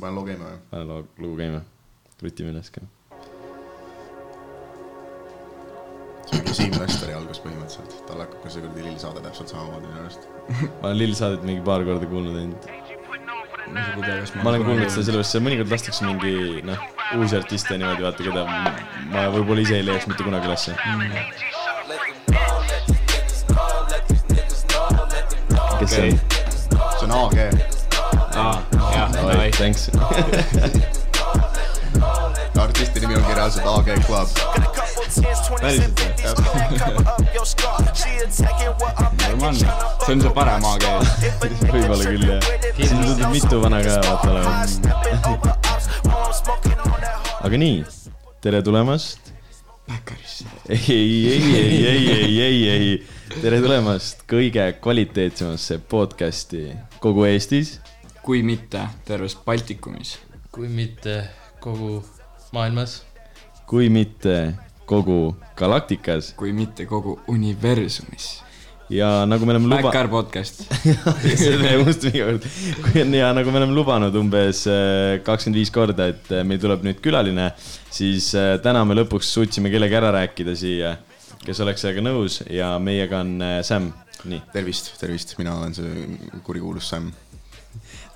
panen loo käima või? pane loo, lugu käima. krutime üles ka. see on Siim Lesteri algus põhimõtteliselt, tal hakkab ka see kuradi lillsaade täpselt samamoodi minu arust. ma olen Lill saadet mingi paar korda kuulnud ainult. ma ma olen kuulnud seda sellepärast, et mõnikord lastakse mingi noh, uusi artiste niimoodi vaata, keda ma võib-olla ise ei leiaks mitte kunagi ülesse mm.. kes see on? see on AG. aa, jah, davai,. thanks. artisti nimi ongi reaalselt AG Club. päriselt või? normaalne, see on see parem AG. võib-olla küll jah. siin tundub mitu vana ka vaata olevat. aga nii, tere tulemast. Backerisse. ei, ei, ei, ei, ei, ei, ei, tere tulemast kõige kvaliteetsemasse podcast'i kogu Eestis. Kui mitte terves Baltikumis. kui mitte kogu maailmas. kui mitte kogu galaktikas kui mitte kogu universumis. ja nagu me oleme luba-. Backer podcast. ja nagu me oleme lubanud umbes äh, kakskümmend viis korda, et äh, meil tuleb nüüd külaline, siis äh, täna me lõpuks suutsime kellegi ära rääkida siia, kes oleks sellega nõus ja meiega on Sam, nii. tervist, tervist, mina olen see kurikuulus Sam.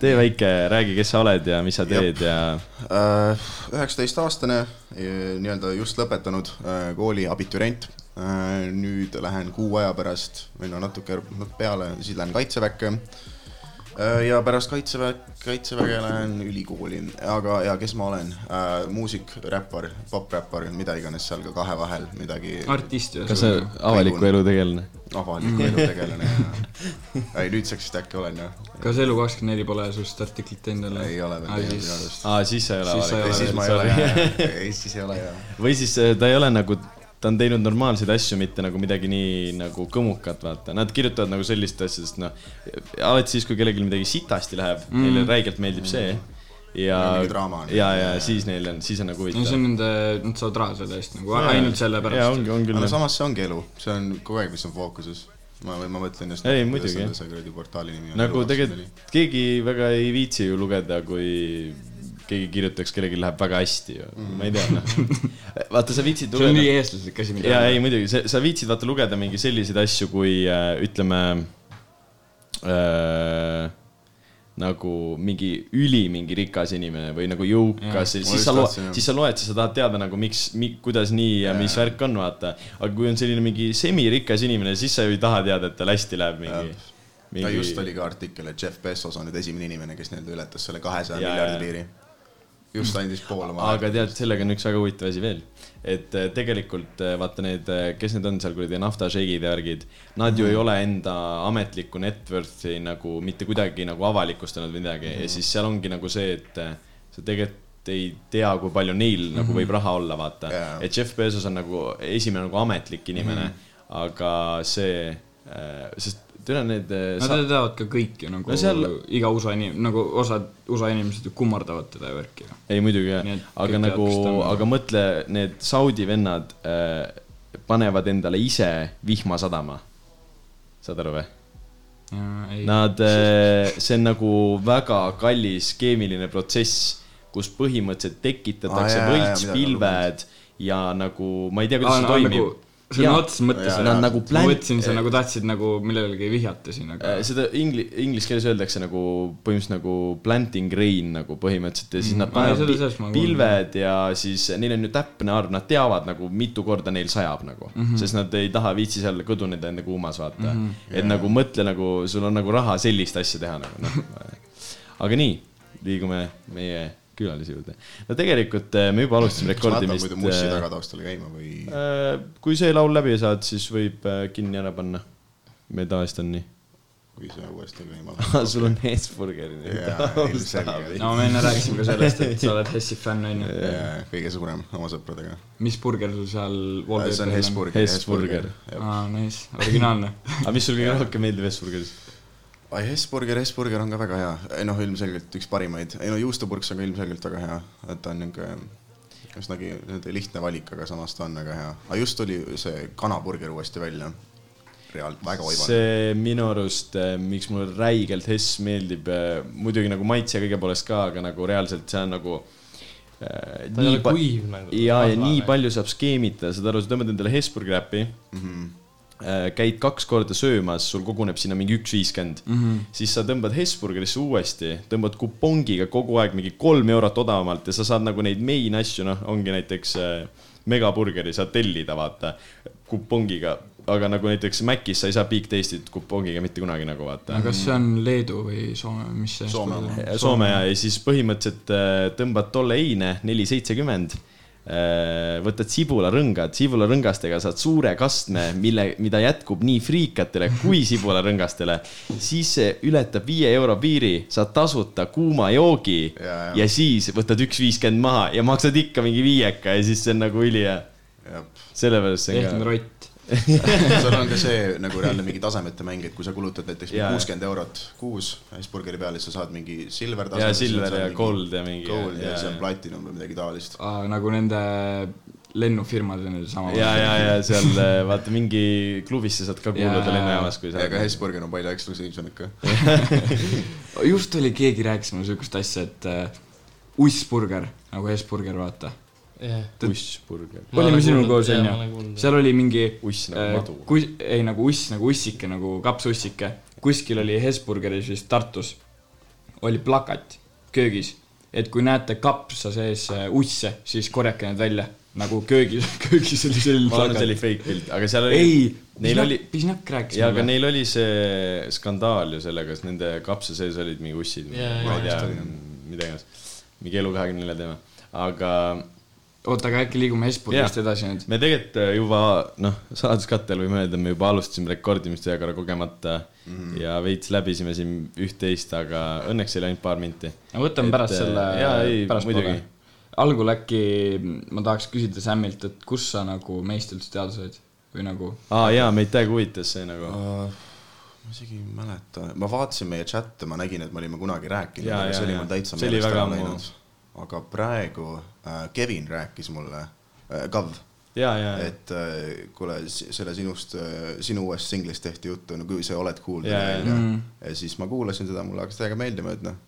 Tee väike, räägi, kes sa oled ja mis sa teed ja Äh, üheksateistaastane, nii-öelda just lõpetanud äh, kooli abitürient. nüüd lähen kuu aja pärast või no natuke peale, siis lähen kaitseväkke. Ja pärast kaitseväe, kaitseväge lähen ülikooli, aga, ja kes ma olen? muusik, räppar, popp-räppar, mida iganes seal ka kahe vahel midagi. artist ja kas sa avaliku elu tegelane? avaliku elu tegelane ja, ei nüüdseks vist äkki olen jah. kas Elu24 pole sinust artiklit teinud jälle? ei ole veel teinud minu arust. aa, siis sa ei ole avalik siis ma ei ole jah, ei siis ei ole jah. või siis äh, ta ei ole nagu, ta on teinud normaalseid asju, mitte nagu midagi nii nagu kõmukat, vaata. Nad kirjutavad nagu sellist asja, sest noh, alati siis, kui kellelgi midagi sitasti läheb mm., neile räigelt meeldib see. ja draama, on. ja, ja siis neil on, siis on nagu no see huvitav on. nende, nad saavad raha selle eest nagu ainult jaa, sellepärast. ongi, on küll aga jah. samas see ongi elu, see on kogu aeg, mis on fookuses. ma, ma mõtlen just. Ei, muidugi, see kuradi portaali nimi on. nagu tegelikult keegi väga ei viitsi ju lugeda, kui keegi kirjutaks, kellelgi läheb väga hästi ju, ma ei tea, noh. vaata, sa viitsid see on nii lugeda. eestlaslik asi, mida ja ei, muidugi, sa, viitsid vaata lugeda mingi selliseid asju, kui äh, ütleme äh, nagu mingi üli mingi rikas inimene või nagu jõukas, siis sa loed siis sa loed, sa tahad teada nagu miks mi,, kuidas nii ja mis värk on, vaata. aga kui on selline mingi semirikas inimene, siis sa ju ei taha teada, et tal hästi läheb mingi. ja just oli ka artikkel, et Jeff Bezos on nüüd esimene inimene, kes nii-öelda ületas selle kahesaja miljardi piiri. Just andis pool oma. aga tead, sellega on üks väga huvitav asi veel, et äh, tegelikult äh, vaata need, kes need on seal kuradi naftasheigid ja värgid, nad ju ei ole enda ametlikku net worth'i nagu mitte kuidagi nagu avalikustanud või midagi. Ja siis seal ongi nagu see, et äh, sa tegelikult ei tea, kui palju neil nagu võib raha olla, vaata. Jaa. et Jeff Bezos on nagu esimene nagu ametlik inimene, aga see, sest teil on need äh, Nad sa- teavad ka kõik ju nagu No no, seal- iga USA inim-, nagu osad USA inimesed ju kummardavad teda ja värki ju. ei muidugi jah aga nagu aga mõtle, need Saudi vennad äh, panevad endale ise vihma sadama. saad aru või? ei, Nad, see on nagu väga kallis keemiline protsess, kus põhimõtteliselt tekitatakse jaa, võltspilved ja nagu ma ei tea, kuidas Aa, see no, toimib nagu,. Sõna otseses mõttes Nad nagu ma plänt- mõtlesin, sa nagu tahtsid nagu millelegi vihjata siin, aga Äh, seda ingli-, inglise keeles öeldakse nagu põhimõtteliselt nagu planting rain nagu põhimõtteliselt ja siis nad Mm. Panevad ma pilved ja siis neil on ju täpne arv, nad teavad nagu mitu korda neil sajab nagu mm. -hmm. sest nad ei taha viitsi seal kõduneda enda kuumas vaata mm. -hmm. et nagu mõtle nagu sul on nagu raha sellist asja teha nagu noh. aga nii, liigume meie külalise juurde. no tegelikult eh, me juba alustasime kas ma jätan rekordimist muidu mussi eh, tagataustal käima või? äh, kui see laul läbi saad, siis võib äh, kinni ära panna. meil tavaliselt on nii. kui see uuesti käima sul on Hesburger. Jaa, ilmselgelt. no me enne rääkisime ka sellest, et sa oled Hessi fänn onju. Kõige suurem oma sõpradega. mis burger sul seal see on Hesburger. Hesburger. aa, nice, originaalne. aga mis sul kõige rohkem meeldib Hesburgeris? ai, Hesburger, Hesburger on ka väga hea, ei noh, ilmselgelt üks parimaid, ei no juustupurks on ka ilmselgelt väga hea, et ta on niuke üsnagi niisugune lihtne valik, aga samas ta on väga hea. aga just tuli see kanaburger uuesti välja. reaalselt väga oivane. see minu arust, miks mulle räigelt Hess meeldib, muidugi nagu maitse kõige poolest ka, aga nagu reaalselt see on nagu. ta ei ole kuiv nagu. ja, ja nii. palju saab skeemitada, saad aru, sa tõmbad endale Hesburgi räpi mm. Mhm. -hmm. Käid kaks korda söömas, sul koguneb sinna mingi üks viiskümmend mm. -hmm. siis sa tõmbad Hesburgerisse uuesti, tõmbad kupongiga kogu aeg mingi kolm eurot odavamalt ja sa saad nagu neid main asju, noh, ongi näiteks äh, megaburgeri saad tellida, vaata, kupongiga. aga nagu näiteks Macis sa ei saa Big Tasty't kupongiga mitte kunagi nagu vaata aga. kas see on Leedu või Soome, mis see Soome. Soome ja, ja siis põhimõtteliselt äh, tõmbad tolle eine neli seitsekümmend. Võtad sibularõngad, sibularõngastega saad suure kastme, mille, mida jätkub nii friikatele kui sibularõngastele. siis see ületab viie euro piiri, saad tasuta kuuma joogi Ja, ja. ja siis võtad üks viiskümmend maha ja maksad ikka mingi viieka ja siis see on nagu ülihea. sellepärast see ehtne on ka. rott. sul on ka see nagu reaalne mingi tasemete mäng, et kui sa kulutad näiteks kuuskümmend eurot kuus Iceburgeri peale, siis sa saad mingi silver ja silver ja gold ja mingi. gold ja, ja siis on platinum või midagi taolist. nagu nende lennufirmad on ju sama. ja, ja, ja seal äh, vaata mingi klubisse saad ka kuuluda Jaa. lennujaamas, kui sa. aga Hesburger on palju eksklusiivsem ikka. just oli, keegi rääkis mulle siukest asja, et äh, ussburger nagu Hesburger, vaata. jah. Bushburger. olime sinuga koos, onju. seal oli mingi uss nagu äh, madu. kus-, ei nagu uss nagu ussike nagu kapsussike. kuskil oli Hesburgeris vist Tartus, oli plakat köögis, et kui näete kapsa sees äh, usse, siis korjake need välja. nagu köögis, köögis oli selline ma arvan, see oli fake pilt, aga seal oli. ei, Neil oli, Pisnak rääkis ja aga neil oli see skandaal ju sellega, et nende kapsa sees olid mingi ussid. Jaa, ma ei tea, mida iganes. mingi Elu kahekümne nelja teema, aga oota, aga äkki liigume Hesburgerist Jaa. edasi nüüd? me tegelikult äh, juba noh, saladuskattel võime öelda, me juba alustasime rekordimist ühe korra kogemata mm. -hmm. ja veits läbisime siin üht-teist, aga õnneks oli ainult paar minti. no võtame Et, pärast äh, selle pärastpoole muidugi.. algul äkki ma tahaks küsida Sämmilt, et kust sa nagu meist üldse teada said või nagu aa jaa, meid täiega huvitas see nagu. ma isegi ei mäleta, ma vaatasin meie chat'e, ma nägin, et me olime kunagi rääkinud, aga see oli mul täitsa meelest väga ära läinud. Aga praegu äh, Kevin rääkis mulle äh,, Kav, ja, ja, ja, et äh, kuule, selle sinust, sinu uuest singlist tehti juttu, no kui sa oled Jaa, yeah, jaa. yeah.. Mm. ja siis ma kuulasin seda, mulle hakkas täiega meeldima, et noh,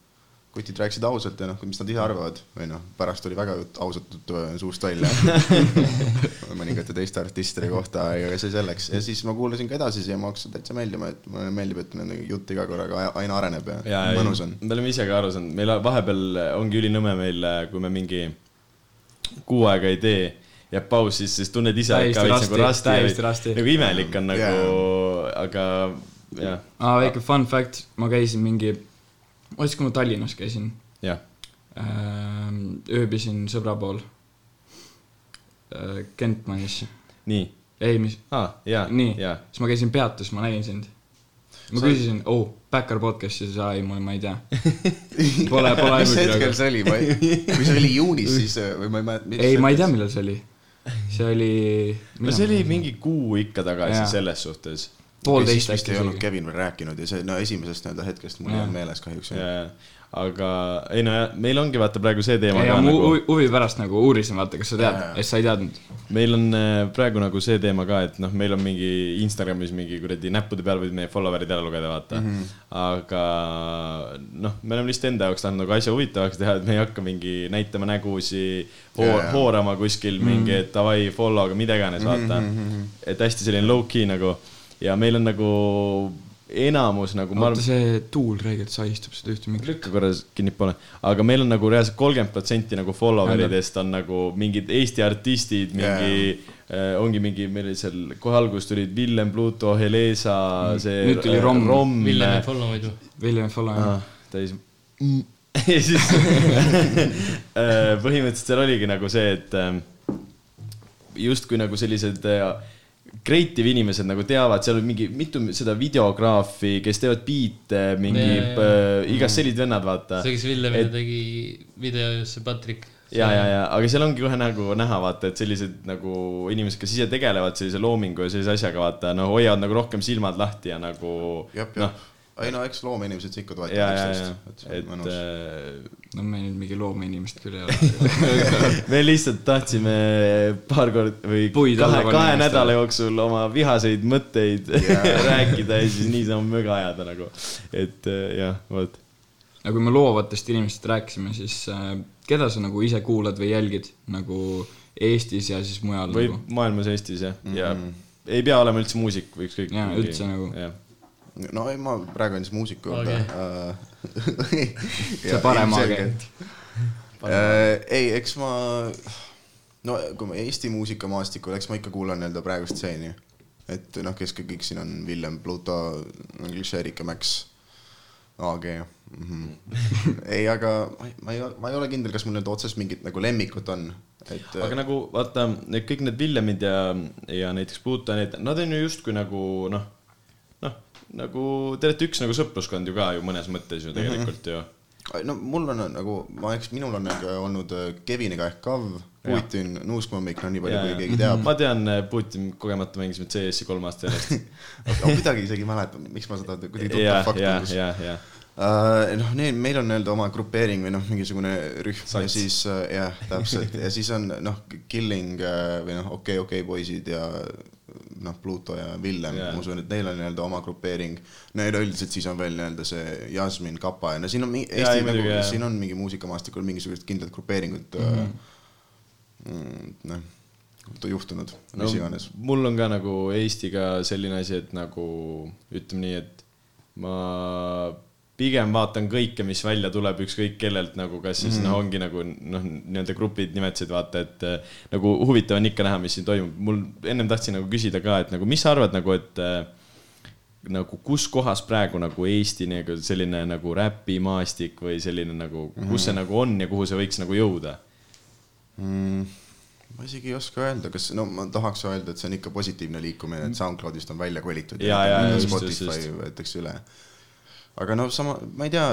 kutid rääkisid ausalt ja noh, mis nad ise arvavad või noh, pärast tuli väga jut- ausat juttu suust välja mõningate teiste artistide kohta, aga see selleks ja siis ma kuulasin ka edasi siia, mulle hakkas see täitsa meeldima, et mulle meeldib, et nende jutt iga korraga aina areneb ja, ja, ja mõnus on. me oleme ise ka aru saanud, meil vahepeal ongi ülinõme meil, kui me mingi kuu aega ei tee, jääb paus, siis, siis tunned ise Täiesti ka veits nagu rasti, täiesti rasti. nagu imelik on nagu Jaa., aga jah, aa, väike fun fact, ma käisin mingi, ma ütlesin, kui ma Tallinnas käisin jah, ähm,, ööbisin sõbra pool äh, Kentmanis, nii, ei, mis, aa, jaa, nii jaa, siis ma käisin peatus, ma nägin sind. ma Sa- küsisin, oh, Backyard podcast'i sa, ei, mul, ma ei tea. Pole, pole mis hetkel see oli, ma ei, kui see oli juunis, siis äh, või ma ei mäleta. ei, ma ei tea, millal see oli. see oli. no see oli mingi kuu ikka tagasi selles suhtes. Poolteist siis vist äkki ei olnud. Kevin veel rääkinud ja see, no esimesest nii-öelda hetkest mul ei olnud meeles kahjuks. aga ei no ja, meil ongi vaata praegu see teema ja ma nagu huvi, pärast nagu uurisin, vaata, kas sa tead et sa ei teadnud. meil on äh, praegu nagu see teema ka, et noh, meil on mingi Instagramis mingi kuradi näppude peal võid meie follower'id ära lugeda, vaata mm. Mhm. -hmm. aga noh, me oleme lihtsalt enda jaoks tahtnud nagu asja huvitavaks teha, et me ei hakka mingi näitama nägusi, hoor, hoorama kuskil Mhm. mingi, et davai, follow, aga mida iganes, vaata mm. -hmm. et hästi selline low-key nagu ja meil on nagu enamus nagu ma vaata, see tuul räigelt sahistub seda ühte mikri. lükka korra kinni poole, aga meil on nagu reaalselt kolmkümmend protsenti nagu follower idest on nagu mingid Eesti artistid, mingi yeah. ongi mingi, meil oli seal kohe alguses tulid Villem, Pluto, Helesa, see. Mm. Nüüd tuli Romm. Romm. Villem ei follow muidu. William Follow ah,. täis. ja siis äh, põhimõtteliselt seal oligi nagu see, et ähm, justkui nagu sellised äh, creative inimesed nagu teavad, seal on mingi mitu seda videograafi, kes teevad biite, mingi äh, igast sellised vennad, vaata. see, kes Villemile Et- tegi video just see Patrick. ja, ja, ja, aga seal ongi kohe nagu näha, vaata, et sellised nagu inimesed, kes ise tegelevad sellise loomingu ja sellise asjaga, vaata, no hoiavad nagu rohkem silmad lahti ja nagu jah, noh. Jah, ei no eks loomeinimesed ikka toetavad ja, ja, üksteist, et see et on mõnus. Äh, no me nüüd mingi loomeinimesed küll ei ole. me lihtsalt tahtsime paar korda või Puid kahe, kahe nädala jooksul oma vihaseid mõtteid Jaa. rääkida ja siis niisama möga ajada nagu. et äh, jah, vot. aga kui me loovatest inimestest rääkisime, siis äh, keda sa nagu ise kuulad või jälgid nagu Eestis ja siis mujal või nagu? maailmas, Eestis jah, ja Mhm. ei pea olema üldse muusik või ükskõik. Jaa, üldse nagu. no ei, ma praegu olen siis muusiku juurde Age. uh,. see parem agent. Äh, ei, eks ma, no kui ma Eesti muusikamaastikul, eks ma ikka kuulan nii-öelda praegust stseeni. et noh, kes kõik siin on, Villem, Pluto, Klišeerika, Max, AG mm. -hmm. ei, aga ma ei, ma ei, ma ei ole kindel, kas mul nüüd otsest mingit nagu lemmikut on, et aga nagu vaata, kõik need Villemid ja, ja näiteks Pluto, need, nad on ju justkui nagu noh, nagu te olete üks nagu sõpruskond ju ka ju mõnes mõttes ju tegelikult ju. no mul on nagu, ma eks minul on nagu olnud äh, Keviniga ehk Kav, Putin, Nuuskmõmmik, no nii palju, kui keegi teab. ma tean, Putin kogemata mängisime CS-i kolm aastat järjest. ma kuidagi isegi ei mäleta, miks ma seda kuidagi ja tuttav, fakt ja, ja, ja Uh, noh, need, meil on nii-öelda oma grupeering või noh, mingisugune rühm ja Sats. siis uh, jah, täpselt ja siis on noh, Killing uh, või noh, okei, okei poisid ja noh, Pluto ja Villem yeah., ma usun, et neil on nii-öelda oma grupeering. no üleüldiselt siis on veel nii-öelda see Jasmin, Kapa ja no siin on mingi Eesti ei, nagu jaa. siin on mingi muusikamaastikul mingisugused kindlad grupeeringud mm -hmm. noh, juhtunud, no mis iganes. mul on ka nagu Eestiga selline asi, et nagu ütleme nii, et ma pigem vaatan kõike, mis välja tuleb, ükskõik kellelt nagu, kas siis mm -hmm. noh, ongi nagu noh, nii-öelda grupid nimetasid, vaata, et äh, nagu huvitav on ikka näha, mis siin toimub. mul ennem tahtsin nagu küsida ka, et nagu mis sa arvad nagu, et äh, nagu kus kohas praegu nagu Eesti nagu selline nagu räpimaastik või selline nagu, kus Mhm. see nagu on ja kuhu see võiks nagu jõuda? mm,. ma isegi ei oska öelda, kas, no ma tahaks öelda, et see on ikka positiivne liikumine, et SoundCloudist on välja kolitud Jaa, jaa, just, Spotify just, just. võetakse üle. Aga no sama, ma ei tea,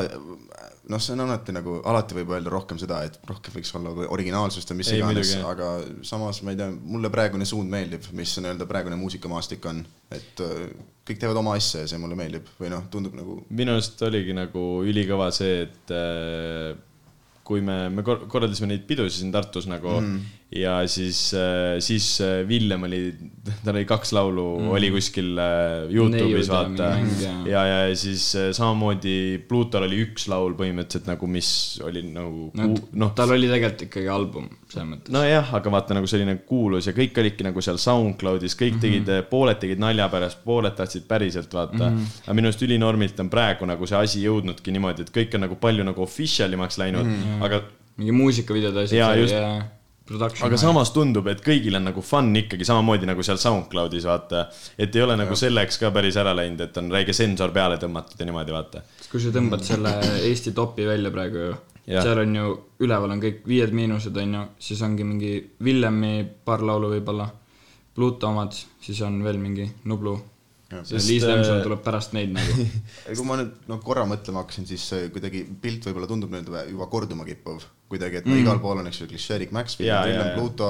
noh, see on alati nagu, alati võib öelda rohkem seda, et rohkem võiks olla või originaalsust ja mis Ei, iganes, aga samas ma ei tea, mulle praegune suund meeldib, mis nii-öelda praegune muusikamaastik on, et äh, kõik teevad oma asja ja see mulle meeldib või noh, tundub nagu minu arust oligi nagu ülikõva see, et äh, kui me, me kor- korraldasime neid pidusid siin Tartus nagu mm. Ja siis, siis äh, Villem oli, tal oli kaks laulu mm., oli kuskil äh, Youtube'is vaata ja- ja, ja, siis äh, samamoodi Plutol oli üks laul põhimõtteliselt nagu, mis oli nagu no noh, tal oli tegelikult ikkagi album, selles mõttes. nojah, aga vaata nagu selline kuulus ja kõik olidki nagu seal SoundCloudis, kõik Mhm. tegid mm, -hmm. pooled tegid nalja pärast, pooled tahtsid päriselt vaata mm. -hmm. aga minu arust ülinormilt on praegu nagu see asi jõudnudki niimoodi, et kõik on nagu palju nagu official imaks läinud mm. -hmm. aga mingi muusikavideode asjad Jaa, just. ja production. aga samas tundub, et kõigil on nagu fun ikkagi samamoodi nagu seal SoundCloudis vaata, et ei ole nagu selleks ka päris ära läinud, et on räige sensor peale tõmmatud ja niimoodi vaata. kui sa tõmbad selle Eesti topi välja praegu ju, seal on ju, üleval on kõik Viied Miinused on ju, siis ongi mingi Villemi paar laulu võib-olla, Pluto omad, siis on veel mingi Nublu. Sest, Liis Lemson äh, tuleb pärast neid nagu. kui ma nüüd noh, korra mõtlema hakkasin, siis kuidagi pilt võib-olla tundub nüüd juba korduma kippuv. Kuidagi, et no mm. igal pool on, eks ju, Klišeerik, Max, Jaa, jaa, Villem Pluto,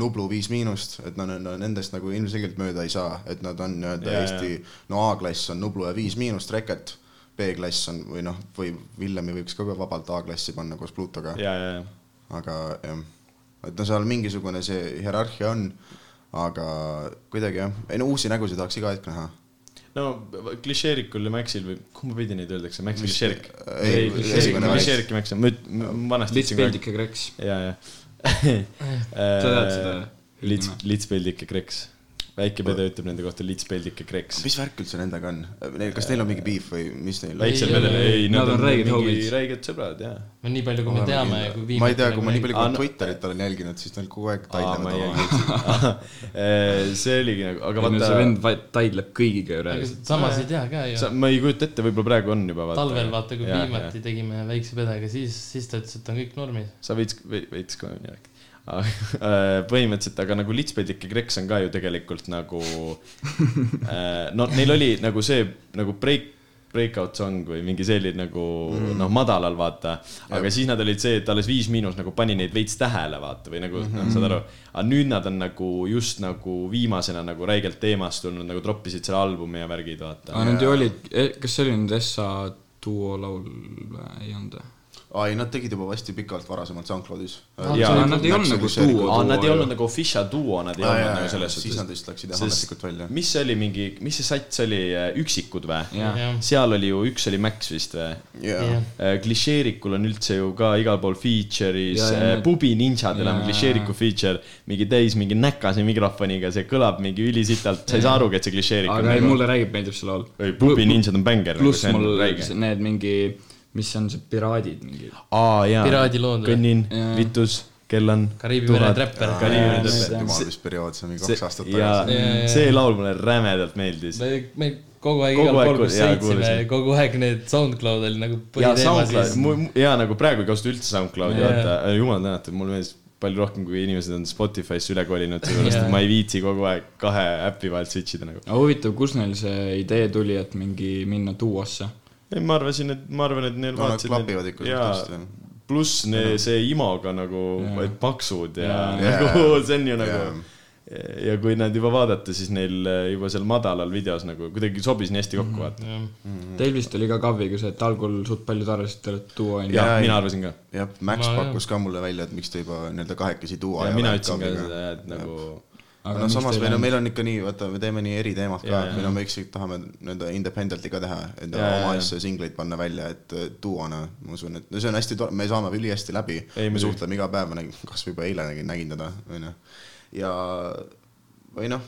Nublu Viis Miinust, et no, no nendest nagu ilmselgelt mööda ei saa, et nad on nii-öelda Eesti, no A-klass on Nublu ja Viis Miinust, Reket, B-klass on või noh, või Villemi võiks ka vabalt A-klassi panna koos Plutoga, ja, ja, ja aga jah, et no seal mingisugune see hierarhia on, aga kuidagi jah, ei no uusi nägusid tahaks iga hetk näha no klišeerikul ja Maxil või kumba pidi neid öeldakse, Max klišeerik? ei, esimene Max. klišeerik ja Max, ma vanasti Lits ütlesin kogu aeg- Peldike Kreks. ja, ja. Sa tead seda Lits nime?, Lits Peldike Kreks. Väike pede ütleb nende kohta Lits Peldike Kreks. mis värk üldse nendega on? kas neil on mingi beef või mis neil on? väiksel Ei, pedel, ei, ei, nad on räiged homid. räiged sõbrad, jaa. no nii palju, kui me teame ja kui ma ei tea, kui ma nii palju, kui Twitterit olen jälginud, siis nad kogu aeg taidlevad jälgi. see oligi nagu, aga see vaata, vend va- taidleb kõigiga ju reaalselt. samas ei tea ka ju. ma ei kujuta ette, võib-olla praegu on juba vaata. talvel vaata, kui viimati tegime väikse pedega, siis, siis ta ütles, et on kõik normis. sa veits ka nii rääkida. põhimõtteliselt, aga nagu Litspedike Kreks on ka ju tegelikult nagu, no neil oli nagu see nagu break, breakout song või mingi selline nagu mm. noh, madalal vaata, aga siis nad olid see, et alles Viis Miinus nagu pani neid veits tähele vaata või nagu mm -hmm. noh, saad aru. aga nüüd nad on nagu just nagu viimasena nagu räigelt teemast tulnud, nagu troppisid selle albumi ja värgid vaata aga nad ju olid, kas see oli nüüd Essa duo laul või ei olnud või? Aa ei, nad tegid juba hästi pikalt varasemalt SoundCloudis. Jaa, nad ei olnud nagu duo. aa, nad ei ju. olnud nagu official duo, nad ei olnud nagu selles siis nad vist läksid jah ametlikult välja. mis see oli mingi, mis see sats oli, Üksikud või? seal oli ju, üks oli Max vist või? klišeerikul on üldse ju ka igal pool feature'is ja äh, Pubi Ninjadel on klišeeriku feature, mingi täis mingi näkase mikrofoniga, see kõlab mingi ülisitalt, sa ei saa arugi, et see klišeerik on aga ei, nagu. mulle räägib, meeldib see laul. ei, Pubi Ninjad on bängar. pluss mul need mingi, mis on see piraadid mingi. aa jaa, Piraadilood või? kõnnin Jaa., vitus, kellan. Kariibi mere trapper. Kariibi mere Jaa, trapper. jumal, mis periood see on, mingi kaks aastat tagasi. Jaa, jaa. see laul mulle rämedalt meeldis. me, me kogu aeg igal pool, kus jaa, sõitsime kogu aeg need SoundCloud oli nagu põhiteema SoundCloud siis., ja nagu praegu ei kasuta üldse SoundCloudi, Jaa. vaata, jumal tänatud, mulle meeldis palju rohkem, kui inimesed on Spotify'sse üle kolinud, sellepärast Jaa. et ma ei viitsi kogu aeg kahe äpi vahelt switch ida nagu. aga huvitav, kust neil see idee tuli, et mingi minna duosse? ei, ma arvasin, et ma arvan, et neil no nad klapivad ikka jaa suht, hästi. pluss ne- see imaga nagu et paksud ja Jaa. nagu see on ju nagu Jaa. ja kui nad juba vaadata, siis neil äh, juba seal madalal videos nagu kuidagi sobis nii hästi kokku, vaata. Teil vist oli ka Kaviga see, et algul suht palju tarvitasite, te olete duo onju. jah mina ei. arvasin ka. jah, Max Ma- pakkus ka mulle välja, et miks te juba nii-öelda kahekesi duo ja mina ütlesin ka seda, et nagu aga no samas meil on, meil on ikka nii, vaata, me teeme nii eri teemad ka jaa. meil on, me ikkagi tahame nii-öelda independent'i ka teha, Jaa, oma asju, singleid panna välja, et äh, duona, ma usun, et no see on hästi tore, me saame ülihästi läbi, me suhtleme iga päev, ma nägin, kasvõi juba eile nägin, nägin teda, onju. ja, või noh,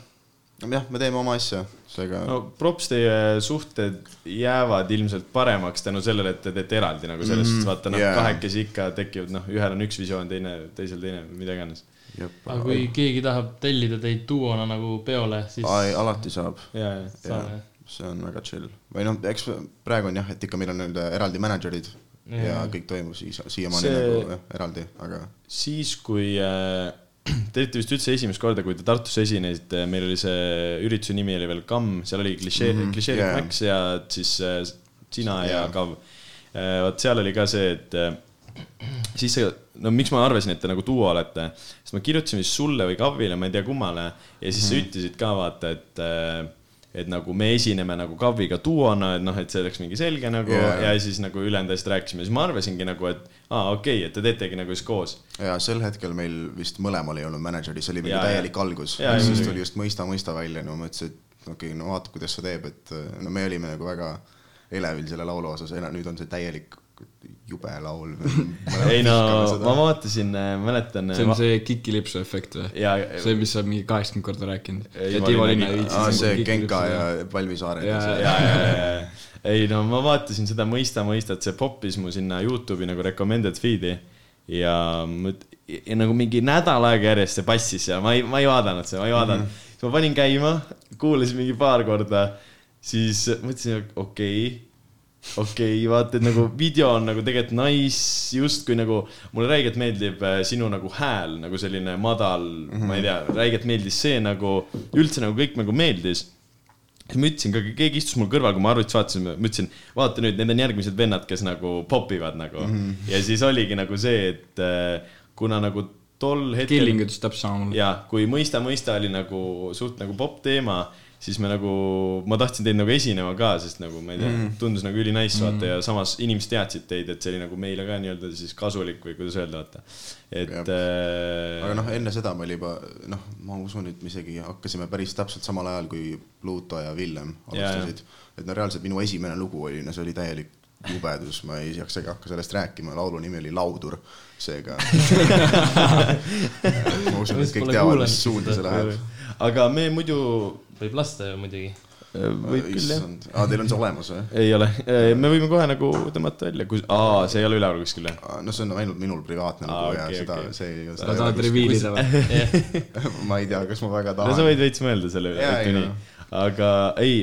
jah, me teeme oma asja, seega no props, teie suhted jäävad ilmselt paremaks tänu sellele, et te teete eraldi nagu selles suhtes, vaata noh yeah., kahekesi ikka tekivad, noh, ühel on üks visioon, teine, teisel teine, mida iganes. Jep, aga kui keegi tahab tellida teid duona nagu peole, siis ai, alati saab, ja, ja, see on väga chill. või noh, eks praegu on jah, et ikka meil on nii-öelda eraldi mänedžerid ja, ja kõik toimub siis siiamaani See- nagu jah, eraldi, aga siis, kui äh, te olite vist üldse esimest korda, kui te Tartus esinesite, meil oli see ürituse nimi oli veel Kamm, seal oli klišee mm, -hmm, klišeerik yeah. Max ja siis äh, sina ja Jaa. Kav. vot seal oli ka see, et äh, siis see, no miks ma arvasin, et te nagu duo olete, sest ma kirjutasin vist sulle või Kavile, ma ei tea kummale, ja siis sa ütlesid ka vaata, et äh, et nagu me esineme nagu Kaviga duona, et noh, et see oleks mingi selge nagu yeah. ja siis nagu ülejäänud asjad rääkisime, siis ma arvasingi nagu, et aa, okei okay,, et te teetegi nagu siis koos. Ja sel hetkel meil vist mõlemal ei olnud mänedžeri, see oli mingi jaa. täielik algus, Jaa, siis tuli just mõista, mõista välja, no ma ütlesin, et okei okay,, no vaatab, kuidas sa teeb, et no me olime nagu väga elevil selle laulu osas, nüüd on see täielik jube laul. ei no ma vaatasin, mäletan. see on see kikilipsu efekt või? ja, see, mis sa mingi kaheksakümmend korda rääkinud. Aa, nagu see Genka ja Palvi Saare. Jaa, ja, ja, ja, ei no ma vaatasin seda Mõista, mõista, et see poppis mu sinna Youtube'i nagu recommended feed'i ja, mõt- ja nagu mingi nädal aega järjest see passis ja ma ei, ma ei vaadanud seda, ma ei vaadanud mm. -hmm. siis ma panin käima, kuulasin mingi paar korda, siis mõtlesin, okei okay, okei okay,, vaata, et nagu video on nagu tegelikult nice, justkui nagu mulle räigelt meeldib äh, sinu nagu hääl nagu selline madal mm, -hmm. ma ei tea, räigelt meeldis see nagu, üldse nagu kõik nagu meeldis. siis ma ütlesin ka, keegi istus mul kõrval, kui ma arvutis vaatasin, ma ütlesin, vaata nüüd, need on järgmised vennad, kes nagu popivad nagu mm. -hmm. ja siis oligi nagu see, et äh, kuna nagu tol hetkel Killing ütles täpselt sama mulle. ja kui Mõista, mõista oli nagu suht nagu popp teema, siis me nagu, ma tahtsin teid nagu esinema ka, sest nagu ma ei tea mm., tundus nagu ülinais vaata ja samas inimesed teadsid teid, et see oli nagu meile ka nii-öelda siis kasulik või kuidas öelda, vaata. et äh, aga noh, enne seda me oli juba noh, ma usun, et me isegi hakkasime päris täpselt samal ajal, kui Pluto ja Villem alustasid. et no reaalselt minu esimene lugu oli, no see oli täielik jubedus, ma ei jaksagi hakka sellest rääkima, laulu nimi oli Laudur, seega ma usun, et kõik teavad, mis suunda see läheb. aga me muidu, võib lasta ju muidugi. võib küll jah. aa, teil on see olemas või? ei ole, me võime kohe nagu tõmmata välja, kus, aa, see ei ole üleval kuskil jah? no see on ainult minul privaatne Aa, lugu ja okei, seda okei., see ei sa tahad reviilida või? ma ei tea, kas ma väga no sa tahan. võid veits mõelda selle üle ei, nii, aga ei,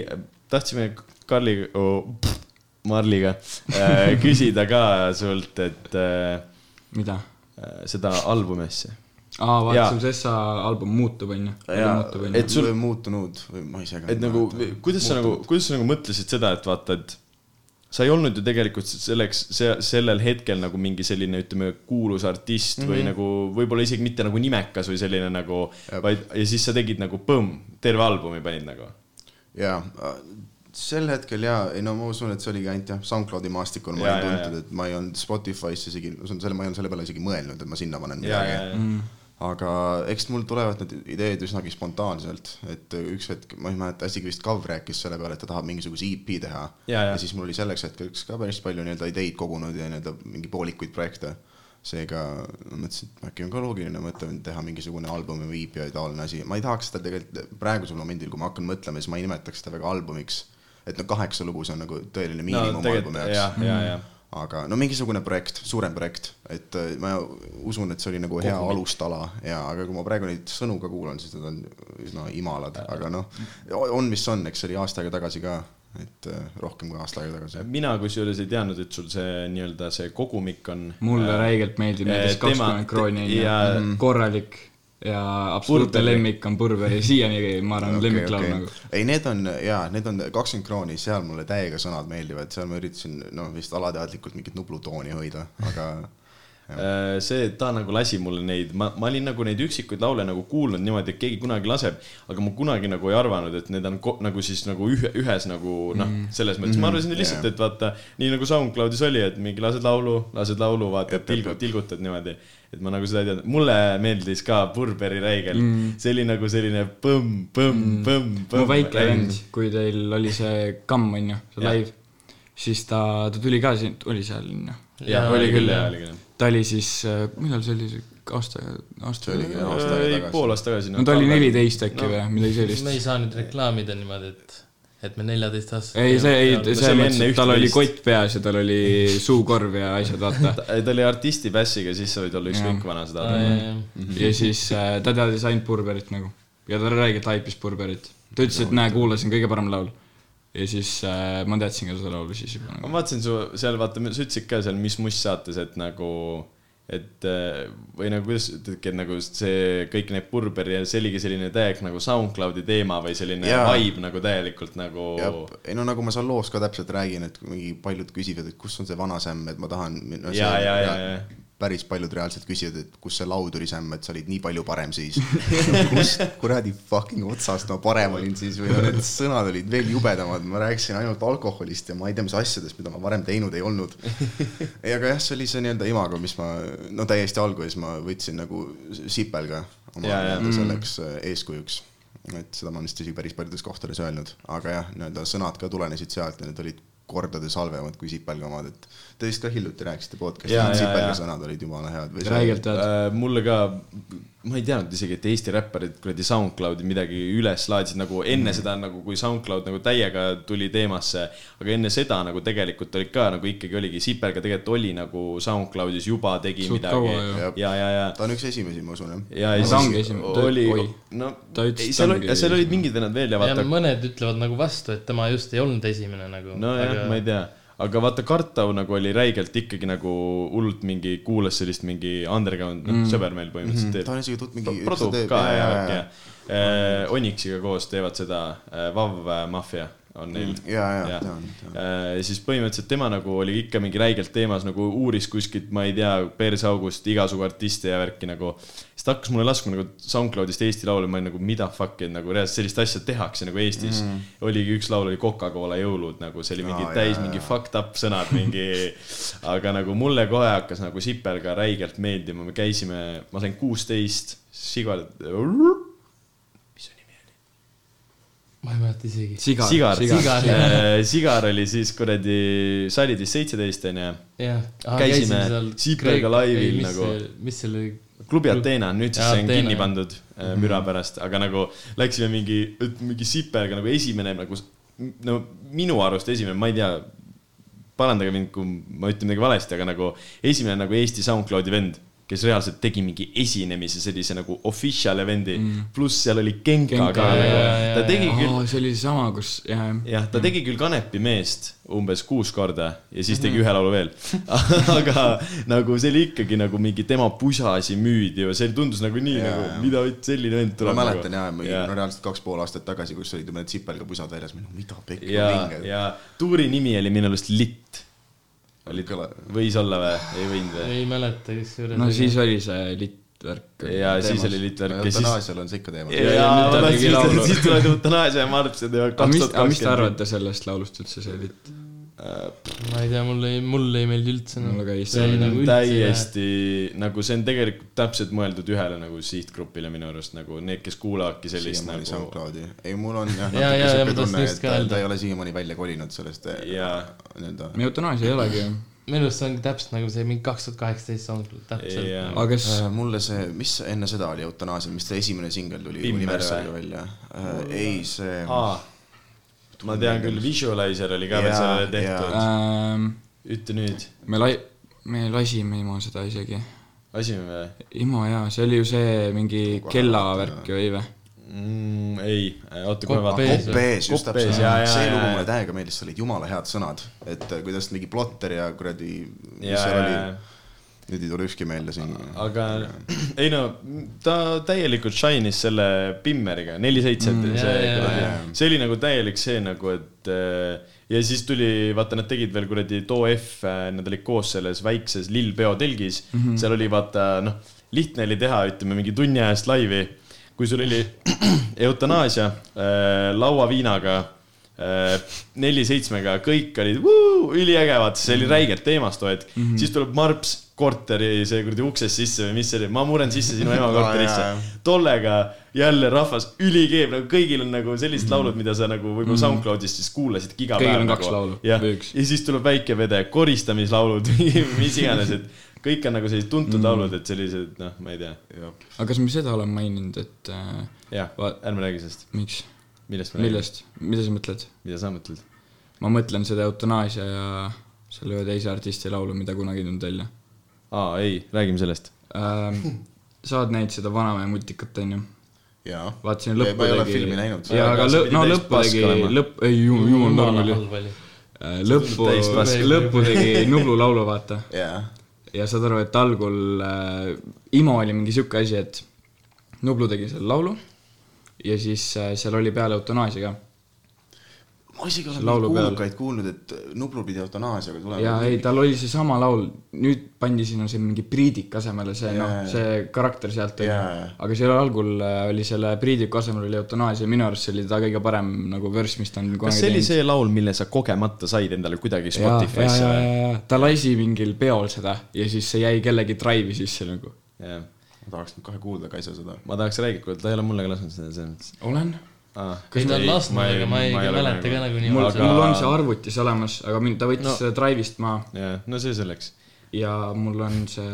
tahtsime Karli oh,, Marliga äh, küsida ka sult, et äh, mida? seda albumi asja. aa, vaata Jaa. sul Sessa album muutub onju. Et sul- muutunud või ma ise ka et nagu, kuidas sa nagu, kuidas sa nagu mõtlesid seda, et vaata, et sa ei olnud ju tegelikult selleks, see, sellel hetkel nagu mingi selline, ütleme, kuulus artist mm -hmm. või nagu võib-olla isegi mitte nagu nimekas või selline nagu, vaid ja siis sa tegid nagu põmm, terve albumi panid nagu. jaa, sel hetkel jaa, ei no ma usun, et see oligi ainult jah, SoundCloudi maastikul ma Jaa, olin tuntud, et ma ei olnud Spotify'sse isegi, selle, ma ei olnud selle peale isegi mõelnud, et ma sinna panen ja, midagi ja, ja, Mm. aga eks mul tulevad need ideed üsnagi spontaanselt, et üks hetk, ma ei mäleta, isegi vist Kav rääkis selle peale, et ta tahab mingisuguse EP teha. Ja, ja. ja siis mul oli selleks hetkeks ka päris palju nii-öelda ideid kogunud ja nii-öelda mingi poolikuid projekte. seega ma mõtlesin, et äkki on ka loogiline mõte teha mingisugune album või EP ja taoline asi, ma ei tahaks seda tegelikult praegusel momendil, kui ma hakkan mõtlema, siis ma ei nimetaks seda väga albumiks. Et no kaheksa lugu, see on nagu tõeline no miinimum tegelikult albumi ja jaoks., ja, ja aga no mingisugune projekt, suurem projekt, et äh, ma usun, et see oli nagu hea Kogumik. alustala ja, aga kui ma praegu neid sõnu ka kuulan, siis need on üsna imalad, aga noh, on, mis on, eks see oli aasta aega tagasi ka, et äh, rohkem kui aasta aega tagasi. mina kusjuures ei teadnud, et sul see nii-öelda see kogumik on. mulle räigelt meeldib näiteks tema- kakskümmend krooni on ja- ju, korralik ja absoluutne lemmik on Burberi, siiani ma arvan okay, lemmiklaul okay. nagu. ei, need on jaa, need on kakskümmend krooni, seal mulle täiega sõnad meeldivad, seal ma üritasin noh, vist alateadlikult mingit Nublu tooni hoida, aga Äh, see, ta nagu lasi mulle neid, ma, ma olin nagu neid üksikuid laule nagu kuulnud niimoodi, et keegi kunagi laseb, aga ma kunagi nagu ei arvanud, et need on nagu siis nagu ühe, ühes nagu noh, selles mõttes, ma arvasin lihtsalt, et vaata, nii nagu SoundCloudis oli, et mingi lased laulu, lased laulu, vaata, tilgud, tilgutad niimoodi. et ma nagu seda ei teadnud, mulle meeldis ka Burberi räigelt mm., see oli nagu selline põmm, põmm, põmm, mu põmm. väike vend, kui teil oli see kamm on ju, see live, siis ta, ta tuli ka siin, oli seal on ju. jah, oli küll, jah, oli küll. Ta oli siis, millal see oli, aasta, aasta aasta aega ei, tagasi. pool aastat tagasi. no ta oli neliteist äkki No. või midagi sellist me. ei saa nüüd reklaamida niimoodi, et, et me neljateist aastased. ei, see ei, no see selles oli mõttes, et tal oli kott peas ja tal oli suukorv ja asjad, vaata. ta, ta oli artisti pässiga, siis sa võid olla ükskõik vana seda teha. ja siis äh, ta teadis ainult Burberit nagu. ja ta räigelt haipis Burberit. ta ütles, et näe, kuulasin kõige parem laul. Ja siis äh, ma teadsin ka seda laulu siis juba ma nagu. vaatasin su seal, vaata, sa ütlesid ka seal Mis Must saates, et nagu, et äh, või nagu kuidas ütledki, et nagu see kõik need Burberi ja see oligi selline täielik nagu SoundCloudi teema või selline Jaa. vibe nagu täielikult nagu. ei no nagu ma seal loos ka täpselt räägin, et mingi paljud küsivad, et kus on see vana Sämm, et ma tahan no,. ja, ja, ja, ja päris paljud reaalselt küsivad, et kus see laud oli Sämm, et sa olid nii palju parem siis. kus kuradi fucking otsast ma parem olin siis või no need sõnad olid veel jubedamad, ma rääkisin ainult alkoholist ja ma ei tea, mis asjadest, mida ma varem teinud ei olnud. aga jah, see oli see nii-öelda imago, mis ma no täiesti alguses ma võtsin nagu sipelga oma nii-öelda selleks äh, eeskujuks. Et seda ma olen vist isegi päris paljudes kohtades öelnud, aga jah, nii-öelda sõnad ka tulenesid sealt ja need olid kordades halvemad kui sipelga omad, et te vist ka hiljuti rääkisite ja, sipelga sõnad olid jumala head või räigelt head. Äh, mulle ka, ma ei teadnud isegi, et Eesti räpparid kuradi SoundCloudi midagi üles laadisid nagu enne mm. seda nagu, kui SoundCloud nagu täiega tuli teemasse. aga enne seda nagu tegelikult olid ka nagu ikkagi oligi, Sipelga tegelikult oli nagu SoundCloudis juba tegi Suht midagi ju.. ja, ja, ja, ta on üks esimesi, ma usun jah. ja, ja. Ta- oli no ei, seal ta oli, ongi seal olid mingid vennad veel ja ja vaata, mõned ütlevad nagu vastu, et tema just ei olnud esimene nagu. nojah, ma ei tea, aga vaata, Kartau nagu oli räigelt ikkagi nagu hullult mingi, kuulas sellist mingi underground, noh, sõber meil põhimõtteliselt teeb ta on isegi tut- mingi. produb ka ja värk ja. Onyxiga koos teevad seda, Vav Mafia on neil. ja, ja Jah. tean, tean. ja siis põhimõtteliselt tema nagu oli ikka mingi räigelt teemas nagu uuris kuskilt, ma ei tea, perseaugust igasugu artiste ja värki nagu. siis ta hakkas mulle laskma nagu SoundCloudist Eesti laule, ma olin nagu mida fuck'i, et nagu reaalselt sellist asja tehakse nagu Eestis mm.. oligi üks laul oli Coca-Cola jõulud nagu see oli mingi oh, täis jaa, mingi jaa. fucked up sõnad, mingi. aga nagu mulle kohe hakkas nagu Sipelga räigelt meeldima, me käisime, ma sain kuusteist, Sigar, mis su nimi oli? Ma ei mäleta isegi. sigar, sigar, sigar, sigar, sigar., sigar oli siis kuradi, sa olid vist seitseteist onju. Käisime Siipelga laivil nagu.. mis see oli? klubi Ateena, nüüd siis see on kinni pandud äh, müra pärast, aga nagu läksime mingi, mingi Sipelga nagu esimene nagu, no minu arust esimene, ma ei tea, parandage mind, kui ma ütlen midagi valesti, aga nagu esimene nagu Eesti SoundCloudi vend, kes reaalselt tegi mingi esinemise sellise nagu official event'i mm., pluss seal oli Genka, Genka, ka jaa, nagu jaa, jaa, ta tegi küll aa, see oli seesama, kus, jah, jah, ta tegi küll Kanepi meest umbes kuus korda ja siis tegi ühe laulu veel. aga nagu see oli ikkagi nagu mingi tema pusasi müüdi ja see tundus nagu nii Jaa, nagu jaa., mida selline vend ma tuleb. mäletan jah, mingi ja no reaalselt kaks pool aastat tagasi, kus olid need sipelga pusad väljas, mida pekki ja, ja tuuri nimi oli minu arust Litt. Oli Kõla-, võis olla või, ei võinud või? ei mäleta, kusjuures. no siis oli see litt, värk. ja siis oli siis. eutanaasial on see ikka teema. ja, ja siis tuleb eutanaasia ja Marps ja teevad aga kaks mis, tuhat aga mis te arvate sellest laulust üldse, see litt? Ma ei tea, mulle ei, mulle ei meeldi üldse. mulle ka ei see on nagu üldse täiesti nagu see on tegelikult täpselt mõeldud ühele nagu sihtgrupile minu arust nagu need, kes kuulavadki sellist siiamaani nagu SoundCloudi. ei, mul on jah Ja, ja, ja, natuke siuke tunne, et ta, ta ei ole siiamaani välja kolinud sellest eh, nii-öelda. eutanaasia ei olegi ju. minu arust see on täpselt nagu see mingi kaks tuhat kaheksateist SoundCloud, täpselt Jaa. aga kas, mulle see, mis enne seda oli eutanaasia, mis ta esimene singel tuli Universaliga välja uh,? ei, see aa, ma tean küll, Visualizer oli ka veel sellele tehtud. ähm, ütle nüüd, me lai-, me lasime Imo seda isegi. lasime või Imo jaa, see oli ju see mingi kellavärk ju, ei või? mm,? ei, oota kohe vaatan ees.. Kopp ees, just täpselt see lugu mulle täiega meeldis, seal olid jumala head sõnad, et eh, kuidas mingi plotter ja kuradi, mis seal oli, nüüd ei tule ükski meelde siin. aga ei no ta täielikult shine'is selle Pimmeriga, neli seitse Mm,, see see oli nagu täielik see nagu, et äh, ja siis tuli, vaata, nad tegid veel kuradi Too F, nad olid koos selles väikses Lill Peo telgis mm, -hmm. seal oli vaata noh, lihtne oli teha, ütleme mingi tunni ajast laivi, kui sul oli eutanaasia äh, lauaviinaga äh, neli seitsmega, kõik olid vuu, üliäge, vaata, see oli räigelt teemas too hetk mm. -hmm. siis tuleb Marps korteri see kuradi uksest sisse või mis see oli, ma muren sisse sinu ema jaa, korterisse jaa.. tollega jälle rahvas ülikeeb, nagu kõigil on nagu sellised laulud, mida sa nagu võib-olla SoundCloudist siis kuulasid iga Kõigil päev. on kaks laulu jah, või üks. ja siis tuleb väike vede, koristamislaulud, mis iganes, et kõik on nagu sellised tuntud mm. laulud, et sellised, noh, ma ei tea. aga kas me seda oleme maininud, et äh, jah ärme räägi sellest. miks, millest me millest, mida sa mõtled? mida sa mõtled? ma mõtlen seda eutanaasia ja selle ühe teise artisti laulu, mida kunagi ei tulnud välja aa, ei, räägime sellest. ähm,. sa oled näinud seda Vanamehe multikat, onju? jaa. vaatasin ma lõppu ei ole tegi filmi näinud. jaa, aga see lõ-, pidi no lõppu tegi lõpp, ei ju- jumal norm oli. oli. lõppu lõppu tegi Nublu laulu, vaata. jaa. ja saad aru, et algul äh, Imo oli mingi sihuke asi, et Nublu tegi selle laulu ja siis äh, seal oli peale eutanaasia ka. ma isegi olen Laulu mingeid peal. kuulukaid kuulnud, et Nublu pidi eutanaasiaga tulema. ja ei, tal oli seesama laul, nüüd pandi sinna see mingi Priidik asemele, see noh Jaa., see karakter sealt oli Jaa. aga seal algul äh, oli selle Priidiku asemel oli eutanaasia, minu arust see oli ta kõige parem nagu värss, mis ta on kas see oli see laul, mille sa kogemata said endale kuidagi Spotify'sse või? ta lasi mingil peol seda ja siis see jäi kellegi drive'i sisse nagu. jah, ma tahaks nüüd kohe kuulda Kaisa seda. ma tahaks rääkida, kuule, ta ei ole mulle ka lasknud seda selles mõttes olen. ah,. ei, ta on lasknud, aga ma ei mäleta ka nagu nii mul Aga- aga..., mul on see arvutis olemas, aga mind, ta võttis No. no. selle drive'ist maha jah, no see selleks. ja mul on see,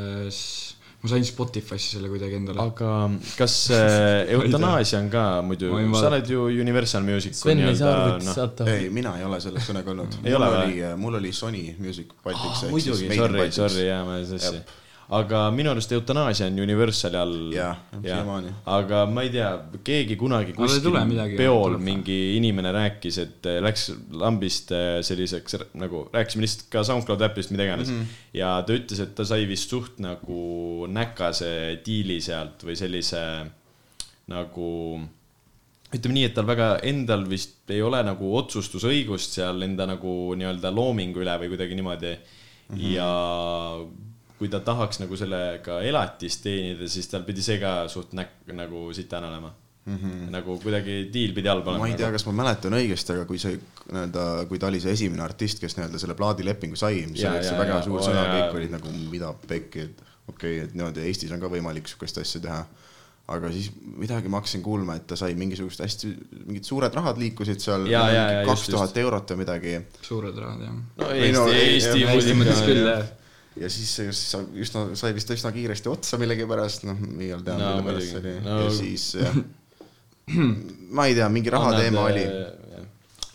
ma sain Spotify'sse selle kuidagi endale. aga kas äh, eutanaasia on ka muidu Ma sa oled ju Universal Music'u Sven ei saa arvutit noh, saata. ei, mina ei ole selles kunagi olnud. Ei mul ole oli, mul oli Sony Music Baltics. muidugi, sorry, sorry, jaa, ma sassi. Aga minu arust eutanaasia on Universali all. Jah, siiamaani. aga ma ei tea, keegi kunagi kuskil peol mingi inimene rääkis, et eh, läks lambist eh, selliseks nagu, rääkisime lihtsalt ka SoundCloud äpist, mida iganes mm. -hmm. ja ta ütles, et ta sai vist suht nagu näkase diili sealt või sellise nagu ütleme nii, et tal väga endal vist ei ole nagu otsustusõigust seal enda nagu nii-öelda loomingu üle või kuidagi niimoodi mm. -hmm. ja kui ta tahaks nagu sellega elatist teenida, siis tal pidi see ka suht näk- nagu sitane olema mm. -hmm. nagu kuidagi diil pidi halb olema. ma ei tea, kas ma mäletan õigesti, aga kui see nii-öelda, kui ta oli see esimene artist, kes nii-öelda selle plaadilepingu sai, mis Jaa, oli see jaa, väga jaa. suur sõna, kõik olid nagu mida pekki, et okei okay,, et niimoodi Eestis on ka võimalik sihukest asja teha. aga siis midagi ma hakkasin kuulma, et ta sai mingisugust hästi, mingid suured rahad liikusid seal, kaks tuhat eurot või midagi. suured rahad, jah. no Või no, Eesti, ei- Eesti Eesti mõttes küll, jah. Ja siis see just sa- üsna, sai vist üsna kiiresti otsa millegipärast, noh, iial tean No no,, mille pärast see oli No- no.. ja siis jah, ma ei tea, mingi raha teema oli.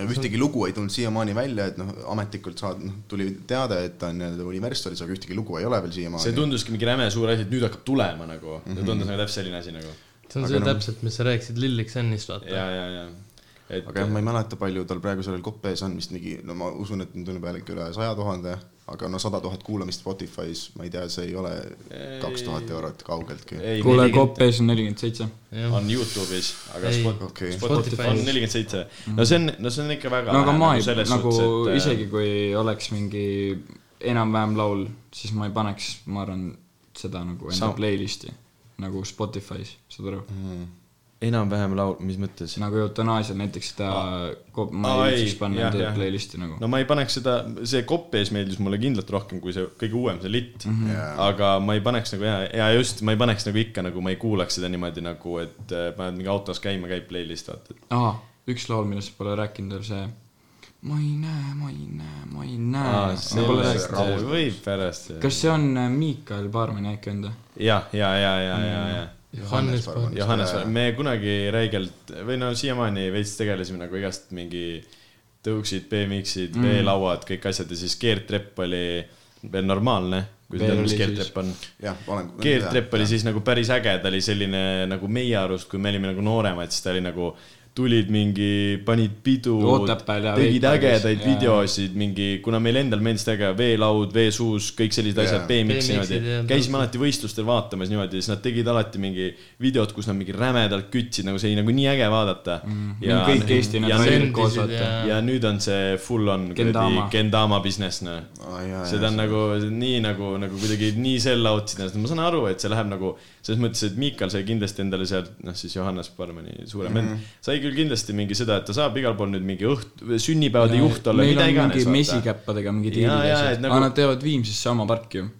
ühtegi lugu ei tulnud siiamaani välja, et noh, ametlikult saad, noh, tuli teade, et ta on nii-öelda Universalis, aga ühtegi lugu ei ole veel see siiamaani. tunduski mingi räme suur asi, et nüüd hakkab tulema nagu mm, -hmm. see tundus nagu täpselt selline asi nagu. see on Aga see noh- täpselt, mis sa rääkisid Lillik Sennist, vaata. ja, ja, ja. Et aga jah, ma ei mäleta, palju tal praegu sellel kopp ees on, vist mingi, no ma usun, et nüüd on peale ikka üle saja tuhande, aga no sada tuhat kuulamist Spotify's, ma ei tea, see ei ole kaks tuhat eurot kaugeltki. ei, kuule, nelikümmend kopp ees on nelikümmend seitse. on Youtube'is, aga Ei. Spot- Okei. Spotify on nelikümmend seitse. no see on, no see on ikka väga no aga ma ei, selles nagu suhtes, et, äh, isegi kui oleks mingi enam-vähem laul, siis ma ei paneks, ma arvan, seda nagu enda Sound- playlist'i. nagu Spotify's, saad aru? Enam-vähem laul, mis mõttes? nagu eutanaasial näiteks seda, ma Aa, ei viitsiks panna jah, enda jah. playlist'i nagu no ma ei paneks seda, see Copies meeldis mulle kindlalt rohkem kui see kõige uuem, see Lit mm. -hmm. Jaa. aga ma ei paneks nagu ja, ja just, ma ei paneks nagu ikka nagu ma ei kuulaks seda niimoodi nagu, et äh, paned mingi autos käima, käib playlist, vaata. aa, üks laul, millest pole rääkinud, on see ma ei näe, ma ei näe, ma ei näe. rääkinud. võib pärast. kas see on äh, Miikael Baarmani äkki enda? ja, ja, ja, ja, ja, ja. Johannes Parmas. Johannes, me kunagi räigelt või no siiamaani veits tegelesime nagu igast mingi tõuksid, BMX-id mm., veelauad, kõik asjad ja siis keertrepp oli veel normaalne, kui sa tead, mis keertrepp on. keertrepp oli siis nagu päris äge, ta oli selline nagu meie arust, kui me olime nagu nooremad, siis ta oli nagu tulid mingi, panid pidu ja tegid ägedaid videosid, mingi, kuna meil endal meeldis äge veelaud, veesuus, kõik sellised asjad, BMX niimoodi ja. käisime alati võistlustel vaatamas niimoodi, siis nad tegid alati mingi videod, kus nad mingi rämedalt kütsid, nagu see oli nagu nii äge vaadata mm.. kõik Eesti ja, rallid nüüd, koos vaata ja- ja nüüd on see full on kuradi Kendama. Business, noh. seda seda on nagu nii nagu, nagu kuidagi nii sell out sid ennast, ma saan aru, et see läheb nagu selles mõttes, et Miikal sai kindlasti endale sealt, noh siis Johannes Parmani suurem vend mm, sai küll kindlasti mingi seda, et ta saab igal pool nüüd mingi õht-, sünnipäevade juht olla, mida on iganes mingi. mesikäppadega mingi diilid ja asjad et, nagu- aga nad teevad Viimsisse oma parki ju.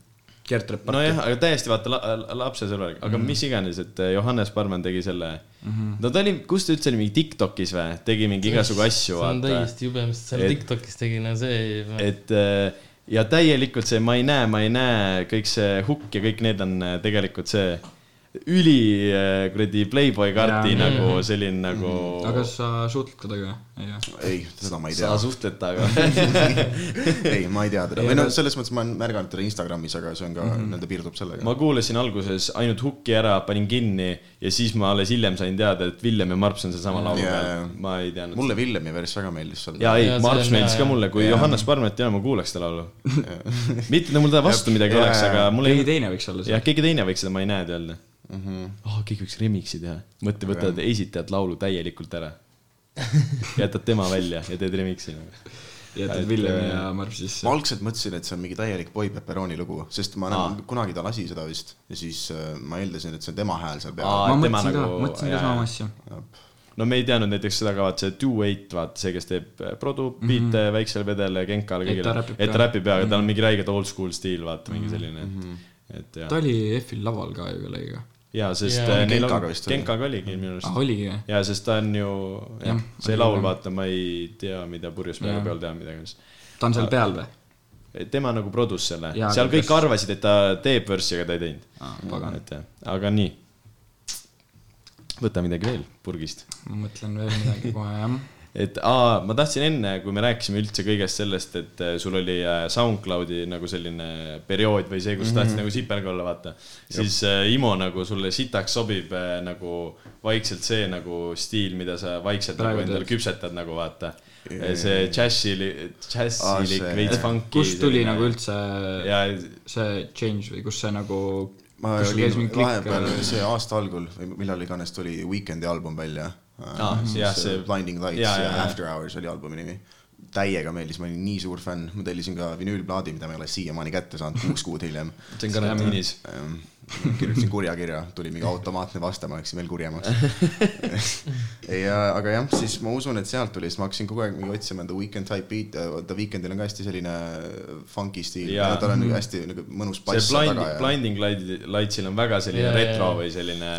Gert Repp parki. nojah, aga täiesti vaata la, la, lapse sõbralik, aga mm -hmm. mis iganes, et eh, Johannes Parman tegi selle mm. -hmm. no ta oli, kus ta üldse oli, mingi Tiktokis või, tegi mingi igasugu asju, see on vaata. täiesti jube, mis ta seal Tiktokis tegi, no see. et eh, ja täielikult see Ma ei näe, ma ei näe, kõik see hukk ja kõik need on eh, tegelikult see üli eh, kuradi Playboy karti Jaa. nagu selline nagu. aga sa suhtled temaga? ei jah? ei, seda ma ei sa tea. suhtled temaga ei, ma ei tea teda, või noh, selles mõttes ma olen märganud teda Instagramis, aga see on ka nii-öelda piirdub sellega. ma kuulasin alguses ainult hukki ära, panin kinni ja siis ma alles hiljem sain teada, et Villem ja Marps on seesama laulu Jaa, peal ma ei teadnud. mulle Villemi vers väga meeldis seal. jaa, ei Marps meeldis ka mulle, kui Jaa. Johannes Parmet ei ole, ma kuulaks seda laulu. mitte, et mul ta vastu midagi Jaa, oleks, aga mul keegi ei, teine võiks olla see jah,. keegi teine võiks seda Ma ei näe öelda. Mhm. oh, keegi võiks remix'i teha. mõtle, võtad esitajat laulu täielikult ära. jätad tema välja ja teed remix'i nagu. Jätad et, Villemi äh, ja Marv sisse ma. algselt mõtlesin, et see on mingi täielik Boy Pepperoni lugu, sest ma näen, kunagi ta lasi seda vist ja siis äh, ma eeldasin, et see on tema hääl seal peal. ma mõtlesin ka nagu-, mõtlesin ka sama asja. no me ei teadnud näiteks seda ka, vaata see Do8, vaata see, kes teeb äh, produ, beat'e mm -hmm. väiksele vedele, Genkale, Mhm. Et kõigile et ta räpib ja, aga tal on mingi räigelt old school stiil, vaata mingi selline, et jah ta. oli F-il laval ka ju kellegagi. jaa, sest Jaa. äh, neil on Genkaga oligi minu arust ah,. oligi või? jaa, sest ta on ju, jah Jah,, see laul, vaata, ma ei tea, mida purjus Jah. peal teha midagi. ta on seal peal või? tema nagu produs selle, seal kõik kas- arvasid, et ta teeb võrssi, aga ta ei teinud. aa, pagan. et jah, aga nii. võta midagi veel purgist ma mõtlen veel midagi kohe, jah. Et aa, ma tahtsin enne, kui me rääkisime üldse kõigest sellest, et äh, sul oli äh, SoundCloudi nagu selline periood või see, kus sa tahtsid nagu siperg olla, vaata. siis äh, Imo nagu sulle sitaks sobib äh, nagu vaikselt see nagu stiil, mida sa vaikselt Praegu nagu endale küpsetad nagu vaata. See džässilik, Aa, džässilik see- veits funky. kust tuli nagu üldse ja see change või kus see nagu, ma olin vahepeal, see aasta algul või millal iganes tuli Weekend'i album välja. Aa, jah, see- Blinding Lights ja, ja jaa. After Hours oli albumi nimi. täiega meeldis, ma olin nii suur fänn, ma tellisin ka vinüülplaadi, mida ma ei ole siiamaani kätte saanud, kuus kuud hiljem. see on karantiinis. Kirjutasin kurja kirja, tuli mingi automaatne vaste, ma läksin veel kurjemaks. ja, aga jah, siis ma usun, et sealt tuli, siis ma hakkasin kogu aeg mingi otsima The Weekend type beat, The Weekendil on ka hästi selline funky stiil tal on nagu hästi nagu mõnus see bass blinding, taga ja blinding light, lightsil on väga selline jaa, retro või selline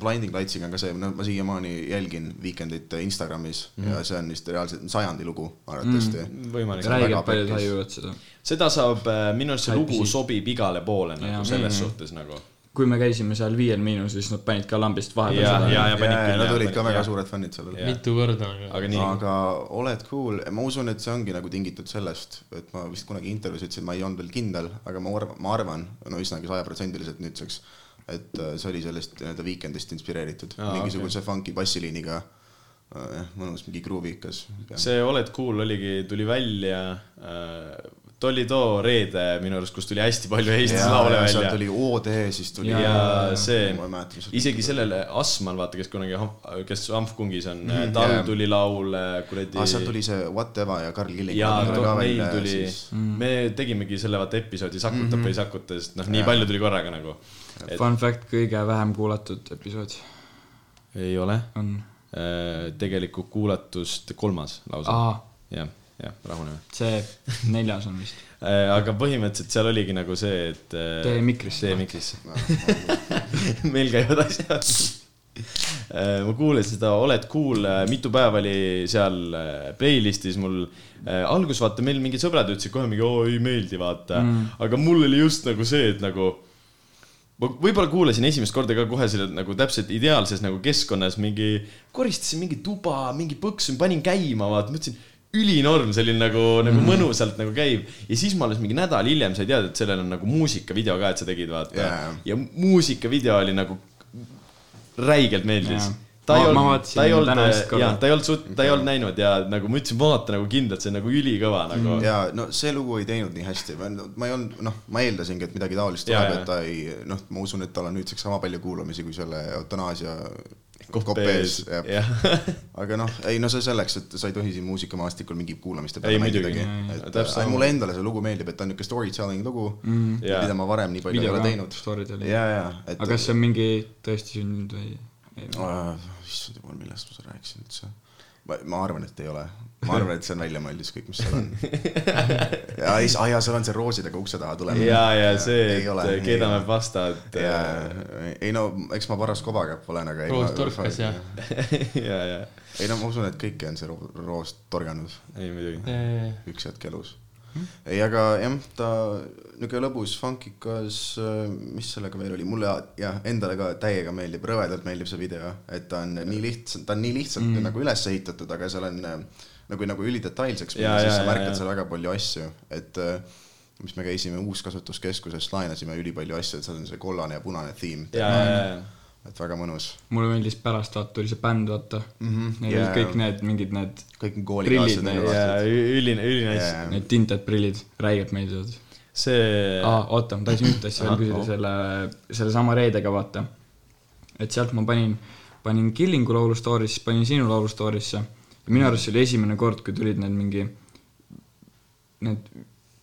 Blinding Lights'iga on ka see, no ma siiamaani jälgin Weekendit Instagramis mm ja see on vist reaalselt sajandi lugu arvatavasti mm. võimalik. räigelt paljud tajuvad seda. Seda saab, minu arust see lugu Hype'i. sobib igale poole nagu Jaa. selles Mhm. suhtes nagu. kui me käisime seal Viiel Miinus, siis nad panid ka lambist vahepeal Jaa, seda. jaa, ja panid ja, küll, ja nad jah, olid ka väga jah. suured fännid sellel. Jaa. mitu korda aga nii, aga oled cool, ma usun, et see ongi nagu tingitud sellest, et ma vist kunagi intervjuus ütlesin, ma ei olnud veel kindel, aga ma arvan, ma arvan, no üsnagi sajaprotsendiliselt nüüdseks, et äh, see oli sellest nii-öelda Weekendist inspireeritud Aa, mingisuguse funky bassiliiniga, mõnus mingi gruuvikas. see Oled cool oligi, tuli välja äh, Toledo reede minu arust, kus tuli hästi palju Eestis laule välja. tuli OD, siis tuli ja see isegi sellele Asmal, vaata, kes kunagi, kes Amfkungis on mm, Mhm, -hmm, tal jaa. tuli laul äh, kuradi ah,. sealt tuli see Whatever ja Karl Killing. ja neil tuli siis..., me tegimegi selle vaata episoodi Sakutab mm Mhm. -hmm. või ei sakuta, sest noh, nii Jaa. palju tuli korraga nagu. et Fun fact, kõige vähem kuulatud episood ei ole, on, tegelikult kuulatust kolmas lausa. aa, jah, jah, rahuneme. see neljas on vist. aga põhimõtteliselt seal oligi nagu see, et. Tee mikrisse. tee mikrisse. meil käivad asjad. ma kuulasin seda Oled cool, mitu päeva oli seal äh, playlist'is mul. algus vaata, meil mingid sõbrad ütlesid kohe mingi, oo ei meeldi, vaata mm.. aga mul oli just nagu see, et nagu ma võib-olla kuulasin esimest korda ka kohe selle nagu täpselt ideaalses nagu keskkonnas mingi, koristasin mingi tuba, mingi põksu, panin käima, vaata, mõtlesin ülinorm, selline nagu, nagu mõnusalt nagu käib. ja siis ma alles mingi nädal hiljem sai teada, et sellel on nagu muusikavideo ka, et sa tegid, vaata Jaa. ja muusikavideo oli nagu, räigelt meeldis Jaa. ta ei olnud, ta ei olnud jah, ta ei olnud suht-, ta ei olnud näinud ja nagu ma ütlesin, vaata nagu kindlalt, see on nagu ülikõva nagu mm.. ja no see lugu ei teinud nii hästi, ma ei olnud, noh, ma eeldasingi, et midagi taolist tuleb, et ta ei, noh, ma usun, et tal on nüüdseks sama palju kuulamisi kui selle eutanaasia kopees, jah. aga noh, ei no see selleks, et sa ei tohi siin muusikamaastikul mingi kuulamiste peale mängidagi. et Täpselt äh, mulle endale see lugu meeldib, et ta on niisugune storytelling lugu mm,, Jaa. mida ma varem nii palju ei ole teinud. ja, ja, et. aga kas see on mingi tõesti sündinud või? issand jumal, millest ma seda rääkisin üldse? ma, ma arvan, et ei ole. Ma arvan, et see on väljamõeldis kõik, mis seal on. ja ei, aa jaa, seal on see roosidega ukse taha tulemine. ja, ja see, Ei ole, et ei keedame pastat. ja, ei no eks ma paras kobakäpp olen, aga ei roos ma- torkas ja, ja, ja, ei no ma usun, et kõiki on see ro- roos torganud ei muidugi. üks hetk elus. ei, aga jah, ta niisugune lõbus, funkikas, mis sellega veel oli, mulle jah, endale ka täiega meeldib, rõvedalt meeldib see video, et ta on nii lihtsalt, ta on nii lihtsalt mm. nagu üles ehitatud, aga seal on äh, nagu, nagu ülidetailseks minna, siis sa märkad seal väga palju asju, et äh, mis me käisime uuskasutuskeskuses, laenasime ülipalju asju, et seal on see kollane ja punane theme. ja, ja, ja, et väga mõnus. mulle meeldis pärast vaata tuli see bänd vaata mm. Mhm, -hmm. Neil olid kõik need mingid need, kõik koolikaaslased üline, ülinais Jaa.. need tinted prillid, räigelt meeldivad. see aa, oota, ma tahtsin ühte asja veel küsida selle, sellesama reedega vaata. et sealt ma panin, panin Killingu laulu story'sse, panin sinu laulu story'sse. Ja minu arust see oli esimene kord, kui tulid need mingi, need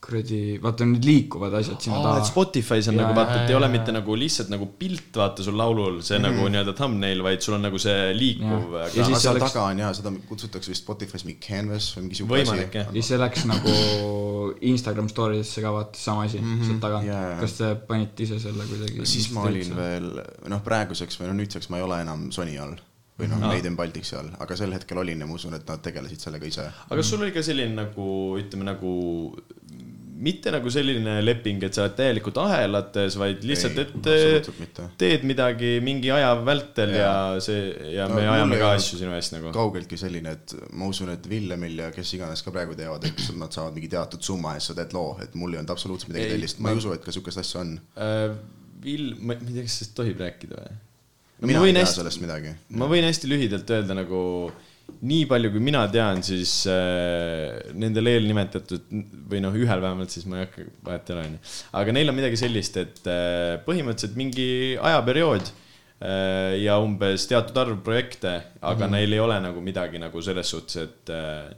kuradi, vaata need liikuvad asjad sinna taha. Spotify's on Jaa, nagu vaata, et ei ole mitte nagu lihtsalt nagu pilt, vaata sul laulul, see nagu nii-öelda thumbnail, vaid sul on nagu see liikuv. Ja ja siis seal oleks- taga on jaa, seda kutsutakse vist Spotify's mingi canvas või mingi siuke jah. ja siis see läks nagu Instagram story desse ka vaata, sama asi mm -hmm. sealt taga jaa. kas te panite ise selle kuidagi? siis ma olin veel, noh, praeguseks või noh, nüüdseks ma ei ole enam Sony all või noh, Made in Balticsi all, aga sel hetkel olin ja ma usun, et nad tegelesid sellega ise. aga kas sul oli ka selline nagu, ütleme nagu mitte nagu selline leping, et sa oled täielikult ahelates, vaid lihtsalt, et teed midagi mingi aja vältel ja, ja see ja No me ajame ka asju sinu eest nagu. kaugeltki selline, et ma usun, et Villemil ja kes iganes ka praegu teevad, et nad saavad mingi teatud summa eest, sa teed loo, et mul ei olnud absoluutselt midagi sellist, ma ei usu, et ka siukest asja on. Vill, ma ma ei tea, kas sellest tohib rääkida või? Mina ei tea sellest midagi. ma võin hästi lühidalt öelda nagu nii palju, kui mina tean, siis äh, nendel eelnimetatud või noh, ühel vähemalt siis ma ei hakka, vahet ei ole, onju. aga neil on midagi sellist, et äh, põhimõtteliselt mingi ajaperiood äh, ja umbes teatud arv projekte, aga mm -hmm. neil ei ole nagu midagi nagu selles suhtes, et äh,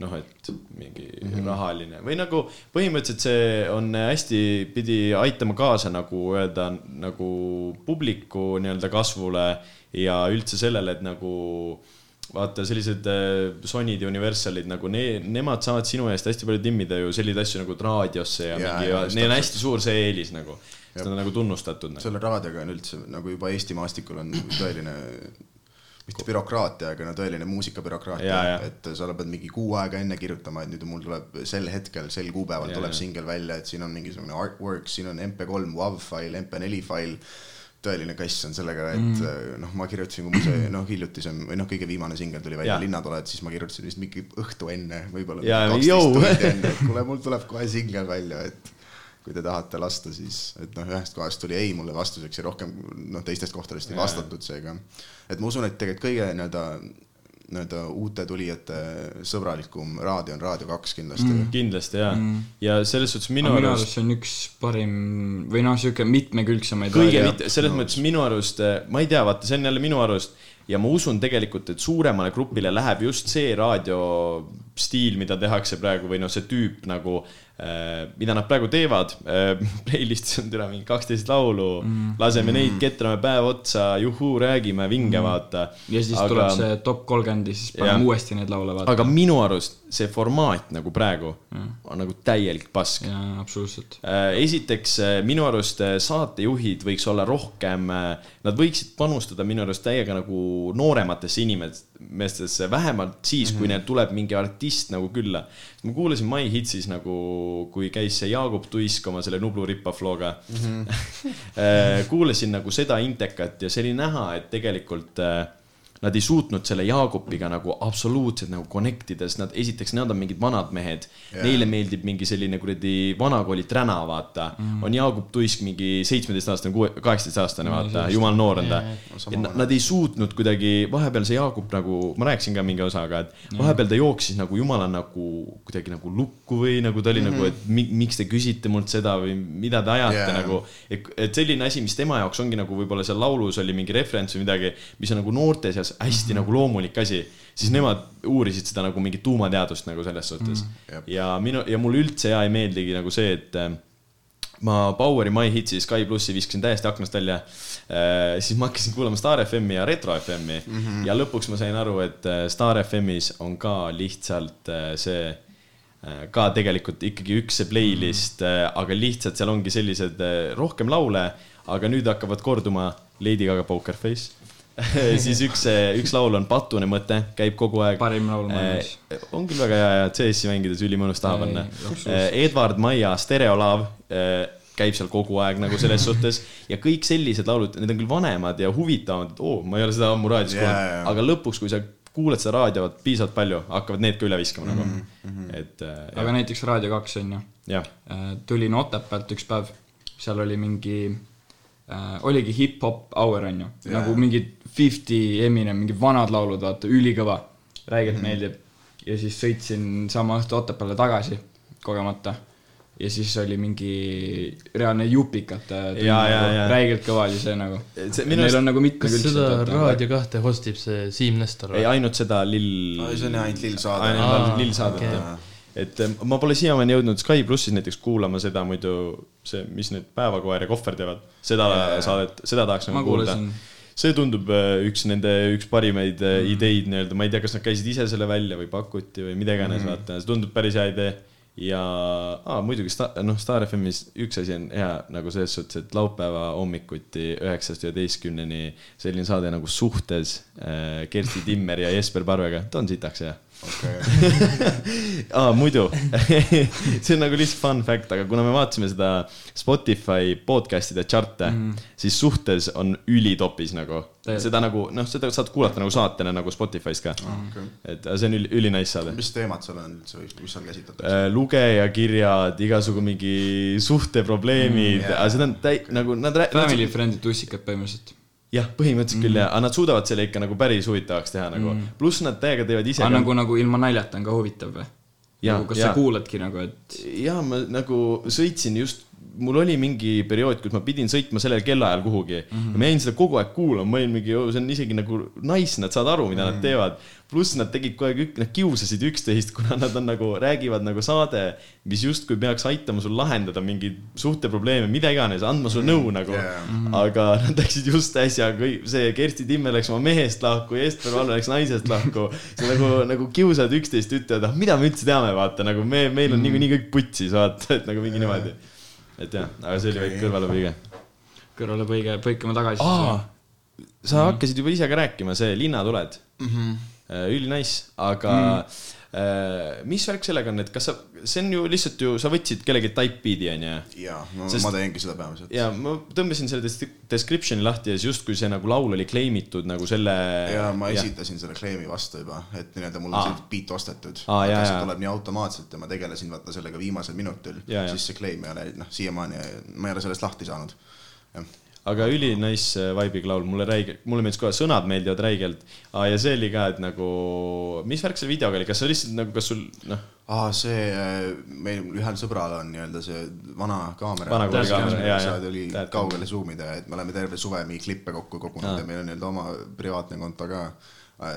noh, et mingi mm -hmm. rahaline või nagu põhimõtteliselt see on hästi, pidi aitama kaasa nagu öelda nagu publiku nii-öelda kasvule ja üldse sellele, et nagu vaata, sellised äh, Sonyd ja Universalid nagu ne,, nemad saavad sinu eest hästi palju timmida ju selliseid asju nagu raadiosse ja, ja mingi neil on hästi suur see eelis nagu. seda on nagu tunnustatud nagu.. selle raadioga on üldse nagu juba Eesti maastikul on tõeline, mitte bürokraatia, aga no tõeline muusikabürokraatia et sa pead mingi kuu aega enne kirjutama, et nüüd mul tuleb sel hetkel, sel kuupäeval Jaa, tuleb singel välja, et siin on mingisugune artwork, siin on MP3 WAV fail, MP4 fail tõeline kass on sellega, et mm. noh, ma kirjutasin, kui mul see noh, hiljutisem või noh, kõige viimane singel tuli välja. Linnad oled, siis ma kirjutasin vist mingi õhtu enne, võib-olla Jaa, mingi jõu. 12 tundi enne, et kuule, mul tuleb kohe singel välja, et kui te tahate lasta, siis et noh, ühest kohast tuli ei mulle vastuseks ja rohkem noh, teistest kohtadest ei vastatud, seega et ma usun, et tegelikult kõige nii-öelda nii-öelda uute tulijate sõbralikum raadio on Raadio kaks kindlasti mm.. kindlasti jaa mm.. ja selles suhtes minu aga minu arust arust see on üks parim või noh, sihuke mitmekülgsemaid kõige mitte, selles mõttes minu arust, ma ei tea, vaata, see on jälle minu arust ja ma usun tegelikult, et suuremale grupile läheb just see raadiostiil, mida tehakse praegu või noh, see tüüp nagu, mida nad praegu teevad. Playlist'is on täna mingi kaksteist laulu mm., laseme neid, ketrame päev otsa, juhuu, räägime, vinge mm., vaata. ja siis aga... tuleb see top kolmkümmend ja siis paneme uuesti neid laule vaata. aga minu arust see formaat nagu praegu on nagu täielik pask. jaa, absoluutselt. esiteks äh, minu arust äh, saatejuhid võiks olla rohkem, nad võiksid panustada minu arust täiega nagu noorematesse inimestesse, vähemalt siis, kui neil tuleb mingi artist nagu külla. ma kuulasin My Hitsis nagu, kui käis see Jaagup Tuisk oma selle Nublu Rippaf looga mm. -hmm. kuulasin nagu seda intekat ja see oli näha, et tegelikult äh, nad ei suutnud selle Jaagupiga nagu absoluutselt nagu connect ides, nad esiteks, nad on mingid vanad mehed yeah., neile meeldib mingi selline kuradi vanakooli träna, vaata mm.. on Jaagup Tuisk mingi seitsmeteistaastane, kuue, kaheksateistaastane, vaata, jumal noor on ta Jaa,. Nad ei suutnud kuidagi, vahepeal see Jaagup nagu, ma rääkisin ka mingi osaga, et vahepeal ta jooksis nagu jumala nagu kuidagi nagu lukku või nagu ta oli mm -hmm. nagu, et mi, miks te küsite mult seda või mida te ajate yeah. nagu. et, et selline asi, mis tema jaoks ongi nagu võib-olla seal laulus oli mingi referents või midagi, mis on nagu noorte seas hästi mm -hmm. nagu loomulik asi, siis nemad uurisid seda nagu mingit tuumateadust nagu selles suhtes mm. -hmm. ja minu ja mulle üldse hea ei meeldigi nagu see, et äh, ma Poweri My Hitsi Sky plussi viskasin täiesti aknast välja. siis ma hakkasin kuulama Star FM-i ja Retro FM-i mm -hmm. ja lõpuks ma sain aru, et äh, Star FM-is on ka lihtsalt äh, see äh, ka tegelikult ikkagi üks see playlist mm, -hmm. aga lihtsalt seal ongi sellised äh, rohkem laule, aga nüüd hakkavad korduma Lady Gaga Poker Face siis üks, üks laul on Patune mõte, käib kogu aeg. Parim laul maailmas. on küll väga hea ja CS-i mängides ülimõnus taha Ei, panna. absoluutselt. Edward Maia Stereolav äh, käib seal kogu aeg nagu selles suhtes ja kõik sellised laulud, need on küll vanemad ja huvitavamad, et oo oh,, ma ei ole seda ammu raadios Jaa, kuulnud jaa. aga lõpuks, kui sa kuulad seda raadiot piisavalt palju, hakkavad need ka üle viskama nagu mm. -hmm. et äh, aga jah, näiteks Raadio kaks on ju, jah, tulin Otepäält üks päev, seal oli mingi äh,, oligi hip-hop hour on ju yeah., nagu mingid Fifty, Eminem, mingid vanad laulud, vaata, ülikõva, räigelt mm -hmm. meeldib. ja siis sõitsin sama õhtu Otepääle tagasi kogemata ja siis oli mingi reaalne jupikate jaa, nagu, räigelt kõva oli see nagu. Neil on nagu kas seda. Raadio kahte hostib see Siim Nestor ei? ainult seda lill. see on jah ainult lill saade. ainult lill saadet okei. jah. Et ma pole siiamaani jõudnud Sky plussis näiteks kuulama seda muidu see, mis need Päevakoer ja Kohver teevad, seda saadet, seda tahaks nagu kuulda. See tundub äh, üks nende üks parimaid mm. ideid nii-öelda, ma ei tea, kas nad käisid ise selle välja või pakuti või mida iganes mm., vaata, see tundub päris hea idee. ja ah, muidugi Sta- noh, Star FM-is üks asi on hea nagu selles suhtes, et laupäeva hommikuti üheksast üheteistkümneni selline saade nagu Suhtes äh, Kersti Timmer ja Jesper Parvega, ta on sitaks hea aa, muidu see on nagu lihtsalt fun fact, aga kuna me vaatasime seda Spotify podcast'ide chart'e mm., siis suhtes on ülitopis nagu. Seda nagu noh, seda saad kuulata nagu saatena nagu Spotify's ka mm.. Okay. et aga see on üli, ülinais saade. mis teemad seal on üldse mis seal käsitletakse? Äh, lugejakirjad, igasugu mingi suhteprobleemid mm,, jaa. aga seda on täi-, nagu nad rää-. Family friendly tussikad põhimõtteliselt. jah, põhimõtteliselt küll jah, aga nad suudavad selle ikka nagu päris huvitavaks teha nagu mm., pluss nad täiega teevad ise aga ka- nagu, nagu ilma naljata on ka huvitav või? Nagu kas jaa. sa kuuladki nagu, et ja ma nagu sõitsin just, mul oli mingi periood, kus ma pidin sõitma sellel kellaajal kuhugi mm. -hmm. ja ma jäin seda kogu aeg kuulama, ma olin mingi, see on isegi nagu nice, nad saavad aru, mida mm -hmm. nad teevad. Pluss nad tegid kogu aeg, nad kiusasid üksteist, kuna nad on nagu, räägivad nagu saade, mis justkui peaks aitama sul lahendada mingeid suhteprobleeme, mida iganes, andma sulle nõu nagu Yeah. mm. -hmm. aga nad läksid just äsja, see Kersti Timmer läks oma mehest lahku, Jesper Valve läks naisest lahku. see nagu, nagu kiusavad üksteist, ütlevad, ah mida me üldse teame, vaata nagu me, meil on niikuinii kõik putsis, vaata, et nagu mingi niimoodi. et jah, aga see oli väike kõrvalepõige. kõrvale põige, põikame tagasi aa, siis. sa hakkasid juba ise ka rääkima, see Linnatuled mm. -hmm. ülinais, aga mm. mis värk sellega on, et kas sa, see on ju lihtsalt ju, sa võtsid kellegi type beat'i onju. jaa, no Sest- ma teengi seda peamiselt. ja ma tõmbasin selle des- description'i lahti ja siis justkui see nagu laul oli claim itud nagu selle. ja ma esitasin selle claim'i vastu juba, et nii-öelda mul on see beat ostetud. See tuleb nii automaatselt ja ma tegelesin vaata sellega viimasel minutil, siis see claim ei ole noh, siiamaani ma ei ole sellest lahti saanud. jah, aga üli nice äh, vibe'iga laul, mulle räige, mulle meeldis kohe, sõnad meeldivad räigelt. ja see oli ka, et nagu, mis värk selle videoga oli, kas see lihtsalt nagu, kas sul noh, aa, see, meil ühel sõbral on nii-öelda see vana kaamera. Vana kooli kaamera, jaa, jaa. oli kaugele zoom ida, et me oleme terve suve mingi klippe kokku kogunud ja meil on nii-öelda oma privaatne konto ka.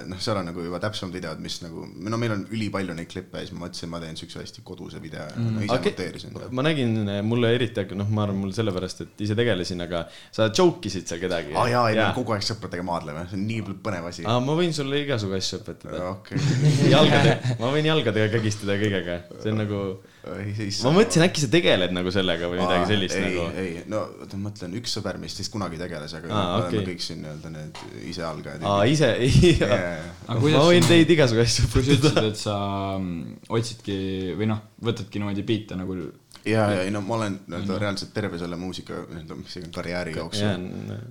noh, seal on nagu juba täpsemad videod, mis nagu, no meil on ülipalju neid klippe ja siis ma mõtlesin, ma teen siukse hästi koduse video ja mm. ise Aga- monteerisin. ma nägin, mulle eriti, noh, ma arvan, mul sellepärast, et ise tegelesin, aga sa joke isid seal kedagi. aa jaa, ei me kogu aeg sõpradega maadleme, see on nii põnev asi. aa, ma võin sulle igasugu asju õpetada. okei, jalgade, ma võin jalgadega kägistada kõigega, see on nagu, siis. ma mõtlesin, äkki sa tegeled nagu sellega või midagi sellist ei, nagu. ei, no oota, ma mõtlen, üks sõber meist vist kunagi tegeles, aga Aa, me oleme okei. kõik siin nii-öelda need ise algajad. aa, ise, Aga ma kuidas võin teid igasugu asju kui sa õpetada. ütlesid, et sa mm, otsidki või noh, võtadki niimoodi biite nagu ja, ja ei no ma olen nii-öelda reaalselt terve selle muusika nii-öelda, mis on, karjääri jooksul.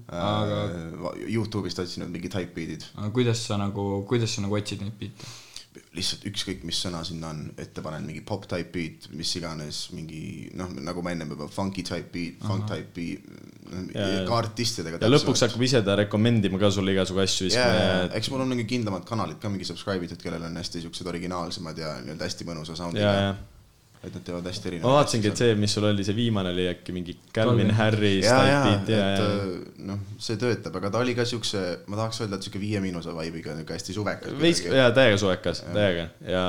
Aga- Youtube'ist otsinud mingid hype beat'id, aga kuidas sa nagu, kuidas sa nagu otsid neid biite? Lihtsalt ükskõik, mis sõna sinna on, ette panen mingi pop type beat, mis iganes, mingi noh, nagu ma ennem juba funky type beat, funk type beat, ja. ka artistidega. ja lõpuks hakkab ise ta recommend ima ka sulle igasugu asju, jaa, me, eks mul on mingi kindlamad kanalid ka mingi subscribe itud, kellel on hästi siuksed originaalsemad ja nii-öelda hästi mõnusa sound'iga ja. Et nad teevad hästi ma erinevaid vaatasingi, et see, mis sul oli, see viimane oli äkki mingi Calvin. Harris ja, type ja, et ja, äh, noh, see töötab, aga ta oli ka siukse, ma tahaks öelda, et siuke Viie Miinuse vibe'iga, niuke hästi suvekas. veits, jaa, täiega suvekas, täiega ja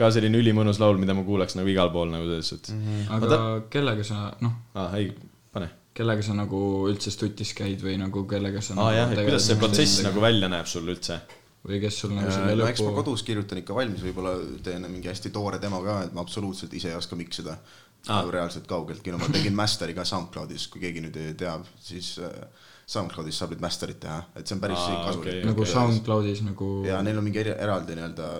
ka selline ülimõnus laul, mida ma kuulaks nagu igal pool nagu selles suhtes mm. -hmm. aga kellega sa, noh, aa, ei, pane. kellega sa nagu üldse stutis käid või nagu kellega sa aa nagu jah, et kuidas see protsess nagu välja näeb sul üldse? Või kes sul nagu selle no eks ma lõpu, kodus kirjutan ikka valmis, võib-olla teen mingi hästi toore demo ka, et ma absoluutselt ise ei oska miksida ah.. reaalselt kaugeltki, no ma tegin master'i ka SoundCloudis, kui keegi nüüd ei teab, siis äh, SoundCloudis saab nüüd master'it teha, et see on päris ah, kasulik okei, nagu Ja- SoundCloudis nagu ja neil on mingi eraldi nii-öelda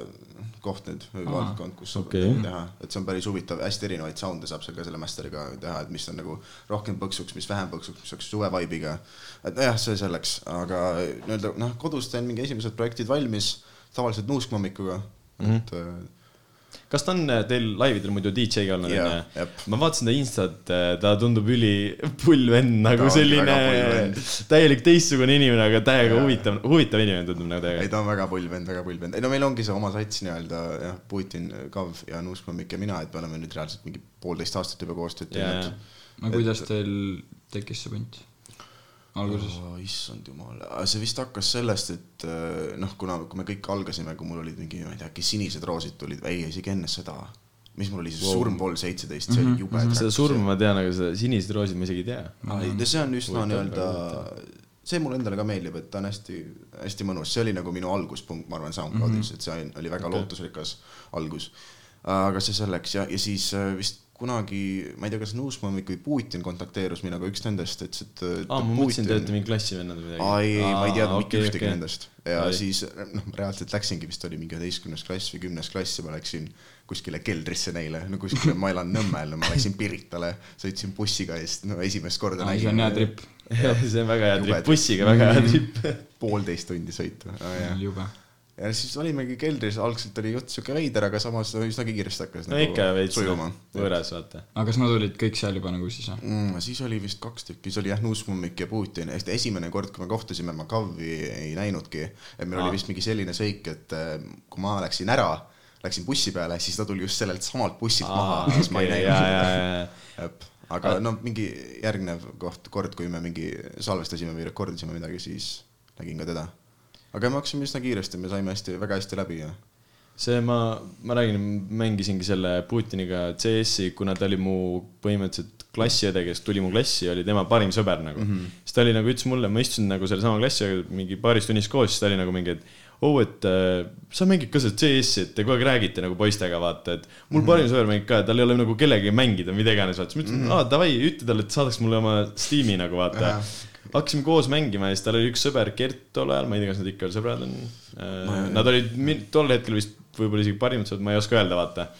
koht nüüd, valdkond, kus saab okay. teha, et see on päris huvitav, hästi erinevaid sound'e saab seal ka selle master'iga teha, et mis on nagu rohkem põksuks, mis vähem põksuks, mis oleks suve vibe'iga. et nojah, see selleks, aga nii-öelda noh, kodus teen mingi esimesed projektid valmis, tavaliselt nuuskmammikuga mm, Mhm. -hmm. et äh, kas ta on äh, teil laividel muidu DJ-ga olnud onju ma vaatasin ta instat, ta tundub üli pull vend, nagu Ta selline täielik teistsugune inimene, aga täiega huvitav, huvitav inimene tundub nagu ei, täiega. ta on väga pull vend, väga pull vend, ei no meil ongi see oma sats nii-öelda jah, Putin, Kav ja Nuuskmammik ja mina, et me oleme nüüd reaalselt mingi poolteist aastat juba koostööd teinud. no kuidas teil tekkis see punt alguses? oh,. issand jumal, see vist hakkas sellest, et äh, noh, kuna, kui me kõik algasime, kui mul olid mingi, ma ei tea, äkki sinised roosid tulid, ei, isegi enne seda. mis mul oli siis wow., surm pool seitseteist, see oli jube mm. seda surma ma tean, aga seda sinised roosid ma isegi ei tea. -hmm. see on üsna nii-öelda, see mulle endale ka meeldib, et ta on hästi, hästi mõnus, see oli nagu minu alguspunkt, ma arvan, SoundCloudis mm, -hmm. et see oli väga okay. lootusrikas algus. aga see selleks ja, ja siis äh, vist kunagi, ma ei tea, kas Nuusmamik või Putin kontakteerus minuga, üks nendest ütles, et aa, ma mõtlesin, te olete mingi klassivennad või midagi. aa ei, ei, ma ei teadnud mitte okei, ühtegi okei. nendest ja Ai. siis noh, reaalselt läksingi vist oli mingi üheteistkümnes klass või kümnes klass ja ma läksin kuskile keldrisse neile, no kuskile, ma elan Nõmmel, no ma läksin Piritale, sõitsin bussiga eest, no esimest korda see on hea trip, see on väga hea trip, bussiga väga hea trip. poolteist tundi sõitu. jube. Ja siis olimegi keldris, algselt oli jutt siuke veider, aga samas no, üsna kiiresti hakkas no ikka veits sujuma. võõras, vaata. aga kas nad olid kõik seal juba nagu siis või? mm,. siis oli vist kaks tükki, siis oli jah, Nuusmummik ja Putin, ehk esimene kord, kui me kohtusime, ma Kavi ei näinudki. et meil Aa. oli vist mingi selline seik, et äh, kui ma läksin ära, läksin bussi peale, siis ta tuli just sellelt samalt bussilt maha, siis ma ei ja, näinud ja, seda. aga no mingi järgnev koht, kord, kui me mingi salvestasime või rekordisime midagi, siis nägin ka teda. Aga me hakkasime üsna kiiresti, me saime hästi, väga hästi läbi ja see ma, ma räägin, mängisingi selle Putiniga CS-i, kuna ta oli mu põhimõtteliselt klassiõde, kes tuli mu klassi, oli tema parim sõber nagu mm. -hmm. siis ta oli nagu, ütles mulle, ma istusin nagu sellesama klassiga mingi paaris tunnis koos, siis ta oli nagu mingi, et oo, et äh, sa mängid ka seda CS-i, et te kogu aeg räägite nagu poistega, vaata, et mul parim sõber mängib ka, tal ei ole nagu kellegagi mängida, mida iganes, vaata, siis ma ütlesin, aa davai, ütle talle, et saadaks mulle oma Steam'i nagu vaata. Hakkasime koos mängima ja siis tal oli üks sõber, Gert tol ajal, ma ei tea, kas nad ikka veel sõbrad on. Nad olid tol hetkel vist võib-olla isegi parimad sõbrad, ma ei oska öelda, vaata.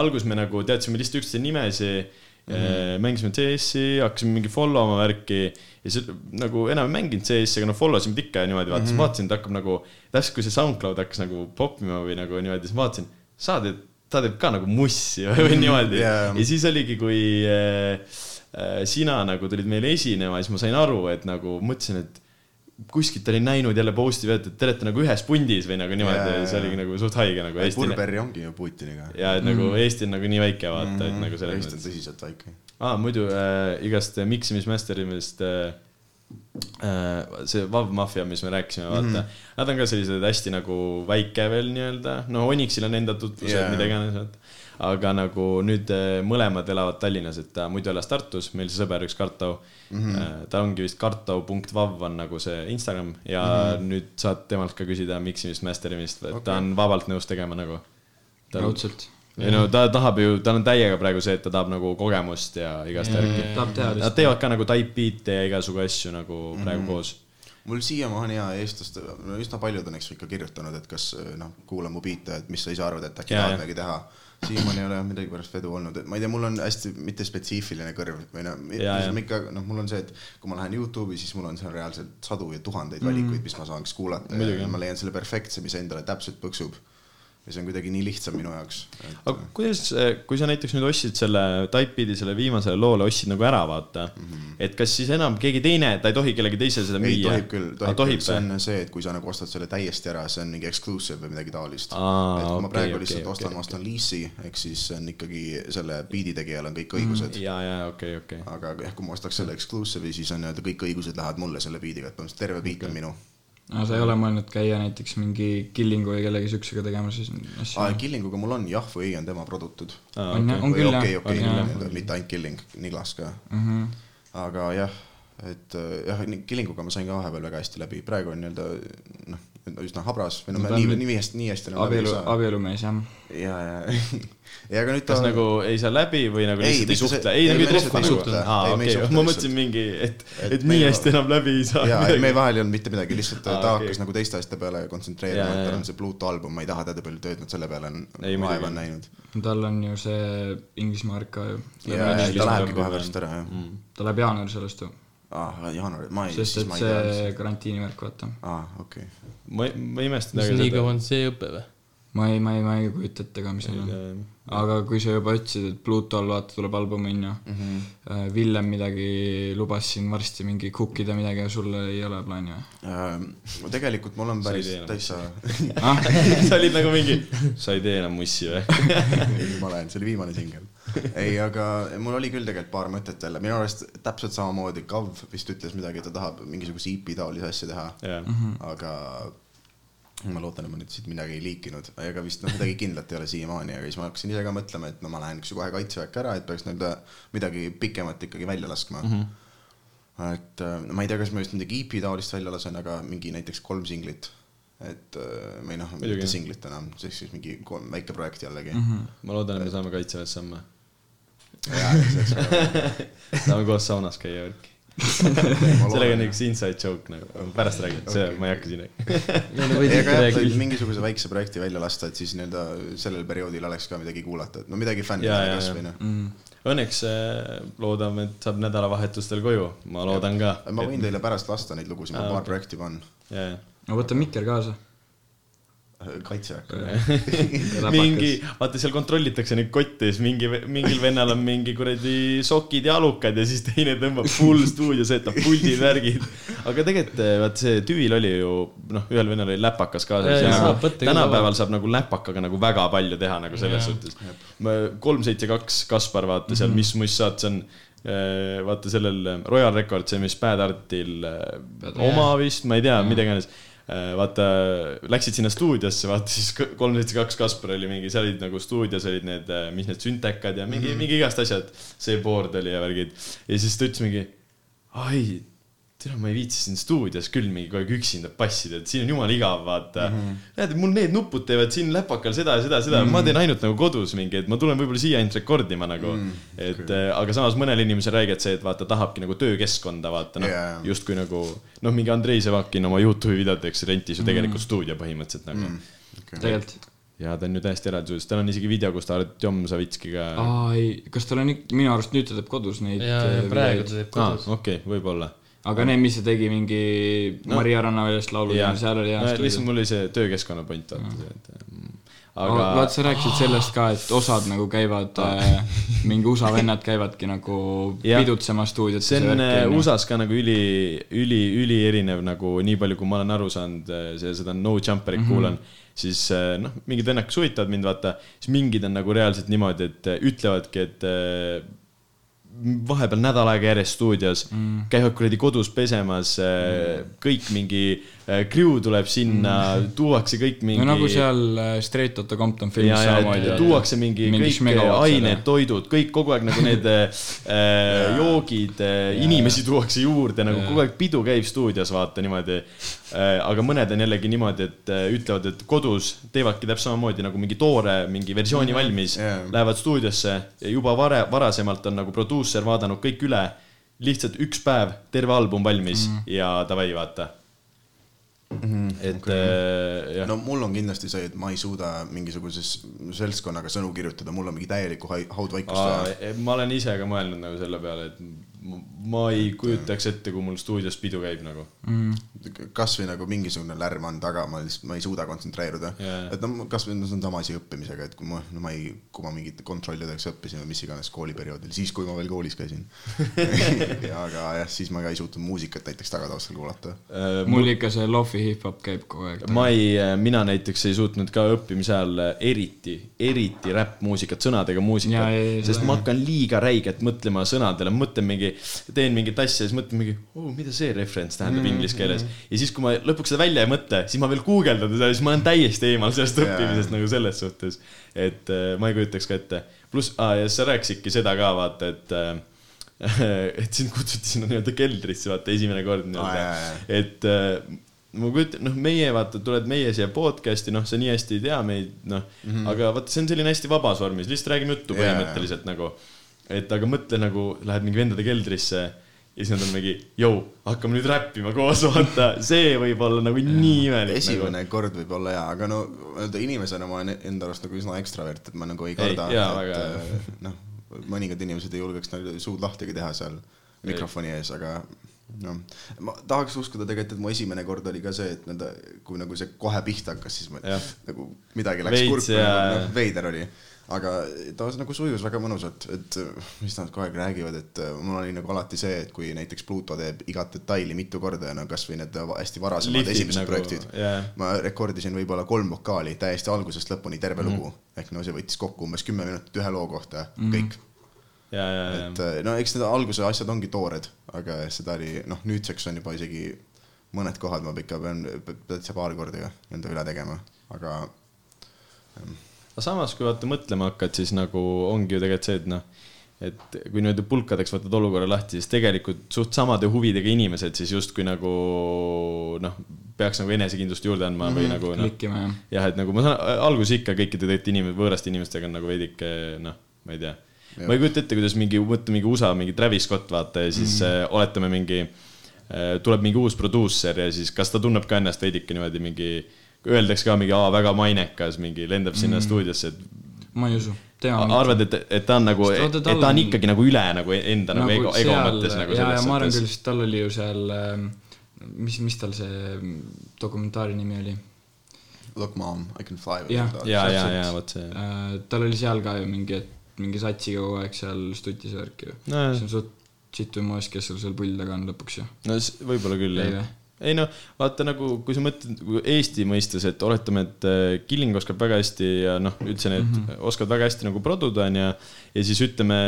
alguses me nagu teadsime lihtsalt üksteise nimesi mm, -hmm. mängisime CS-i, hakkasime mingi follow ma värki ja siis nagu enam ei mänginud CS-i, aga no follow sime ikka ja niimoodi, vaata, siis vaatasin, et hakkab nagu, täpselt kui see SoundCloud hakkas nagu poppima või nagu niimoodi, siis vaatasin, sa teed, ta teeb ka nagu mussi või, või niimoodi Jaa. ja siis oligi, kui äh, äh, sina nagu tulid meile esinema, siis ma sain aru, et nagu mõtlesin, et kuskilt olin näinud jälle post'i pealt, et te olete nagu ühes pundis või nagu niimoodi jaa, see oligi nagu suht haige nagu Eesti. Burberry ongi ju Putiniga. ja et nagu Eesti on nagu nii väike, vaata, et nagu selles Eesti on mõttes. tõsiselt väike. aa, muidu äh, igast äh, miksimismasterimist äh, äh, see Vav Mafia, mis me rääkisime, vaata mm, -hmm. nad on ka sellised hästi nagu väike veel nii-öelda, no Onyxil on enda tutvused yeah., mida iganes, vaata. Aga nagu nüüd äh, mõlemad elavad Tallinnas, et ta muidu elas Tartus, meil see sõber, üks Kartau mm. Mhm. -hmm. ta ongi vist kartau.vav on nagu see Instagram ja mm -hmm. nüüd saad temalt ka küsida miksimist, masterimist, et okay. ta on vabalt nõus tegema nagu. raudselt. ei no ta tahab ju, tal on täiega praegu see, et ta tahab nagu kogemust ja igast värki. Nad teevad ka nagu beat'e ja igasugu asju nagu praegu koos. mul siiamaani ja eestlaste, no üsna paljud on eks ikka kirjutanud, et kas noh, kuula mu biite, et mis sa ise arvad, et äkki tahad midagi teha. Siiamaani ei ole midagi pärast vedu olnud, et ma ei tea, mul on hästi mitte spetsiifiline kõrv või noh, jah. ikka noh, mul on see, et kui ma lähen Youtube'i, siis mul on seal reaalselt sadu ja tuhandeid valikuid, mis ma saaks kuulata Muidugi. ja ma leian selle perfektse, mis endale täpselt põksub. Ja see on kuidagi nii lihtsam minu jaoks. aga kuidas, kui sa näiteks nüüd ostsid selle type beat'i selle viimasele loole, ostsid nagu ära, vaata mm. -hmm. et kas siis enam keegi teine, ta ei tohi kellelegi teisele seda müüa? ei, tohib küll, tohib, tohib küll, see või? on see, et kui sa nagu ostad selle täiesti ära, see on mingi exclusive või midagi taolist. Et kui ma praegu okei, lihtsalt okei, ostan, okei. ma ostan liisi, ehk siis see on ikkagi selle biidi tegijal on kõik õigused mm.. ja, ja okei, okei. aga jah, kui ma ostaks selle exclusive'i, siis on nii-öelda kõik õigused lähevad mulle selle biidiga, et põhimõtteliselt terve biit on minu. No sa ei ole mõelnud käia näiteks mingi Killingu või kellegi siuksega tegemas siis aa, asju? Killinguga mul on jah või on tema produtud. on jah, on küll jah okei, okei, mitte ainult Killing, Niglas ka. Mhm. aga jah, et äh, jah, Killinguga ma sain ka vahepeal väga hästi läbi, praegu on nii-öelda noh, üsna habras või noh No, nii on, nii hästi, nii hästi enam abielu ei, abielumees jah. ja, ja, ja aga nüüd ta kas nagu ei saa läbi või nagu Ei, lihtsalt ei see- suhtle? ei, ei, nagu ei lihtsalt trehva ei nagu suhtle.. aa, Ei, ei okei, ma mõtlesin mingi, et, Et et me nii ei- hästi enam läbi ei saa jaa, ei meie vahel ei olnud mitte midagi, lihtsalt ta hakkas nagu teiste asjade peale kontsentreerima, Jaa, et tal jaa, on see Pluto album, ma ei taha teda palju tööd nüüd selle peale on Ei, vaeva näinud. tal on ju see Inglismaa RK ju. ja, ja ta lähebki kohe on- pärast ära jah. ta läheb jaanuaris sellest ju. aa, jaanuar, ma ei, sest siis et ei see karantiinivärk, vaata. aa, okei. ma, ma imestan mis nii kaua on see õpe või? ma ei, ma ei, ma ei kujuta ette ka, mis neil on. aga kui sa juba ütlesid, et Pluutol vaata tuleb album on ju Mhm. äh,, Villem midagi lubas siin varsti mingi cook ida midagi, aga sul ei ole plaani või? Äh, tegelikult mul on ei päris täitsa, ah, sa olid nagu mingi, sa ei tee enam mussi või? ma olen, see oli viimane singel. ei, aga mul oli küll tegelikult paar mõtet jälle, minu arust täpselt samamoodi Kav vist ütles midagi, et ta tahab mingisuguse EP taolise asja teha, jah, aga ma loodan, et ma nüüd siit midagi ei liikinud, aga vist noh, midagi kindlat ei ole siiamaani, aga siis ma hakkasin ise ka mõtlema, et no ma lähen kohe kaitseväkke ära, et peaks nii-öelda midagi pikemat ikkagi välja laskma mm. -hmm. et äh, ma ei tea, kas ma just midagi EP taolist välja lasen, aga mingi näiteks kolm singlit. et äh, või noh, mitte singlit enam, siis siis mingi kolm, väike projekt jällegi mm. ma loodan, et me saame kaitseväes samme. Saame koos saunas käia värki. sellega on üks inside joke nagu, pärast räägin, see Okei. ma ei hakka siin rääkima. mingisuguse väikse projekti välja lasta, et siis nii-öelda sellel perioodil oleks ka midagi kuulata, et no midagi fännidele kasvõi noh. mm. Õnneks äh, loodame, et saab nädalavahetustel koju, ma loodan ka. ma võin teile pärast lasta neid lugusid, mul Aa, paar okei. projekti juba on. jaa, no võta mikker kaasa. kaitseväkke. mingi, vaata seal kontrollitakse neid kotte, siis mingi, mingil vennal on mingi kuradi sokid ja alukad ja siis teine tõmbab full stuudio setab puldid, värgid. aga tegelikult eh, vaat see tüvil oli ju noh, ühel vennal oli läpakas kaasas ja jaa, nagu tänapäeval saab nagu läpakaga nagu väga palju teha nagu selles Jaa. suhtes. kolm, seitse, kaks Kaspar, vaata seal, mis muss saad, see on eh, vaata sellel Royal Record, see, mis Bad Artil eh, oma vist, ma ei tea, mida iganes vaata, läksid sinna stuudiosse, vaata siis kolm, seitse, kaks Kaspar oli mingi, seal olid nagu stuudios olid need, mis need süntekad ja mingi mm, -hmm. mingi igast asjad. see board oli ja värgid. ja siis ta ütles mingi, ai, tere, ma ei viitsi siin stuudios küll mingi kogu aeg üksinda passida, et siin on jumala igav, vaata mm. -hmm. näed, mul need nupud teevad siin läpakal seda ja seda ja seda mm, -hmm. ma teen ainult nagu kodus mingi, et ma tulen võib-olla siia ainult rekordima nagu mm. -hmm. et okay. aga samas mõnel inimesel räägid see, et vaata, tahabki nagu töökeskkonda vaata, noh Jaa, yeah. jaa. justkui nagu noh, mingi Andrei Sevakin oma Youtube'i videoteks rentis ju tegelikult stuudio põhimõtteliselt nagu mm. -hmm. tegelikult. ja ta on ju täiesti eraldi suus, tal on isegi video, kus ta Artjom Savitskiga. aa ei, kas tal on ikka, minu arust nüüd ta teeb kodus neid ja, äh, praegu ta teeb aa kodus, okei, võib-olla. Aga need, mis ta tegi mingi no. Maria Rannaväljast laulu, seal oli hea no, lihtsalt stuudio. mul oli see töökeskkonna point vaata see, et mm. aga vaata, sa rääkisid sellest ka, et osad nagu käivad äh,, mingi USA vennad käivadki nagu Jah. pidutsemas stuudiotes see on äh. USA-s ka nagu üli, üli, ülierinev nagu nii palju, kui ma olen aru saanud, see, seda No Jumperit mm -hmm. kuulan, siis äh, noh, mingid vennad, kes huvitavad mind, vaata, siis mingid on nagu reaalselt niimoodi, et äh, ütlevadki, et äh, vahepeal nädal aega järjest stuudios mm., käivad kuradi kodus pesemas mm., kõik mingi crew tuleb sinna mm., tuuakse kõik mingi no nagu seal äh, Straight Outta Compton filmis ja, ja samamoodi. tuuakse mingi, mingi kõik ained, toidud, kõik kogu aeg nagu need äh, joogid, inimesi tuuakse juurde, nagu kogu aeg pidu käib stuudios, vaata niimoodi äh,. aga mõned on jällegi niimoodi, et äh, ütlevad, et kodus teevadki täpselt samamoodi nagu mingi toore mingi versiooni valmis Jaa. yeah., lähevad stuudiosse ja juba vare, varasemalt on nagu produusser vaadanud kõik üle, lihtsalt üks päev, terve album valmis mm ja davai, vaata et okay. äh, no mul on kindlasti see, et ma ei suuda mingisuguses seltskonnaga sõnu kirjutada, mul on mingi täielikku haudvaikust vaja. Aa, ma olen ise ka mõelnud nagu selle peale, et ma ei kujutaks ette, kui mul stuudios pidu käib nagu. kasvõi nagu mingisugune lärm on taga, ma lihtsalt, ma ei suuda kontsentreeruda Jaa. et no kasvõi no see on sama asi õppimisega, et kui ma, no ma ei, kui ma mingite kontrollideks õppisin või mis iganes kooliperioodil, siis kui ma veel koolis käisin. aga jah, siis ma ka ei suutnud muusikat näiteks tagataustal kuulata. mul ikka see lofi hip-hop käib kogu aeg. ma ei, mina näiteks ei suutnud ka õppimise ajal eriti, eriti räppmuusikat, sõnadega muusikat sest ma hakkan liiga räiget mõtlema sõnadele, mõtlen mingi, teen mingit asja ja siis mõtlen mingi oh,, mida see referents tähendab Mm-hmm. inglise keeles. ja siis, kui ma lõpuks seda välja ei mõtle, siis ma veel guugeldan seda siis ma olen täiesti eemal sellest õppimisest nagu selles suhtes. et äh, ma ei kujutaks ka ette. pluss ah,, ja sa rääkisidki seda ka vaata, et äh, et sind kutsuti sinna nii-öelda keldrisse, vaata esimene kord nii-öelda jaa. et äh, ma kujutan, noh, meie vaata, tuled meie siia podcast'i, noh, sa nii hästi ei tea meid, noh mm, -hmm. aga vaata, see on selline hästi vabas vormis, lihtsalt räägime juttu Jaa, põhimõtteliselt nagu. Et aga mõtle nagu, lähed mingi vendade keldrisse ja siis nad on mingi, jõu, hakkame nüüd räppima koos, vaata, see võib olla nagu nii imelik. esimene Nagu. kord võib olla hea, aga no öelda inimesena ma olen enda arust nagu üsna ekstravert, et ma nagu ei karda, jaa, et äh, noh, mõningad inimesed ei julgeks nagu suud lahtigi teha seal mikrofoni ees, aga noh, ma tahaks uskuda tegelikult, et mu esimene kord oli ka see, et nõnda, kui nagu see kohe pihta hakkas, siis ma Jah. nagu midagi läks kurku ja- ja..., noh, veider oli. Aga ta nagu sujus väga mõnusalt, et mis nad kogu aeg räägivad, et äh, mul oli nagu alati see, et kui näiteks Pluto teeb igat detaili mitu korda ja no kasvõi need hästi varasemad Liftid esimesed nagu, projektid jaa. ma rekordisin võib-olla kolm vokaali täiesti algusest lõpuni terve mm lugu. ehk no see võttis kokku umbes kümme minutit ühe loo kohta mm, kõik. ja, ja, ja et äh, no eks need alguse asjad ongi toored, aga seda oli, noh, nüüdseks on juba isegi mõned kohad ma ikka pean täitsa paar korda enda üle tegema, aga aga samas, kui vaata mõtlema hakkad, siis nagu ongi ju tegelikult see, et noh, et kui niimoodi pulkadeks võtad olukorra lahti, siis tegelikult suht samade huvidega inimesed siis justkui nagu noh, peaks nagu enesekindlust juurde andma mm -hmm. või nagu noh, klikkima jah. jah, et nagu ma saan, alguses ikka kõikide tegelikult inimeste, võõraste inimestega on nagu veidike noh, ma ei tea. ma ei kujuta ette, kuidas mingi, võtta mingi USA mingi Travis Scott vaata ja siis mm -hmm. oletame mingi äh,, tuleb mingi uus produusser ja siis kas ta tunneb ka ennast veidike niimoodi mingi, öeldakse ka mingi, aa, väga mainekas, mingi lendab sinna mm stuudiosse, et ma ei usu. arvad, et, et ta on nagu, vaata, et ta on ikkagi nagu üle nagu enda nagu, ego, ego mõttes nagu ja, ja selles ma arvan küll, suhtes. sest tal oli ju seal, mis, mis tal see dokumentaari nimi oli? Look mom, I can fly. Jah. ja, ja, ja vot see. Äh, tal oli seal ka ju mingi, et mingi satsiga kogu aeg seal stutis ja värki ju. Nojah. see on suht situ moes, kes sul seal pull taga on lõpuks ju. no võib-olla küll jah. Ei no vaata nagu, kui sa mõtled nagu Eesti mõistes, et oletame, et äh, Killing oskab väga hästi ja noh, üldse need mm Mhm. -hmm. oskavad väga hästi nagu produda onju. ja siis ütleme,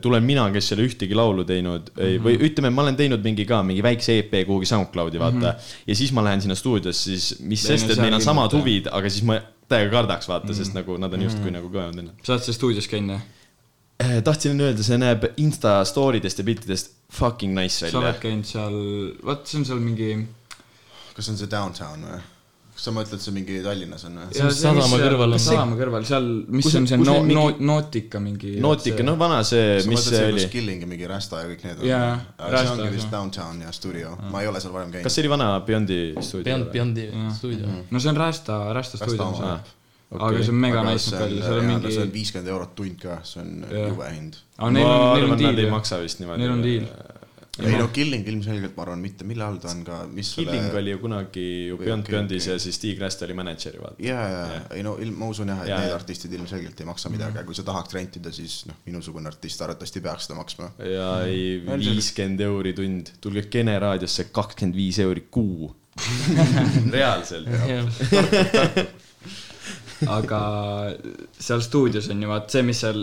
tulen mina, kes ei ole ühtegi laulu teinud mm -hmm. või ütleme, ma olen teinud mingi ka mingi väikse EP kuhugi SoundCloudi vaata mm. -hmm. ja siis ma lähen sinna stuudiosse, siis mis Teine sest, et meil on samad huvid, aga siis ma täiega kardaks vaata mm, -hmm. sest nagu nad on justkui nagu kõvemad vennad. sa oled seal stuudios käinud jah? Eh, tahtsin öelda, see näeb Insta story dest ja piltidest fucking nice sa välja oled. käinud seal, vaat see on seal mingi kas see on see downtown või? kas sa mõtled, see mingi Tallinnas on või? See on sadama kõrval on- sadama kõrval, seal, mis Kus on on- see no, on mingi- no, Nautica mingi Nautica, noh, vana see, sa mis mõtled see see, oli kus? Killing ja mingi Rasta ja kõik need Jaa, see Rasta, ongi vist downtown ja stuudio, ma ei ole seal varem käinud. kas see oli vana Beyondi stuudio Beyond, Beyondi stuudio. no see on Rasta, Rasta stuudio jah.. aga see on mega nice on, seal on no see on mingi, viiskümmend eurot tund ka, see on Jah. jube hind. aga neil on, neil on nad ei diil ju. maksa vist niimoodi. Neil on diil. ei no Killing ilmselgelt ma arvan mitte, mille all ta on ka, mis Killing oli ju kunagi ju Beyond Beyondis okei. ja siis Stig Räst oli mänedžer ju vaata. ja, ja Jah., ei no ilm- ma usun jah, et Jaa, need jaa. artistid ilmselgelt ei maksa midagi, aga kui sa tahaks rentida, siis noh, minusugune artist arvatavasti peaks seda maksma. ja ei, viiskümmend euri tund, tulge Kene raadiosse, kakskümmend viis euri kuu. reaalselt. Aga seal stuudios on ju vaat see, mis seal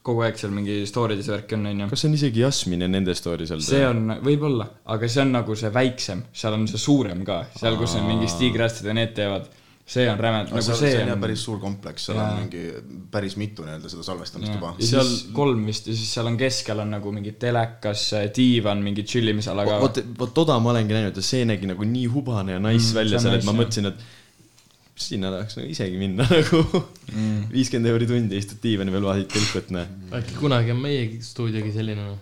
kogu aeg seal mingi story'des ja värk on, on ju. kas see on isegi Jasmine nende story's olnud? see on, võib-olla, aga see on nagu see väiksem, seal on see suurem ka, seal, kus on mingi Stig Rästid ja need teevad, see on räme, no nagu seal, see see on jah on. päris suur kompleks, seal on mingi päris mitu nii-öelda seda salvestamist juba ja. Seal- siis kolm vist ja siis seal on keskel on nagu mingi telekas, diivan, mingi tšillimisala ka. vot, vot toda ma olengi näinud ja see nägi nagu nii hubane ja nice Mm, välja see seal, et nice, ma mõtlesin, et sinna tahaks nagu isegi minna nagu Mm. viiskümmend euri tundi istud diivani peal, vaatad telkut, noh. äkki kunagi on meie stuudiogi selline noh.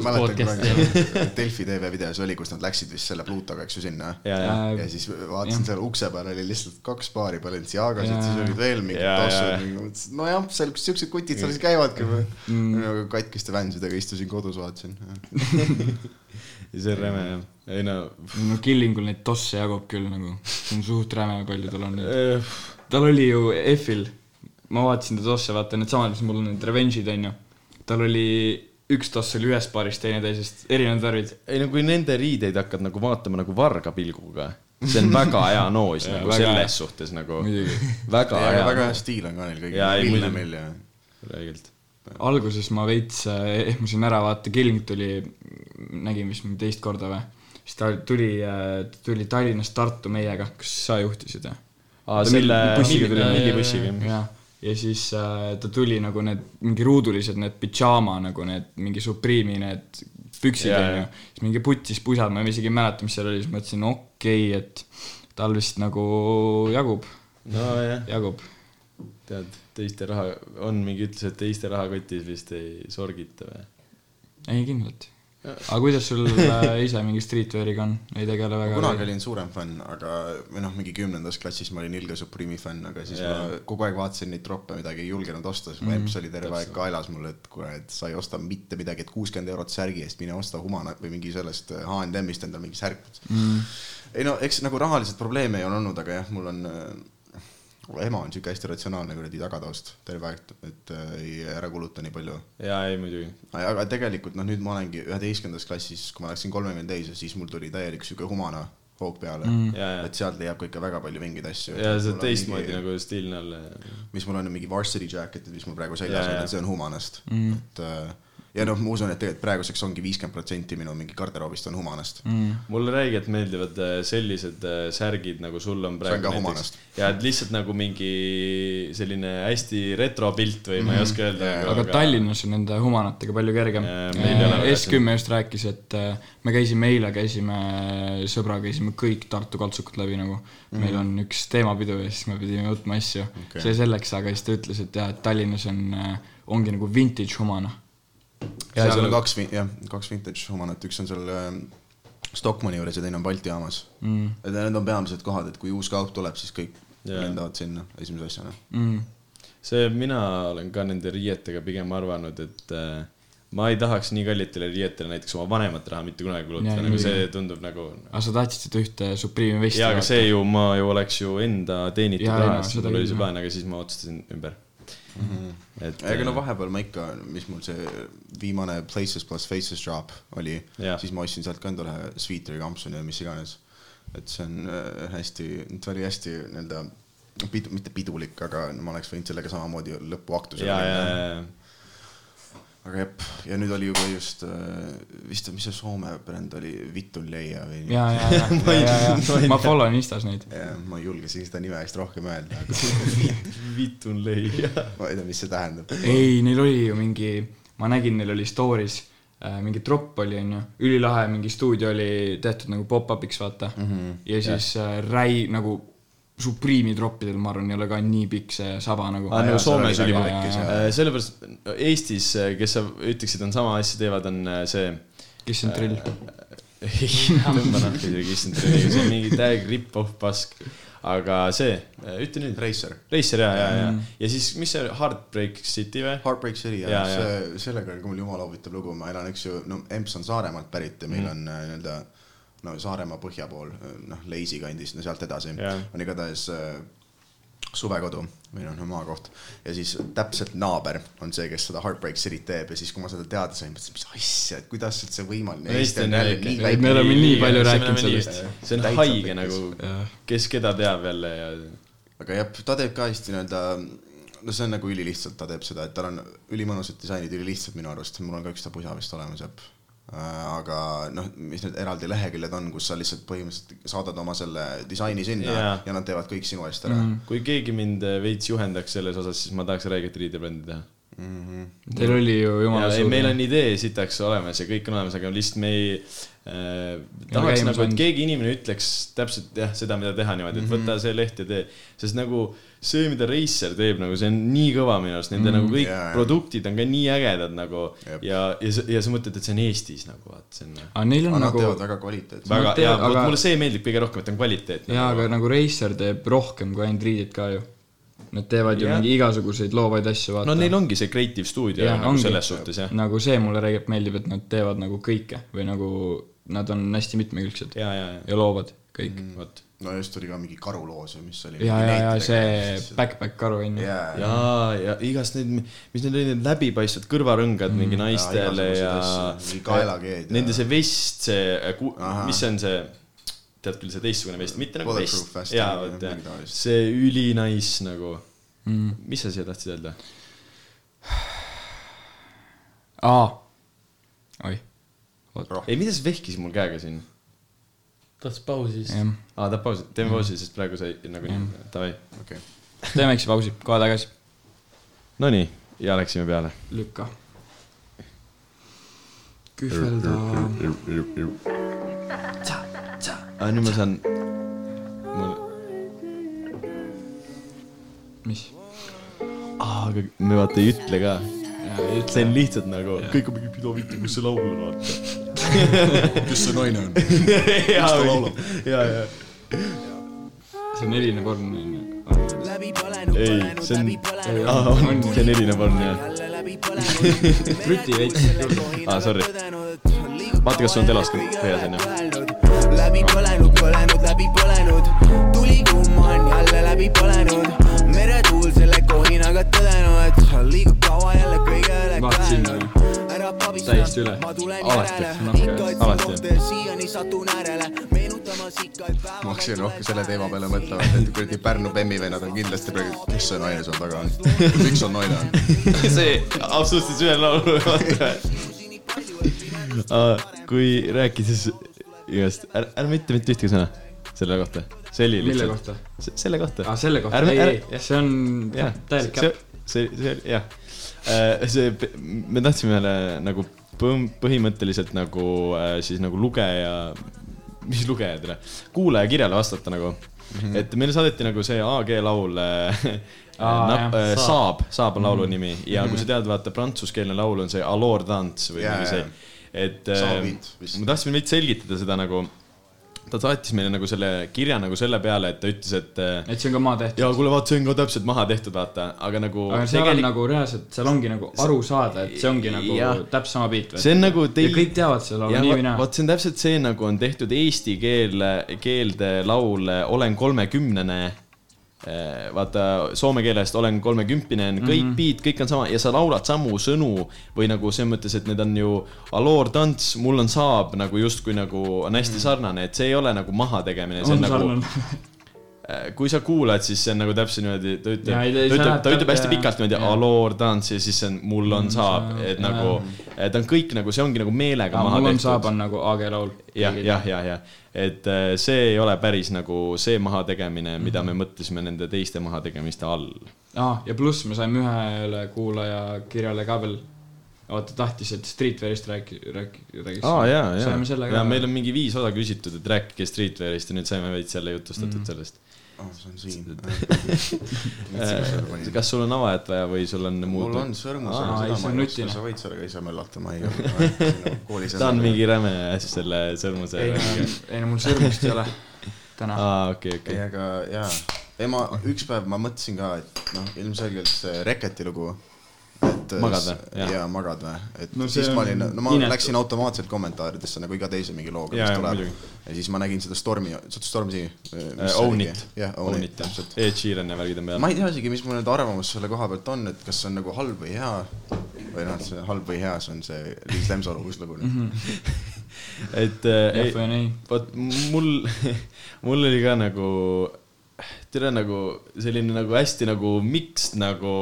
mäletan podcast kunagi Delfi tv videos oli, kus nad läksid vist selle Plutoga, eks ju, sinna. ja, ja, ja siis vaatasin seal ukse peal oli lihtsalt kaks paari Balenciagasid, siis olid veel mingid tossud, nojah, seal siuksed kutid seal siis käivadki või Mm. katkiste vänsidega istusin kodus, vaatasin. ja see on räme jah. Ei no, no Killingul neid tosse jagub küll nagu, see on suht räme, palju tal on neid. äh, tal oli ju F-il, ma vaatasin ta tosse, vaata needsamad, mis mul on need Revenge'id onju. tal oli, üks toss oli ühest paarist, teine teisest, erinevad värvid. ei no kui nende riideid hakkad nagu vaatama nagu varga pilguga, see on väga hea noos Jaa, nagu väga hea. selles suhtes nagu, väga ja hea. väga hea stiil on ka neil kõigil. Villemil ja räigelt. alguses ma veits äh, ehmusin ära, vaata Killing tuli, nägin vist mingi teist korda või, siis ta tuli, tuli Tallinnast Tartu meiega, kas sa juhtisid või? aa, selle bussiga tuli. millibussiga. jah, ja siis äh, ta tuli nagu need mingi ruudulised need pidžaama nagu need mingi Supreme'i need püksid onju siis mingi putis pusad, ma isegi ei mäleta, mis seal oli, siis mõtlesin okei okay,, et tal vist nagu jagub, nojah, jagub. tead, teiste raha, on mingi ütlus, et teiste rahakotis vist ei sorgita või? ei kindlalt. Aga kuidas sul äh, ise mingi streetwear'iga on, ei tegele väga? kunagi olin suurem fänn, aga või noh, mingi kümnendas klassis ma olin Ilge Supreme'i fänn, aga siis Jaa. ma kogu aeg vaatasin neid troppe, midagi ei julgenud osta, siis mu Mhm, emps oli terve aeg kaelas mul, et kuule, et sa ei osta mitte midagi, et kuuskümmend eurot särgi eest, mine osta Humana või mingi sellest äh, H&M-ist endale mingi särk mm.. ei no eks nagu rahaliselt probleeme ei ole olnud, aga jah, mul on äh, ema on siuke hästi ratsionaalne kuradi tagataust terve aeg, et äh, ei ära kuluta nii palju. jaa, ei muidugi. aga tegelikult noh, nüüd ma olengi üheteistkümnendas klassis, kui ma läksin kolmekümne täis ja siis mul tuli täielik siuke humana hoog peale Mm. mm.. ja, et sealt leiab ka ikka väga palju vingeid asju. ja see teistmoodi nagu stiilne olla. mis mul on mingi varsity jacket'id, mis mul praegu seljas on, et see on humanast Mm. et äh, ja noh, ma usun, et tegelikult praeguseks ongi viiskümmend protsenti minu mingi garderoobist on humanast. Mm. mulle räigelt meeldivad äh, sellised äh, särgid, nagu sul on praegu ka humanast.. ja et lihtsalt nagu mingi selline hästi retro pilt või ma ei oska öelda nagu, aga Tallinnas on nende humanatega palju kergem Jaa, meil ei ole väga S10 just rääkis, et äh, me käisime eile, käisime sõbraga, käisime kõik Tartu kaltsukad läbi nagu mm. -hmm. meil on üks teemapidu ja siis me pidime võtma asju okay.. see selleks, aga siis ta ütles, et jah, et Tallinnas on, ongi nagu vintage humana. Ja seal on kaks, jah, kaks vintage humanat, üks on seal äh, Stockmanni juures ja teine on Balti jaamas Mm. et need on peamised kohad, et kui uus kaup tuleb, siis kõik Jaa. lendavad sinna esimese asjana. Mm. see, mina olen ka nende riietega pigem arvanud, et äh, ma ei tahaks nii kallitele riietele näiteks oma vanemat raha mitte kunagi kulutada, nagu muidugi. see tundub nagu. aga sa tahtsid seda ühte Supreme'i vesti jaa, aga see ju, ma ju oleks ju enda teenitud raha seda mul oli see plaan, aga siis ma otsustasin ümber. Et aga no äh, vahepeal ma ikka, mis mul see viimane Places pluss Faces drop oli siis ma ostsin sealt ka endale sweater'i kampsuni ja mis iganes. et see on äh, hästi, ta oli hästi nii-öelda pidu, mitte pidulik, aga ma oleks võinud sellega samamoodi lõpuaktusele ja, aga jep, ja nüüd oli juba just äh, vist, mis see Soome bränd oli, Vitun Leia või ja, ja, ja, ja, ja, ja, ma follow in Instas neid. ja ma ei julge isegi seda nime vist rohkem öelda, aga vitun leia. ma ei tea, mis see tähendab. ei, neil oli ju mingi, ma nägin, neil oli story's äh, mingi tropp oli, onju, ülilahe mingi stuudio oli tehtud nagu pop-up'iks, vaata mm. Mhm. -hmm. ja siis äh, Räi nagu Supreme'i troppidel, ma arvan, ei ole ka nii pikk see saba nagu. aa, seal Soomes oli oli see-, sellepärast Eestis, kes sa ütleksid, on sama asja teevad, on äh, see Kiss and Drill. ei, tõmba nahku isegi issand, see on mingi täielik rip-off pask. aga see, ütle nüüd. Racer, Racer ja, ja, ja, ja siis, mis see Heartbreak City või? Heartbreak City ja, Ja, see, sellega on ka mul jumala huvitav lugu, ma elan, eks ju, no Emps on Saaremaalt pärit ja meil on äh, nii-öelda no Saaremaa põhja pool, noh, Leisi kandist ja sealt edasi Jaa. on igatahes äh, suvekodu, meil on maakoht ja siis täpselt naaber on see, kes seda Heartbreak City't teeb ja siis, kui ma seda teada sain, mõtlesin, mis asja, et kuidas üldse võimalik. No Eesti on jälle nii väike. me oleme nii palju rääkinud sellest. see on haige nagu, kes keda teab jälle ja aga jah, ta teeb ka hästi nii-öelda, no see on nagu ülilihtsalt, ta teeb seda, et tal on ülimõnusad disainid, ülilihtsad minu arust, mul on ka üks ta pusa vist olemas, jah. Aga noh, mis need eraldi leheküljed on, kus sa lihtsalt põhimõtteliselt saadad oma selle disaini sinna Jaa. ja nad teevad kõik sinu eest ära mm. kui keegi mind äh, veits juhendaks selles osas, siis ma tahaks räiget riidebrändi teha. -hmm. Teil oli ju jumala ja ei, suur. meil on idee sitaks olemas ja kõik on olemas, aga lihtsalt me ei äh, tahaks käima nagu, et keegi inimene ütleks täpselt jah, seda, mida teha niimoodi, et Mhm. võta see leht ja tee. sest nagu see, mida Racer teeb nagu see on nii kõva minu arust, nende Mhm. nagu kõik Jaa, jaa. produktid on ka nii ägedad nagu Jep. ja, ja sa, ja sa mõtled, et see on Eestis nagu vaat see on aga neil on aga nagu, teevad väga kvaliteetselt. väga ja aga- mulle see meeldib kõige rohkem, et on kvaliteetne. jaa, aga nagu Racer teeb rohkem kui ainult riided ka ju. Nad teevad ju Jah. mingi igasuguseid loovaid asju, vaata. no neil ongi see creative stuudio Jah, nagu ongi. selles suhtes jah. nagu see mulle tegelikult meeldib, et nad teevad nagu kõike või nagu nad on hästi mitmekülgsed ja, ja, ja ja loovad kõik. vot. no just tuli ka mingi karuloos või mis oli. ja, ja, ja see. backpack karu on ju. jaa, ja, ja igast need, mis need olid, need läbipaistvad kõrvarõngad mm, mingi naistele ja, mingi kaelakeed ja- Nende see vest, see, Ahah. mis see on see, tead küll, see teistsugune vest, mitte nagu vest jaa, vot jah see ülinais nagu Mm. mis sa siia tahtsid öelda? aa, oih, ei, mida sa vehkisid mul käega siin? tahtis pausi siis. aa, tahad pausi, teeme pausi, sest praegu sai nagunii, davai. okei. teeme väikse pausi, kohe tagasi. Nonii, ja läksime peale. lükka. kühvelda. aa, nüüd ma saan, mul, mis? aa, aga me vaata ei ütle ka. see on lihtsalt nagu, kõik on mingi, mida vitte, kus see laul on, kes see naine on? ja ta laulab?, ja, ja. see on erinev vorm on ju. ei, see on, aa, on, see on erinev on jah. truti veits. aa, sorry. vaata, kas sul on telos ka põhjas onju. Läbi põlenud, põlenud, läbi põlenud, tuli kumm on jälle läbi põlenud, meretuul selle kohinaga tõdenud, et sa liigud kaua jälle kõige üle pabista, Täiesti üle. ma tulen Alati, järele, ikka otsin alati. siiani satun äärele, meenutamas ikka, ma hakkasin rohkem selle teema peale mõtlema, et kuradi Pärnu Bemmi vennad on kindlasti praegu, kes see naine seal taga on, miks on naine on. see absoluutselt ühe laulu, vaata. kui rääkides igast, ära, ära mitte mitte ühtegi sõna selle kohta. see oli mille lihtsalt. kohta? selle kohta. aa, selle kohta, ei, ei, see on jah, täielik see käpp., see, see, jah. see, me tahtsime nagu põhimõtteliselt nagu äh, siis nagu lugeja, mis lugejatele, kuulaja kirjale vastata nagu mm. -hmm. et meile saadeti nagu see AG laul äh, Aa, nap- jah. äh, Saab, Saab on laulu nimi ja Mhm. kui sa tead, vaata prantsuskeelne laul on see Alors Dance või Jaa, mingi see jaa., et äh, beat vist. me tahtsime veits selgitada seda nagu, ta saatis meile nagu selle kirja nagu selle peale, et ta ütles, et äh, et see on ka maa tehtud. ja kuule, vaata, see on ka täpselt maha tehtud, vaata, aga nagu aga seal on nagu reaalselt, seal ongi nagu aru saada, et see ongi nagu Jah. täpselt sama beat. see on nagu ja kõik teavad seda laulu ja nii või naa. vot see on täpselt see, nagu on tehtud eesti keele, keelde laul Olen kolmekümnene. Vaata soome keelest olen kolmekümpine on kõik mm -hmm. beat, kõik on sama ja sa laulad samu sõnu või nagu selles mõttes, et need on ju Alor tants, mul on saab nagu justkui nagu on hästi sarnane, et see ei ole nagu mahategemine, see on, on nagu. kui sa kuulad, siis see on nagu täpselt niimoodi, ta ütleb, Ja ta ütleb, ta ütleb hästi pikalt niimoodi ja. Alor tants ja siis see on mul on saab, saab, et ja. nagu, ta on kõik nagu, see ongi nagu meelega maha mul on tehtud saab on nagu AG laul. jah, jah, jah, jah, et äh, see ei ole päris nagu see mahategemine, mida me mõtlesime nende teiste mahategemiste all. aa, ja pluss me saime ühele kuulaja kirjale ka veel, vaata tahtis, et Streetwearist rääki-, rääki-, räägiks. jaa saime, selle ka ja. meil on mingi viis osa küsitud, et rääkige Streetwearist ja nüüd saime veits jälle jutustatud mm. sellest. ah, see on siin. kas sul on avajat vaja või sul on muud? mul on sõrmus, Aa, ei, aga seda on ma ei oska, sa võid sellega ise möllata, ma ei. koolis ta on mingi räme asj selle sõrmuse ei, ei no mul sõrmust ei ole. täna. aa, okei, ei, okei. aga jaa, ei ma üks päev ma mõtlesin ka, et noh, ilmselgelt see Reketi lugu, et Magad või? Jaa, magad või, et No siis ma on olin, no ma inetu. läksin automaatselt kommentaaridesse nagu iga teise mingi looga, mis tuleb ja siis ma nägin seda Stormi, Stormzy. Own It. jah, Own It, täpselt. Ed Sheeran ja värgid on peal. ma ei tea isegi, mis mu nüüd arvamus selle koha pealt on, et kas see on nagu halb või hea või noh, see halb või hea, see on see Liis Lemsalu uus lugu Mhm. nüüd. et äh, jah ei, või ei? vot mul, mul oli ka nagu, tere nagu selline nagu hästi nagu mixed nagu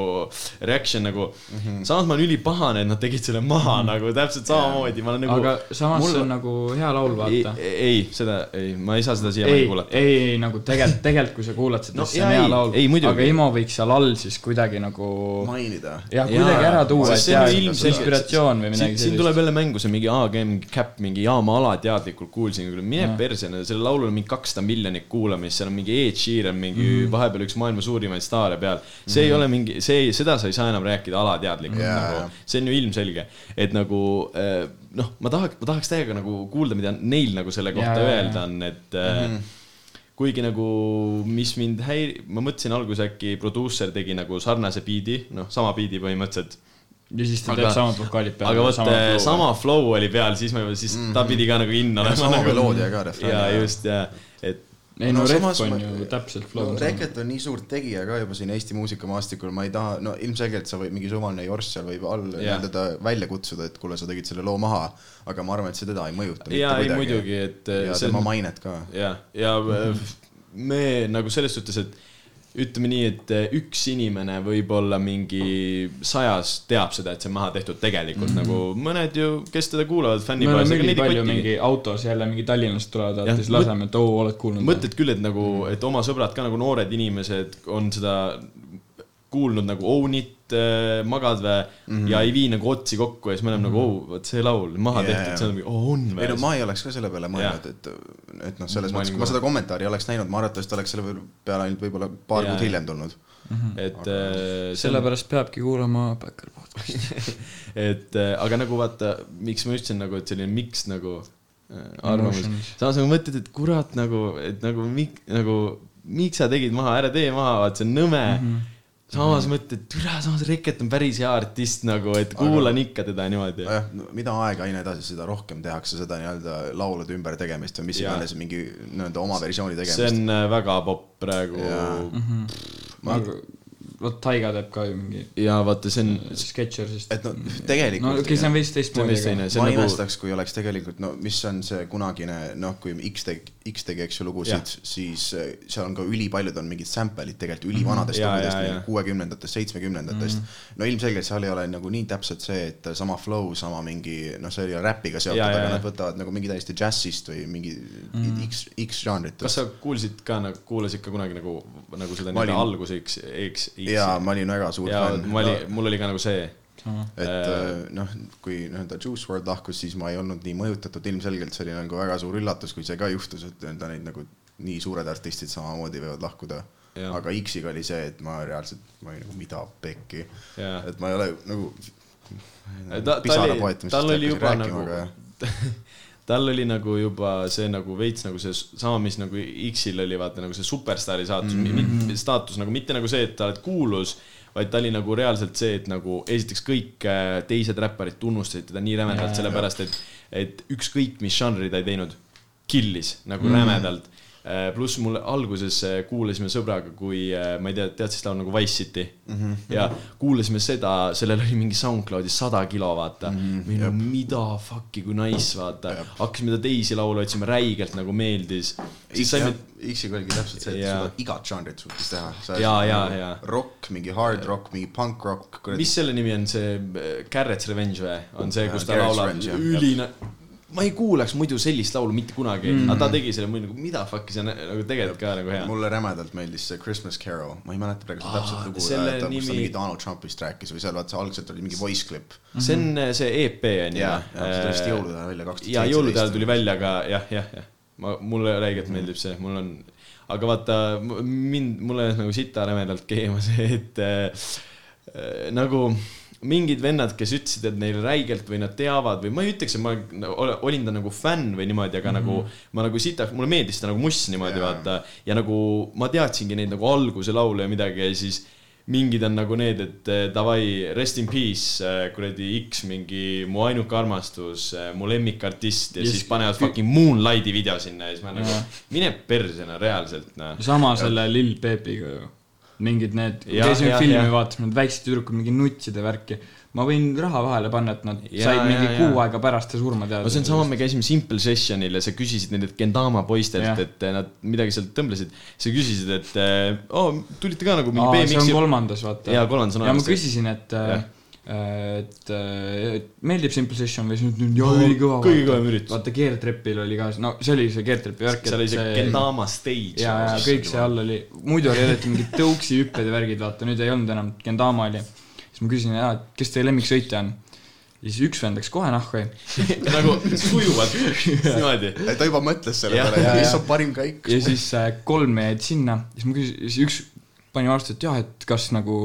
reaction nagu mm. -hmm. samas ma olen ülipahane, et nad tegid selle maha mm -hmm. nagu täpselt samamoodi, ma olen nagu. aga samas mul- see on nagu hea laul, ei vaata., ei, seda ei, ma ei saa seda siiamaani ei, kuulata. ei, ei nagu tegelikult, tegelikult kui sa kuulad seda No siis see on jaa, hea ei, laul aga Imo võiks seal all siis kuidagi nagu mainida. jah, kuidagi ära tuua, et on jaa ilmselgelt- inspiratsioon või midagi siin, siin tuleb jälle mängu see mingi AGM Cap mingi jaama alateadlikult kuulsin, mine Jah. perse, sellel laulul on mingi kakssada miljonit kuulamist, seal on mingi Ed Sheeran, mingi mm. vahepeal üks maailma suurimaid staare peal. see mm. ei ole mingi, see seda sa ei saa enam rääkida alateadlikult yeah. nagu, see on ju ilmselge, et nagu eh, noh, ma tahaks, ma tahaks täiega nagu kuulda, mida neil nagu selle kohta jaa, öelda on, et mm. kuigi nagu, mis mind häiri-, ma mõtlesin alguses äkki produusser tegi nagu sarnase biidi, noh, sama biidi põhimõtteliselt ja siis ta Aga- teeb samad vokaalid peale. aga vot sama, sama flow oli peal, siis ma juba, siis mm -hmm. ta pidi ka nagu in olema. sama nagu, meloodia ka ja just ja, et ei no No samas on ma- ju täpselt flow no. Reket on nii suur tegija ka juba siin Eesti muusikamaastikul, ma ei taha, no ilmselgelt sa võid mingi suvaline jorss seal võib all Jah. nii-öelda ta välja kutsuda, et kuule, sa tegid selle loo maha, aga ma arvan, et see teda ei mõjuta ja ei muidugi, et ja selles tema mõttes- mainet ka. ja, ja mm -hmm. me nagu selles suhtes, et ütleme nii, et üks inimene võib-olla mingi sajas teab seda, et see on maha tehtud tegelikult mm -hmm. nagu mõned ju, kes teda kuulavad, me fännipoes, oleme ei ülipalju kotigi mingi autos jälle mingi Tallinnast tulevad, vaata siis laseme, et oo, oled kuulnud. mõtled küll, et nagu, et oma sõbrad ka nagu noored inimesed on seda kuulnud nagu Own It, Magadvee mm -hmm. ja ei vii nagu otsi kokku ja siis me oleme mm -hmm. nagu, oo, vot see laul maha yeah, tehtud, see on mingi, oo on ei no ma ei oleks ka selle peale mõelnud, et, et noh, selles Ma mõttes, kui ma seda kommentaari oleks näinud, ma arvatavasti oleks selle peale ainult võib-olla paar kuud hiljem tulnud. et äh, see on, sellepärast peabki kuulama Backer podcast'i. et äh, aga nagu vaata, miks ma ütlesin nagu, et selline miks nagu äh, arvamus samas nagu mõtled, et kurat nagu, et nagu mik-, nagu miks sa tegid maha, ära tee maha, vaat see on nõme mm. -hmm. Samas mõtled, türa, samas Reket on päris hea artist nagu, et kuulan ikka teda niimoodi. jah, mida aega aina edasi, seda rohkem tehakse seda nii-öelda laulude ümbertegemist või mis iganes mingi nii-öelda oma versiooni see tegemist. on äh, väga popp praegu Jaa. aga vot Taiga teeb ka ju mingi ja vaata, see on, Sketchersist. et no tegelikult no okei okay,, see on veits teistmoodi, ma nagu, imestaks, kui oleks tegelikult, no mis on see kunagine, noh, kui X tegi, X tegi, eks ju, lugusid, siis äh, seal on ka ülipaljud on mingid sample'id tegelikult ülivanadest Jaa, lugudest jaa, jaa., kuuekümnendatest, seitsmekümnendatest. no ilmselgelt seal ei ole nagu nii täpselt see, et sama flow, sama mingi, noh, see ei ole räpiga seotud, Jaa, jaa, aga jaa. nad võtavad nagu mingi täiesti džässist või mingi X, X žanrit. kas sa kuulsid ka nagu, kuulasid ka kunagi nagu, nagu seda nii-öelda alguse X, X, jaa, ma olin väga suur ja fänn. ma olin, mul oli ka nagu see, et äh, noh, kui nii-öelda Juice WRLD lahkus, siis ma ei olnud nii mõjutatud, ilmselgelt see oli nagu väga suur üllatus, kui see ka juhtus, et nii-öelda neid nagu nii suured artistid samamoodi võivad lahkuda. Jah. aga X-iga oli see, et ma reaalselt, ma olin nagu mida pekki, et ma ei ole nagu tal oli juba rääkima, nagu aga, tal oli nagu juba see nagu veits nagu see sama, mis nagu X-il oli vaata nagu see superstaari saatus mm, -hmm. staatus nagu mitte nagu see, et sa oled kuulus, vaid ta oli nagu reaalselt see, et nagu esiteks kõik äh, teised räpparid tunnustasid teda nii rämedalt, sellepärast et, et ükskõik mis žanri ta ei teinud, killis nagu mm. rämedalt. Pluss mul alguses äh, kuulasime sõbraga, kui äh, ma ei tea, tead siis laulu nagu Wise City mm? -hmm. ja kuulasime seda, sellel oli mingi SoundCloudis sada kilo, vaata mm. -hmm. või no mida fuck'i kui nice, vaata. hakkasime ta teisi laule otsima, räigelt nagu meeldis. saime, X-iga oligi täpselt see, et Jaa. seda igat žanrit suutis teha. Jaa, jaa, jaa. rock, mingi hard rock, mingi punk rock. mis selle nimi on, see äh, Garrett's Revenge või? on see, kus ta Garrett's laulab ülina-, ma ei kuulaks muidu sellist laulu mitte kunagi mm, Mhm. -hmm. aga ta tegi selle muidu nagu mida fuck'i, see on nagu tegelikult ka nagu hea. mulle rämedalt meeldis see Christmas Carol, ma ei mäleta praegu seda täpset lugu, selle kus ta nimi- mingi Donald Trumpist rääkis või seal vaata algselt oli mingi voice clip. see on äh, see EP on ju. jaa, see tuli vist jõulude ajal välja, kaks tuhat ja jõulude ajal tuli välja ka jah, jah, jah. ma, mulle räigelt meeldib see, mul on, aga vaata mind, mulle nagu sita rämedalt keema see, et äh, äh, nagu mingid vennad, kes ütlesid, et neile räigelt või nad teavad või ma ei ütleks, et ma ol- olin ta nagu fänn või niimoodi, aga mm -hmm. nagu ma nagu sitaks, mulle meeldis ta nagu muss niimoodi Jaa. vaata ja nagu ma teadsingi neid nagu alguse laule ja midagi ja siis mingid on nagu need, et eh, davai, rest in peace, kuradi X mingi mu ainuke armastus, mu lemmikartist ja Ja siis panevad fucking Moonlighti video sinna ja siis ma nagu mine perse no reaalselt noh. sama selle Lil Peepiga ju. Mingid need, käisime filmi vaatamas, need väiksed tüdrukud, mingi nutside värki. ma võin raha vahele panna, et nad Jaa, said mingi jaa, kuu aega pärast surma teada. no see on sama, me käisime Simple Sessionil ja sa küsisid nendelt Gendama poistelt et nad midagi sealt tõmblesid. sa küsisid, et oo, tulite ka nagu mingi Aa, see on BMX-i. kolmandas, vaata. Jaa, kolmandas on ja ma olemas küsisin, et, Jah. et, et meeldib Simple Session või siis ütlesid, jaa, ülikõva. kõige kõvem üritus. vaata, Geartrepil oli ka, no see oli see Geartrepi värk. seal oli see Gendama stage. ja, ja kõik see all oli, muidu oli eriti mingid tõuksi hüpped ja värgid, vaata nüüd ei olnud enam, Gendama oli. siis ma küsisin, et kes teie lemmiksõitja on. ja siis üks vend läks kohe nahku nagu sujuvalt, niimoodi. ta juba mõtles selle peale, mis on parim käik. ja siis äh, kolm jäid sinna, siis ma küsisin, siis üks pani vastu, et jah, et kas nagu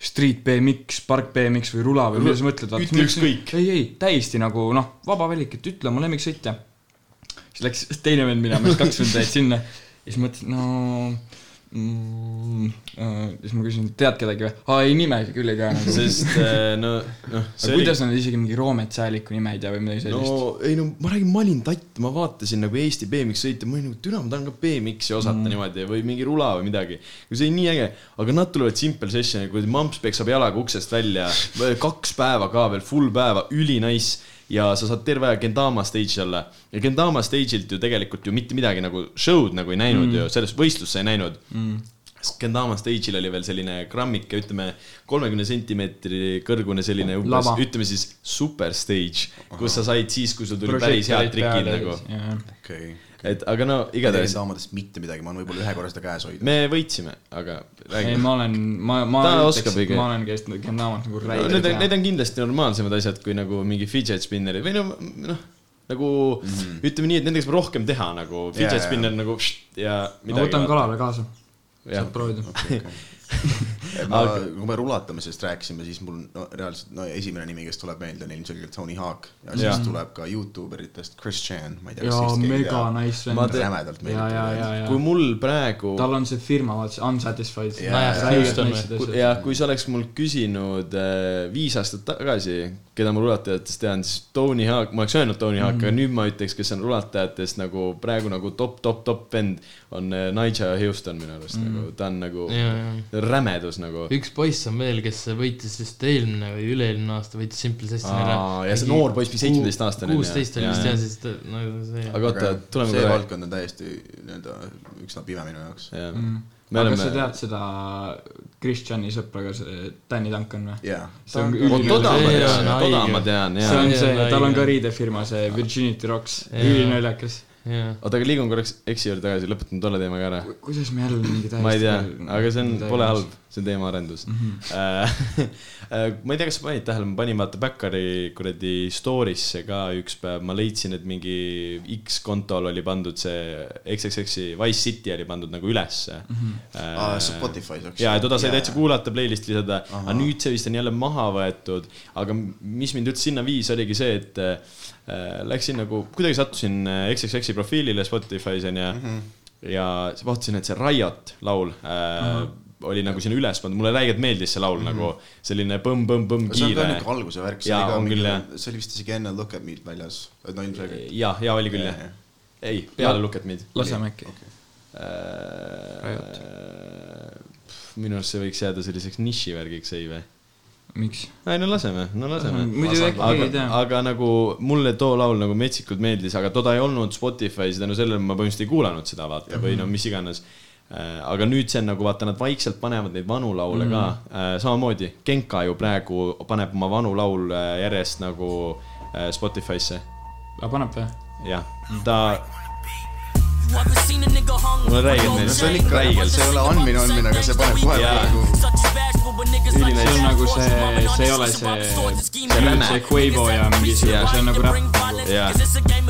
Street BMX, Park BMX või Rula või mida sa mõtled. Ütle ükskõik. ei, ei, täiesti nagu noh, vaba valik, et ütle oma lemmiksõitja. siis läks teine vend minema, siis kaks venda jäid sinna. ja siis mõtlesin, no mm,. Äh, siis ma küsisin, tead kedagi või? aa, ei nime küll ei tea nagu. sest eh, no, noh, aga see oli kuidas nad isegi mingi Roomet Sääliku nime ei tea või midagi sellist no ei no ma räägin, ma olin tatt, ma vaatasin nagu Eesti BMX sõite, ma olin nagu türa, ma tahan ka BMX-i osata mm. niimoodi või mingi rula või midagi. see oli nii äge, aga nad tulevad Simple Sessioni, kui mamps peksab jalaga uksest välja, kaks päeva ka veel, full päeva, üli nice ja sa saad terve aja Gendama stage'i alla ja Gendama stage'ilt ju tegelikult ju mitte midagi nagu show'd nagu ei näinud mm. ju, sellest võistlust sa ei näinud mm. Gendama stage'il oli veel selline grammike, ütleme kolmekümne sentimeetri kõrgune selline umbes ütleme siis super stage, kus sa said siis, kui sul tuli päris head trikid nagu. okei. Et aga no igatahes daamadest mitte midagi, ma olen võib-olla ühe korra seda käes hoidnud. me võitsime, aga ei, ma olen, ma, ma Ta ütleks oskab, ikka. ma olen käinud Gendamat nagu No, räigelt need, need on kindlasti normaalsemad asjad kui nagu mingi fidget spinnerid või no noh, nagu mm -hmm. ütleme nii, et nendega saab rohkem teha nagu fidget jaa. spinner nagu pšt, ja ma võtan. kalale kaasa, saad, proovida. ma, kui me rulatamisest rääkisime, siis mul no reaalselt no esimene nimi, kes tuleb meelde, on ilmselgelt Tony Hawk ja siis Jaa. tuleb ka Youtube eritest Chris Chan, ma ei tea, jaa, mega nice Ma vend. te- rämedalt ja, ja, ja, ja kui. mul praegu tal on see firma, vaata see Unsatisfied. Jaa, Najas Houston või? ja kui sa oleks mul küsinud äh, viis aastat tagasi, keda ma rulatajatest tean, siis Tony Hawk, ma oleks öelnud Tony Hawk mm, -hmm. aga nüüd ma ütleks, kes on rulatajatest nagu praegu nagu top, top, top vend, on äh, Nigel Houston minu arust mm, -hmm. nagu ta on nagu ja, ja rämedus nagu. üks poiss on veel, kes võitis vist eelmine või üle-eelmine aasta võitis Simple Sessionile Aa, ja see noor poiss, 17-aastane on ju. kuusteist oli vist jah, siis ta nagu see. aga oota, tuleme see korra. valdkond on täiesti nii-öelda üksna pime minu jaoks. Mm. me aga kas sa oleme. tead seda Christiani sõpra ka, see Danny Duncan või? jaa. see on vot toda ma See tean on, toda ma tean, see jaa on Jaa, see, tal on ka riidefirma, see Virginity Rocks, ülinaljakas. oota, aga liigun korraks Eksi juurde tagasi, lõpetan tolle teemaga ära. kuidas me jälle mingi täiesti ma ei tea, aga see on, pole halb, see on teemaarendus mm. -hmm. ma ei tea, kas sa panid tähele, ma panin vaata Backari kuradi story'sse ka üks päev, ma leidsin, et mingi X kontol oli pandud see XXX-i Wise City oli pandud nagu ülesse mm. -hmm. Aa, Spotify's, eks ju. ja, ja toda sai Jaa. täitsa kuulata, playlist lisada, aga nüüd see vist on jälle maha võetud. aga mis mind üldse sinna viis, oligi see, et äh, läksin nagu, kuidagi sattusin äh, XXX-i profiilile Spotify's onju mm. -hmm. ja siis vaatasin, et see Riot laul äh, oli nagu sinna üles pandud, mulle räigelt meeldis see laul mm -hmm. nagu selline põmm-põmm-põmm see on ka kiire. niuke alguse värk, see oli ka mingi, see oli vist isegi enne Look at me'd väljas, no ilmselgelt. ja, ja oli küll jah ei, peale Look at me'd. laseme äkki. Äh, minu arust see võiks jääda selliseks nišivärgiks, ei või? miks? ei no laseme, no laseme. muidu äkki keegi ei aga, tea. aga nagu mulle too laul nagu metsikult meeldis, aga toda ei olnud Spotify's, tänu sellele ma põhimõtteliselt ei kuulanud seda vaata või no mis iganes. aga nüüd see on nagu vaata, nad vaikselt panevad neid vanu laule mm. ka, samamoodi Genka ju praegu paneb oma vanu laule järjest nagu äh, Spotify'sse, paneb või? jah, ta You ever seen a nigga mul on räigelt meeldib, see on ikka, räigelt see ei ole andmine, andmine, aga see paneb kohe nagu see on nagu see, see ei ole see, see Quavo ja mingi see, on nagu räpp nagu.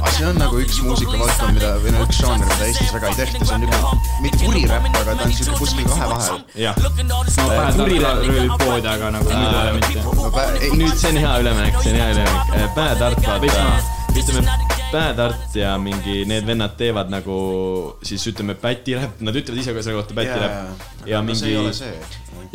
aga see on nagu üks muusikavaldkond, mida, või no üks žanr, mida Eestis väga ei tehta, see on niisugune, mitte kuri räpp, aga ta on niisugune kuskil kahe vahel. jah. no Päev-Tartu röövib poodi, aga nagu muidu ei ole mitte. nüüd see on hea üleminek, see on hea üleminek. Bad-Art, Veits vaata maha., ütleme, Bad-Art ja mingi need vennad teevad nagu siis ütleme pätiräpp, nad ütlevad ise ka selle kohta pätiräpp. ja no see mingi ei ole, see.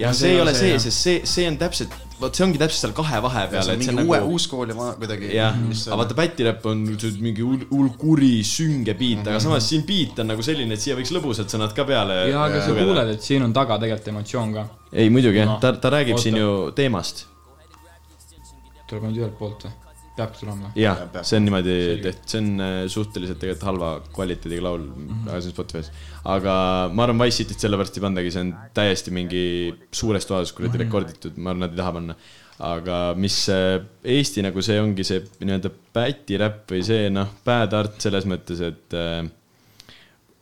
ja see ei ole see, sest see, see on täpselt, vot see ongi täpselt seal kahe vahe peal, see on et see mingi on uue, nagu uus kool ja ma kuidagi. jah, aga vaata pätiräpp on mingi hull, hull kuri, sünge beat, aga samas siin beat on nagu selline, et siia võiks lõbusad sõnad ka peale ja, aga sa kuuled, et siin on taga tegelikult emotsioon ka. ei muidugi Noh,, ta, ta räägib oota. siin ju teemast. tuleb ainult ühelt poolt või? Peabki tulema. jah Jah,, peab. see on niimoodi tehtud, see on äh, suhteliselt tegelikult halva kvaliteediga laul mm. -hmm. aga see on Spotify's. aga ma arvan, Wise City't sellepärast ei pandagi, see on täiesti mingi suures toas kuradi mm -hmm. rekorditud, ma arvan, nad ei taha panna. aga mis äh, Eesti nagu see ongi see nii-öelda pätiräpp või see noh, bad art selles mõttes, et äh,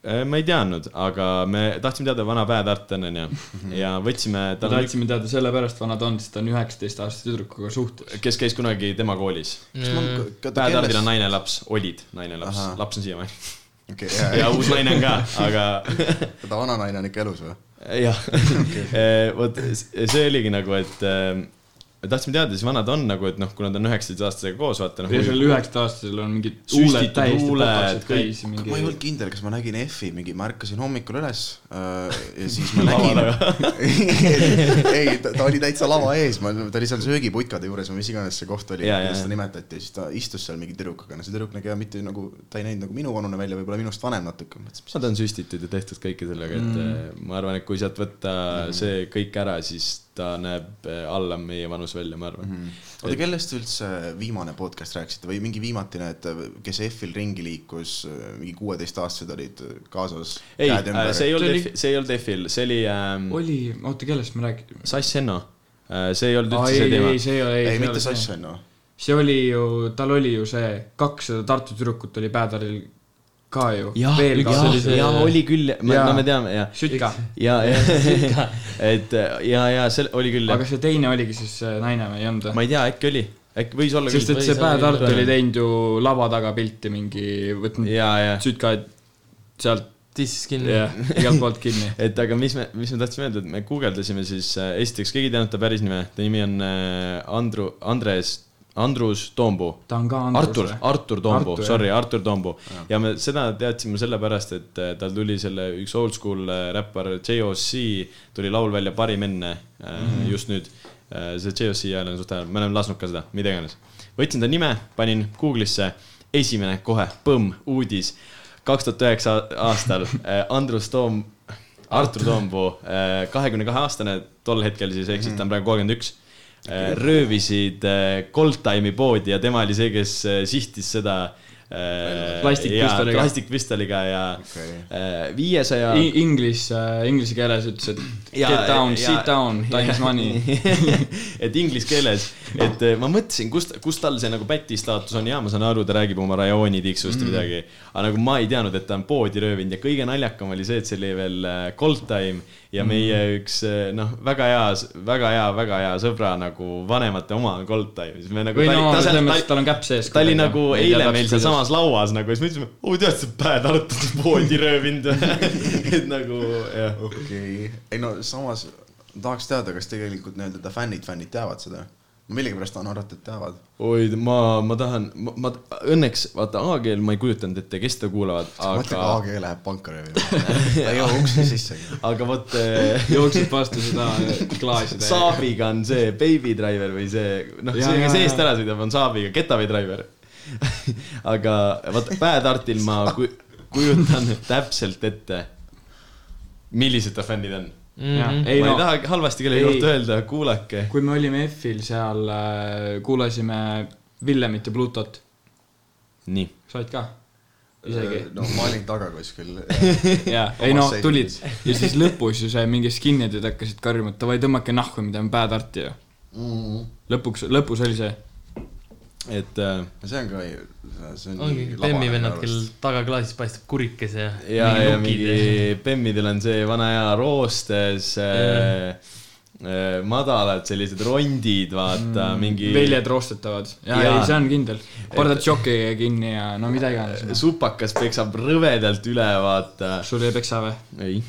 ma ei teadnud, aga me tahtsime teada vana art on onju ja võtsime me tahtsime teada sellepärast vana ta on, sest ta on üheksateistaastase tüdrukuga suhtes. kes käis kunagi tema koolis. Bad Artil on naine laps, olid naine laps laps on siiamaani. okei, ja ja, uus naine on ka, aga ta vana naine on ikka elus või? jah, vot see oligi nagu, et äh, tahtsime teada siis vana ta on nagu, et noh, kuna ta on üheksateistaastasega koos, vaata ja noh. sellel üheksateistaastasel on mingid huuled täiesti kõik. täis ja ma ei mingi olnud kindel, kas ma nägin F-i mingi, ma ärkasin hommikul üles äh, ja siis ma nägin, ei, ta oli täitsa lava ees, ma, ta oli seal söögiputkade juures või mis iganes see koht oli, kuidas seda nimetati ja siis ta istus seal mingi tüdrukuga, no see tüdruk nägi mitte nagu, ta ei näinud nagu minuvanune välja, võib-olla minust vanem natuke, ta on süstitud ja tehtud kõike sellega, et mm. ma arvan, et kui sealt võtta mm. see kõik ära, siis ta näeb äh, alla meie vanus välja, ma arvan mm.. oota, kellest te üldse viimane podcast rääkisite või mingi viimatine, et kes F-il ringi liikus, mingi kuueteistaastased olid kaasas? ei, see ei olnud F, see ei olnud F-il, see oli ähm, oli, oota, kellest me rääkisime? Sass Henno. see ei olnud üldse ei, see ei, teema ei, see ei ole, ei, ei, see ei mitte Sass ju. see oli ju, tal oli ju see, kaks seda Tartu tüdrukut oli Päädaril ka ju. jah, ka. oli see-, ja oli küll, no me teame ja, Sütka. ja, ja, et ja, ja see oli küll aga jah, see teine oligi siis naine või ei olnud või? ma ei tea, äkki oli, äkki võis olla sest et see Pää see oli- Tartu oli teinud ju lava taga pilti mingi, võtnud ja, ja, sütkaid sealt tissis kinni. jah, igalt poolt kinni. et aga mis me, mis me tahtsime öelda, et me guugeldasime siis äh, esiteks, keegi ei teadnud ta päris nime, ta nimi on äh, Andru, Andres, Andrus Andrus Artur Artur Toombu sorry, Artur Toombu. ja me seda teadsime sellepärast, et äh, tal tuli selle üks oldschool äh, räppar JOC tuli laul välja Parim enne mm Mhm. -hmm. just nüüd. see JOC hääl on suht hea, me oleme lasknud ka seda, mida iganes. võtsin ta nime, panin Google'isse, esimene kohe, põmm, uudis. kaks tuhat üheksa aastal Andrus Toom, Artur Toompuu, kahekümne kahe aastane tol hetkel siis, ehk siis ta on praegu kolmkümmend üks röövisid äh, Goldtime'i poodi ja tema oli see, kes äh, sihtis seda äh, Plastikpüstoliga. ja- plastikpüstoliga ja Okei. äh, viiesaja Inglise, inglise keeles ütles, et Ja- get down, sit down, time is money. et inglise keeles, et ma mõtlesin, kust, kust tal see nagu päti staatus on ja ma saan aru, ta räägib oma rajooni tiksust mm. ja midagi. aga nagu ma ei teadnud, et ta on poodi röövinud ja kõige naljakam oli see, et see oli veel eh, Gold Time ja Mhm. meie üks eh, noh, väga hea, väga hea, väga hea sõbra nagu vanemate oma on Gold Time, siis me nagu. või no selles mõttes, et tal on käpp sees. ta oli nagu eile meil sealsamas lauas nagu ja siis me ütlesime, oo tead, sa päev arutad poodi röövinud et nagu jah. okei, ei no samas tahaks teada, kas tegelikult nii-öelda ta fännid, fännid teavad seda? Millegipärast tahan arvata, et teavad. oi, ma, ma tahan, ma, ma õnneks vaata A-keel ma ei kujutanud ette, kes seda kuulavad, mõtle, kui aga, AG läheb panka röövima. ta ei jõua uksi sissegi. aga vot äh, jookseb vastu seda klaasi täiega. Saabiga on see Baby Driver või see, noh, see, kes eest ära sõidab, on Saabiga Getaway Driver. aga vot Bad Artil ma ku, kujutan täpselt ette, millised ta fännid on. Jah, Mhm. ei ma no ei taha halvasti kellegi kohta öelda, kuulake. kui me olime F-il seal, kuulasime Villemit ja Plutot, nii, said ka? isegi. no ma olin taga kuskil. jaa, ei no Omas tulid ja siis lõpus ju see mingi skinhead'id hakkasid karjuma, et davai tõmmake nahku, me teeme bad art'i ju. lõpuks, lõpus oli see. Et äh, see on ka, see on ongi Bemmi vennad, kel tagaklaasis paistab kurikese ja. ja, ja mingi bemmidel on see vana hea roostes äh, äh, madalad sellised rondid, vaata mm,, mingi väljad roostetavad. ja, Jaa. ei, see on kindel. pardad šoki kinni ja no mida iganes. supakas peksab rõvedalt üle, vaata. sul ei peksa või? ei.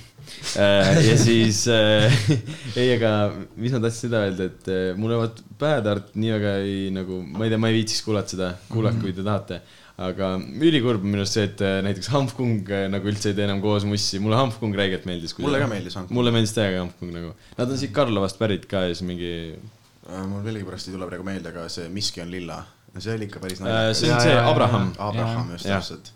Ja siis äh, ei, aga mis ma tahtsin seda öelda, et äh, mulle vaat Bad Art nii väga ei nagu, ma ei tea, ma ei viitsiks kuulata seda, kuulake, kui te tahate. aga ülikurb on minu arust see, et äh, näiteks Hanfkung äh, nagu üldse ei tee enam koos mussi, mulle Hanfkung räigelt meeldis. mulle ka meeldis Hanfkung. mulle meeldis täiega Hanfkung nagu, nad on siit Karlovast pärit ka ja siis mingi Äh, mul millegipärast ei tule praegu meelde, aga see Miski on lilla. see oli ikka päris äh,, naljakas see on see Abraham, Abraham just täpselt.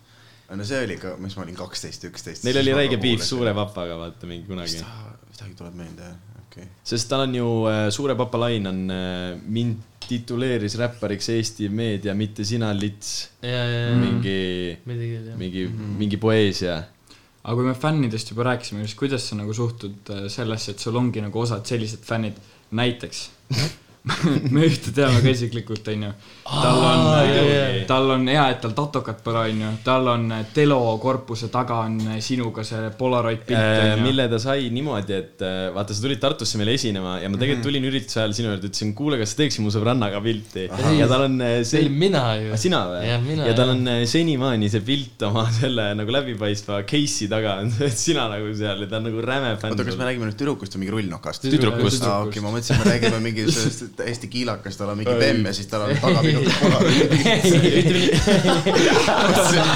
No see oli ikka, mis ma olin kaksteist, üksteist. neil oli räige piif Suure. Papaga, vaata mingi kunagi. midagi tuleb meelde, okei okay.. sest tal on ju, Suure Papa lain on, mind tituleeris räppariks Eesti meedia, mitte sina lits. ja, ja, ja mingi, jah. mingi, mingi poeesia. aga kui me fännidest juba rääkisime, siis kuidas sa nagu suhtud äh, sellesse, et sul ongi nagu osad sellised fännid, näiteks me ühte teame ka isiklikult, onju. tal on jaa., tal on hea, et tal tatokat pole, onju. tal on äh, Telo korpuse taga on äh, sinuga see Polaroid pilt, onju. mille ta sai niimoodi, et äh, vaata, sa tulid Tartusse meile esinema ja ma tegelikult tulin ürituse ajal sinu juurde, ütlesin, kuule, kas sa teeksid mu sõbrannaga pilti. ja tal on äh, see mina ju. sina või? mina. ja tal on äh, senimaani see pilt oma selle nagu läbipaistva case'i taga on, et sina nagu seal ja ta on nagu räme fänn. oota, kas me räägime nüüd tüdrukust või mingi rullnokast? Tüdrukust. aa, okei, ma mõtlesin, me räägime mingi sellest täiesti kiilakas, tal on mingi bemm ja siis tal on taga minu polaroid.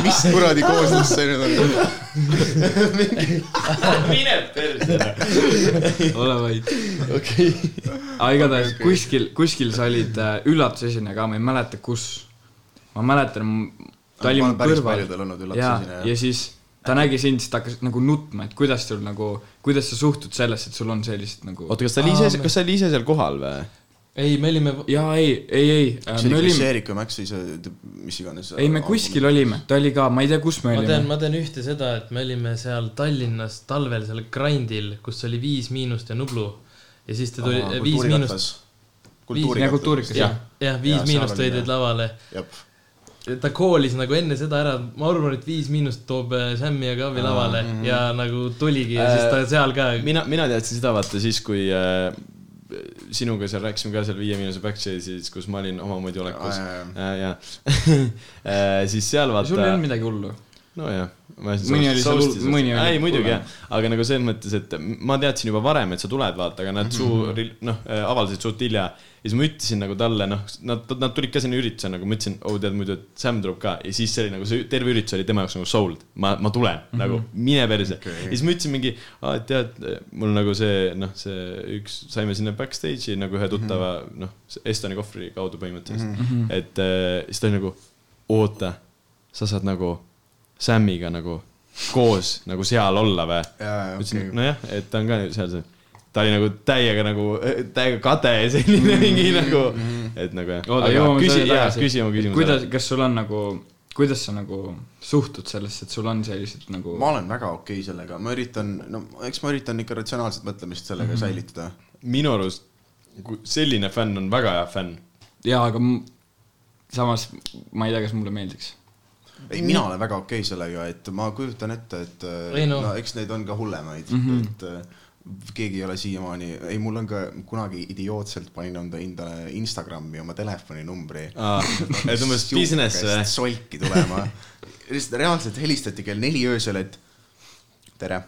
mis kuradi kooslus see nüüd on? mine perse. ole vait. okei. aga igatahes kuskil, kuskil sa olid äh, üllatusesineja ka, ma ei mäleta, kus. ma mäletan, ta oli mu kõrval ja, ja. siis ta nägi sind, siis ta hakkas nagu nutma, et kuidas sul nagu, kuidas sa suhtud sellesse, et sul on sellised nagu. oota, kas ta oli ise, kas sa oli ise seal kohal või? ei, me olime, jaa, ei, ei, ei, see me oli olime, Seerik või Max või see, mis iganes. ei me kuskil olime, ta oli ka, ma ei tea, kus me ma tean, olime. ma tean ühte seda, et me olime seal Tallinnas talvel seal grindil, kus oli Viis Miinust ja Nublu. ja siis ta tuli, Viis Miinust, ja kultuurikas, jah. jah, Viis Miinust oli, tõid jah. lavale. ta koolis nagu enne seda ära, ma arvan, et Viis Miinust toob äh, Sammi ja Kaavi lavale ja nagu tuligi ja siis ta seal ka. mina, mina teadsin seda vaata siis, kui äh, sinuga seal rääkisime ka seal Viie Miinuse backstage'is, kus ma olin omamoodi olekus äh,. ja äh, siis seal vaata. sul ei olnud midagi hullu. nojah. Mõni oli seal mõni oli ei, muidugi jah, aga nagu selles mõttes, et ma teadsin juba varem, et sa tuled, vaata, aga nad Mhm. suu, noh, avaldasid suht hilja. ja siis ma ütlesin nagu talle, noh, nad, nad tulid ka sinna üritusele nagu, ma ütlesin, oh tead muidu, et Sam tuleb ka ja siis see oli nagu see terve üritus oli tema jaoks nagu sold, ma, ma tulen mm, -hmm. nagu mine perse okay.. ja siis ma ütlesin mingi, et tead, mul nagu see, noh, see üks, saime sinna backstage'i nagu ühe tuttava mm, -hmm. noh, Estoni kohvri kaudu põhimõtteliselt mm, -hmm. et äh, siis ta oli nagu, oota, sa saad nagu Samiga nagu koos nagu seal olla või? ütlesin okei. nojah, et ta on ka seal see, ta oli nagu täiega nagu, täiega kade ja selline mingi nagu, et nagu jah. oota, küsi, jaa, küsi oma. küsimuse. kuidas, kas sul on nagu, kuidas sa nagu suhtud sellesse, et sul on sellised nagu ma olen väga okei okay sellega, ma üritan, no eks ma üritan ikka ratsionaalset mõtlemist sellega mm -hmm. säilitada. minu arust selline fänn on väga hea fänn. jaa, aga samas ma ei tea, kas mulle meeldiks. ei, mina olen väga okei okay sellega, et ma kujutan ette, et Ei ei, no. no. eks neid on ka hullemaid mm. -hmm. et äh, keegi ei ole siiamaani, ei, mul on ka kunagi idiootselt panin enda endale Instagrami oma telefoninumbri. et umbes business või? solki tulema. lihtsalt reaalselt helistati kell neli öösel, et tere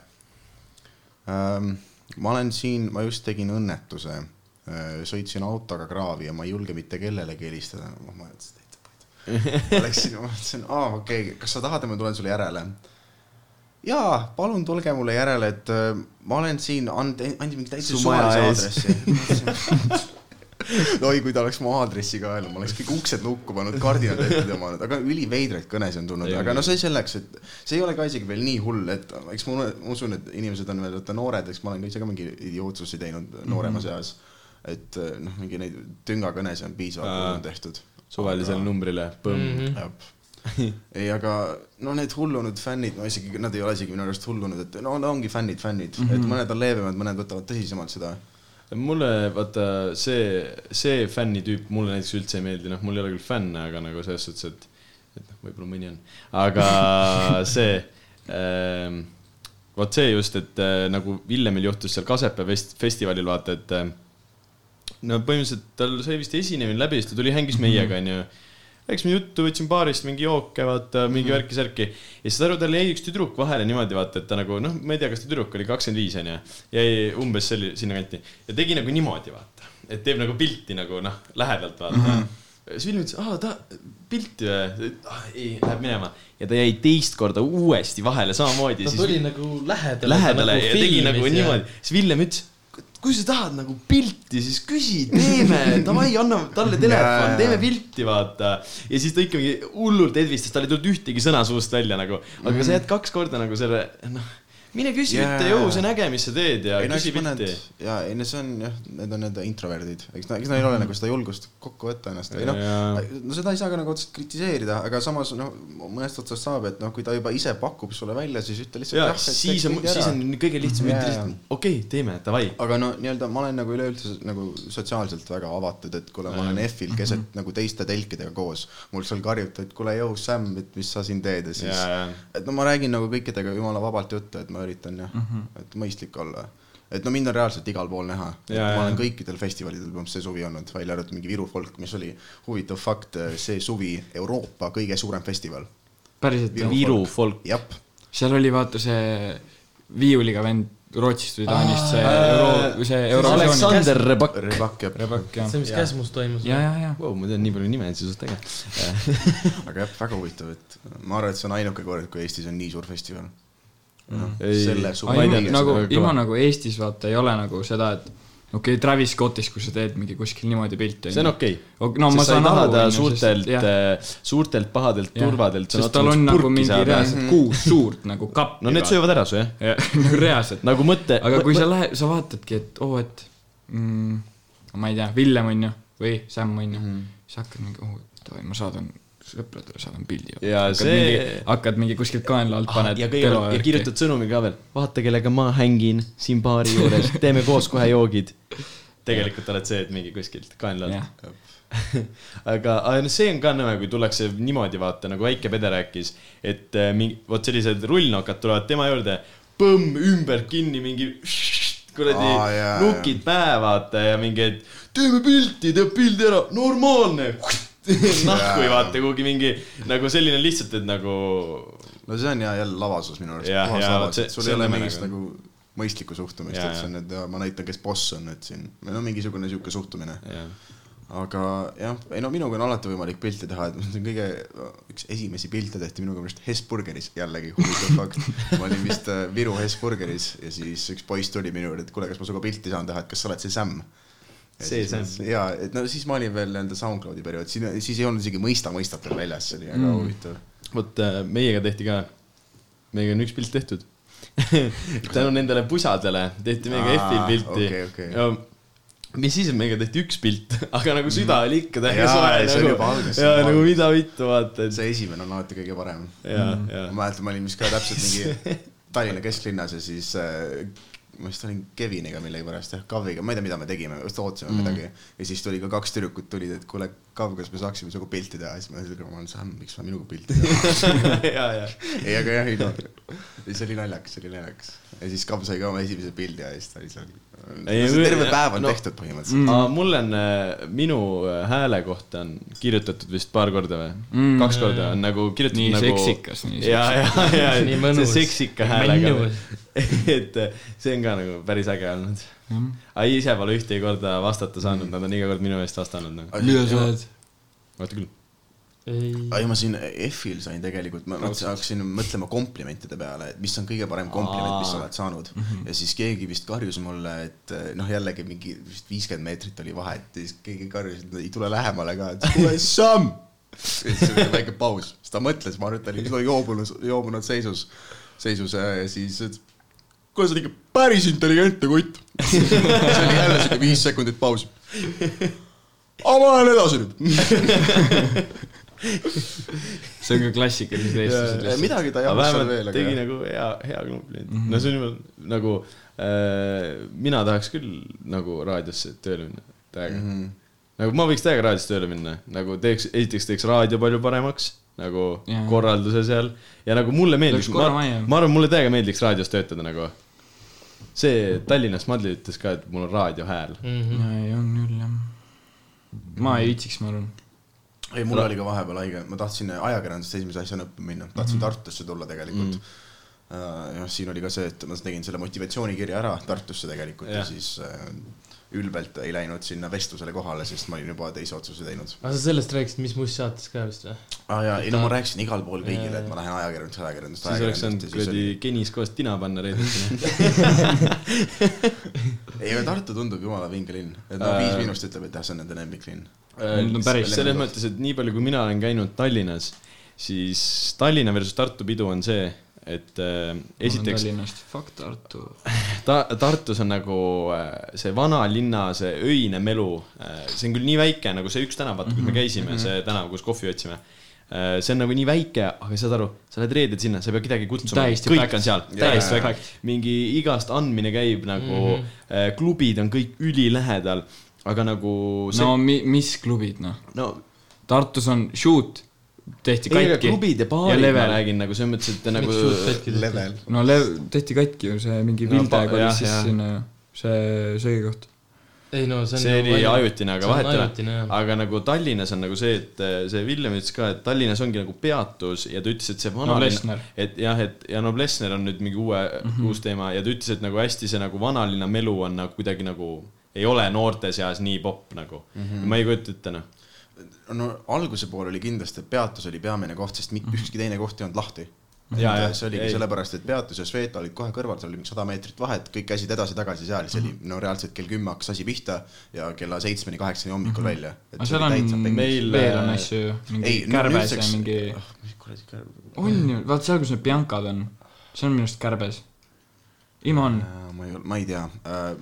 ähm,. ma olen siin, ma just tegin õnnetuse, sõitsin autoga kraavi ja ma ei julge mitte kellelegi helistada. ma mõtlesin, et ma läksin, ma mõtlesin, aa okei okay,, kas sa tahad, et ma tulen sulle järele? jaa, palun tulge mulle järele, et äh, ma olen siin, andi, andi mingi täitsa suvalise aadressi. oi, kui ta oleks mu aadressi ka öelnud, ma oleks kõik uksed lukku pannud, kardinad ette tõmmanud, aga üliveidraid kõnesid on tulnud, aga no see selleks, et see ei ole ka isegi veel nii hull, et eks ma usun, et inimesed on veel vaata noored, eks ma olen ka ise ka mingi idiootsusi teinud nooremas eas. et eh, noh, mingi neid tüngakõnesid on piisavalt palju tehtud. Suvalisele numbrile, põmm. Mhm. jah, ei, aga no need hullunud fännid, no isegi nad ei ole isegi minu arust hullunud, et no ongi fännid, fännid mm, -hmm. et mõned on leebemad, mõned võtavad tõsisemalt seda. mulle vaata see, see fännitüüp mulle näiteks üldse ei meeldi, noh, mul ei ole küll fänne, aga nagu selles suhtes, et, et noh, võib-olla mõni on, aga see ähm,, vot see just, et äh, nagu Villemil juhtus seal Kasepää fest-, festivalil vaata, et äh, no põhimõtteliselt tal sai vist esinemine läbi, siis ta tuli, hängis meiega, onju. rääkisime juttu, võtsime baarist mingi jooke, vaata, mingi värki-särki. ja siis aru, tal jäi üks tüdruk vahele niimoodi, vaata, et ta nagu noh, ma ei tea, kas ta tüdruk oli kakskümmend viis, onju. jäi umbes selli-, sinnakanti ja tegi nagu niimoodi, vaata. et teeb nagu pilti nagu noh, lähedalt vaata mm. -hmm siis Vilm ütles, aa ta pilti või ah,? ei, läheb minema ja ta jäi teist korda uuesti vahele samamoodi. ta tuli nagu lähedale. lähedale ja tegi nagu niimoodi. siis Villem ütles, kui sa tahad nagu pilti, siis küsi, teeme, davai, anna talle telefon, teeme pilti, vaata. ja siis ta ikkagi hullult edvistas, tal ei tulnud ühtegi sõna suust välja nagu, aga sa jääd kaks korda nagu selle, noh, mine küsi Jaa. ühte, jõu, see näge, mis sa teed ja ei küsi pilti. ja ei no see on jah, need on need introverdid, eks nad, eks neil ei ole nagu seda julgust kokku võtta ennast või noh no seda ei saa ka nagu otseselt kritiseerida, aga samas noh, mõnest otsast saab, et noh, kui ta juba ise pakub sulle välja, siis ütle lihtsalt ja jah, siis on, siis on kõige lihtsam ütelda lihtsalt, okei, teeme, davai. aga no nii-öelda ma olen nagu üleüldse nagu sotsiaalselt väga avatud, et kuule, ma olen F-il keset Mhm. nagu teiste telkidega koos, mul seal karjuti, et kuule, jõu, Sam, et mis sa siin teed ja siis et no ma räägin nagu kõikidega jumala vabalt juttu, et ma üritan jah mm. -hmm. et mõistlik olla. et no mind on reaalselt igal pool näha, ma olen kõikidel festivalidel põhimõtteliselt see suvi olnud, välja arvatud mingi Viru folk, mis oli huvitav fakt, see suvi Euroopa kõige suurem festival. päriselt Viru? Viru folk. jah, seal oli vaata see viiuliga vend Rootsist või Taanist, see euro, see Eurovisiooni. Aleksander Rebak. Rebak jah. Rebak jah. see, mis. Käsmus toimus. ja, ja, ja. Vau, ma tean nii palju nimesid, see on suht äge. aga jah, väga huvitav, et ma arvan, et see on ainuke kord, kui Eestis on nii suur festival no,. Ei, selle kõiges- nagu on ilma nagu Eestis vaata ei ole nagu seda, et okei okay,, Travis Scottis, kui sa teed mingi kuskil niimoodi pilti. see on okei okay.. no ma saan aru, suurtelt sest, suurtelt pahadelt turvadelt. sest tal on nagu mingi reaalselt kuus suurt nagu kappi. no need. söövad ära su jah. nagu reaalselt. nagu mõte. aga kui sa lähed, sa vaatadki, et oo, et mm, ma ei tea, Villem onju või Sam onju mm, -hmm. siis hakkad mingi, oh, davai, ma saadan sõpradele saadan pildi. Ja hakkad see- mingi, hakkad mingi kuskilt kaenla alt paned. ja kõigepealt ja kirjutad sõnumi ka veel, vaata, kellega ma hängin siin baari juures, teeme koos kohe joogid. tegelikult oled see, et mingi kuskilt kaenla alt., aga, aga noh, see on ka nõme, kui tullakse niimoodi vaata, nagu Väike Pede rääkis, et äh, mingi, vot sellised rullnokad tulevad tema juurde, põmm, ümber kinni, mingi kuradi Aa, jaa, nukid pähe, vaata ja mingi, et teeme pilti, teeb pildi ära, normaalne. nahku ei vaata kuhugi mingi nagu selline lihtsalt, et nagu no see on ja jälle lavasus minu arust. Sul ei ole nõme mingit nagu. mõistlikku suhtumist, et see on, et ja, ma näitan, kes boss on, et siin, no mingisugune sihuke suhtumine. jah aga jah, ei no minuga on alati võimalik pilti teha, et see on kõige, üks esimesi pilte tehti minuga minu arust Hesburgeris, jällegi huvitav fakt. ma olin vist äh, Viru Hesburgeris ja siis üks poiss tuli minu juurde, et kuule, kas ma sinuga pilti saan teha, et kas sa oled see Sam. See Sam. ja, et no siis ma olin veel nende SoundCloudi periood, siin, siis ei olnud isegi mõista mõistat veel väljas, see oli väga mm. huvitav. vot äh, meiega tehti ka, meiega on üks pilt tehtud. tänu nendele pusadele tehti meiega F-il pilti okei, okei. ja mis siis, et meiega tehti üks pilt, aga nagu süda oli ikka täiega soe see on nagu juba alguses, ja nagu mida vittu vaata, et see esimene on alati kõige parem. ja, ja ma mäletan, ma olin vist ka täpselt mingi Tallinna kesklinnas ja siis äh, ma vist olin Keviniga millegipärast jah, Kaviga, ma ei tea, mida me tegime, just ootasime mm. midagi. ja siis tuli ka kaks tüdrukut tulid, et kuule, Kav, kas me saaksime sinuga pilti teha, siis ma ütlesin, ma olen Sam, miks sa minuga pilti ja, ja ei, aga jah, ei no, see oli naljakas, see oli naljakas. ja siis Kav sai ka oma esimese pildi ja siis ta oli seal. Ei, terve päev on no- tehtud põhimõtteliselt. aga mul on, minu äh, hääle kohta on kirjutatud vist paar korda või Mm. kaks korda on nagu kirjutatud Nii nagu seksikas, nii ja, ja, ja Nii mõnus. see seksika häälega et äh, see on ka nagu päris äge olnud aga ise pole ühtegi korda vastata saanud, nad on iga kord minu eest vastanud nagu.. mida sa oled? vaata küll. ei, ma siin F-il sain tegelikult, ma hakkasin mõtlema komplimentide peale, et mis on kõige parem kompliment, mis sa oled saanud mm. -hmm. ja siis keegi vist karjus mulle, et noh, jällegi mingi vist viiskümmend meetrit oli vahet ja siis keegi karjus, et ei tule lähemale ka, et kuule, Sam. ja siis oli väike paus, siis ta mõtles, ma arvan, et ta oli joobunud, joobunud seisus, seisus ja ja siis ütles, kuule, sa oled ikka päris intelligentne kutt. see oli jälle siuke viis sekundit pausi. aga ma lähen edasi nüüd. see on ka klassikalised eestlased lihtsalt. midagi ta alusta vähemalt veel, tegi aga nagu hea, hea kompliment mm. -hmm. no see on juba nagu äh,, mina tahaks küll nagu raadiosse tööle minna, täiega mm. Mhm. -hmm. nagu ma võiks täiega raadiosse tööle minna, nagu teeks, esiteks teeks raadio palju paremaks, nagu yeah. korralduse seal ja nagu mulle meeldiks, ma, ma arvan, mulle täiega meeldiks raadios töötada nagu. see Tallinnas Madli ütles ka, et mul on raadiohääl. Mhm. ei, on küll jah. ma ei viitsiks, ma arvan. ei, mul oli ka vahepeal haige, ma tahtsin ajakirjandust esimese asjana õppima minna, tahtsin Mhm. Tartusse tulla tegelikult. jah, siin oli ka see, et ma tegin selle motivatsioonikirja ära Tartusse tegelikult ja, ja siis äh, ülbelt ei läinud sinna vestlusele kohale, sest ma olin juba teise otsuse teinud. aga sa sellest rääkisid, mis Must saates ka vist või? aa jaa, ei no ma rääkisin igal pool kõigile, et ma lähen ajakirjandust, ajakirjandust, siis oleks saanud ajakirjandust kuradi oli. Kenis koos tina panna reedeti. ei, Tartu tundub jumala vinge linn, et no Äh, Viis Miinust ütleb, et jah, see on nende lemmiklinn. Need on päris selles mõttes, et nii palju, kui mina olen käinud Tallinnas, siis Tallinna versus Tartu pidu on see, et äh, esiteks Tallinnast, fuck Tartu. ta, Tartus on nagu äh, see vanalinna, see öine melu, see on küll nii väike nagu see üks tänav, vaata, kus me käisime, see tänav, kus kohvi otsime. see on nagu nii väike, aga saad aru, sa lähed reedel sinna, sa ei pea kedagi kutsuma, kõik packed. on seal, täiesti väike. mingi igast andmine käib nagu mm, -hmm. klubid on kõik ülilähedal, aga nagu see no mi-, mis klubid noh? no Tartus on Shoot, tehti ei, aga katki. klubid ja baarid ma level. räägin nagu selles mõttes, et nagu level. no lev-, tehti katki ju see mingi No Vilde pa- kolis jah, siis jah. sinna ju, see söögikoht. ei no see on see ju oli ajutine, aga vahet ei ole jah.. aga nagu Tallinnas on nagu see, et eh, see Villem ütles ka, et Tallinnas ongi nagu peatus ja ta ütles, et see vana Noblessner. et jah, et ja Noblessner on nüüd mingi uue mm, -hmm. uus teema ja ta ütles, et nagu hästi see nagu vanalinna melu on nagu kuidagi nagu ei ole noorte seas nii popp nagu mm. -hmm. ma ei kujuta ette noh. No alguse pool oli kindlasti, et peatus oli peamine koht, sest mitte ükski teine koht ei olnud lahti. Jaa, jah. see oligi sellepärast, et peatus ja Sveta olid kohe kõrval, seal oli mingi sada meetrit vahet, kõik käisid edasi-tagasi seal, see oli no reaalselt kell kümme hakkas asi pihta ja kella seitsmeni, kaheksani hommikul välja. aga seal on, Meil, veel on äh, asju ju, mingi ei, kärbes ja mingi, kärbes? on ju, vaat seal, kus need Biancad on, see on minu arust kärbes. Ima on, ma ei, ma ei tea,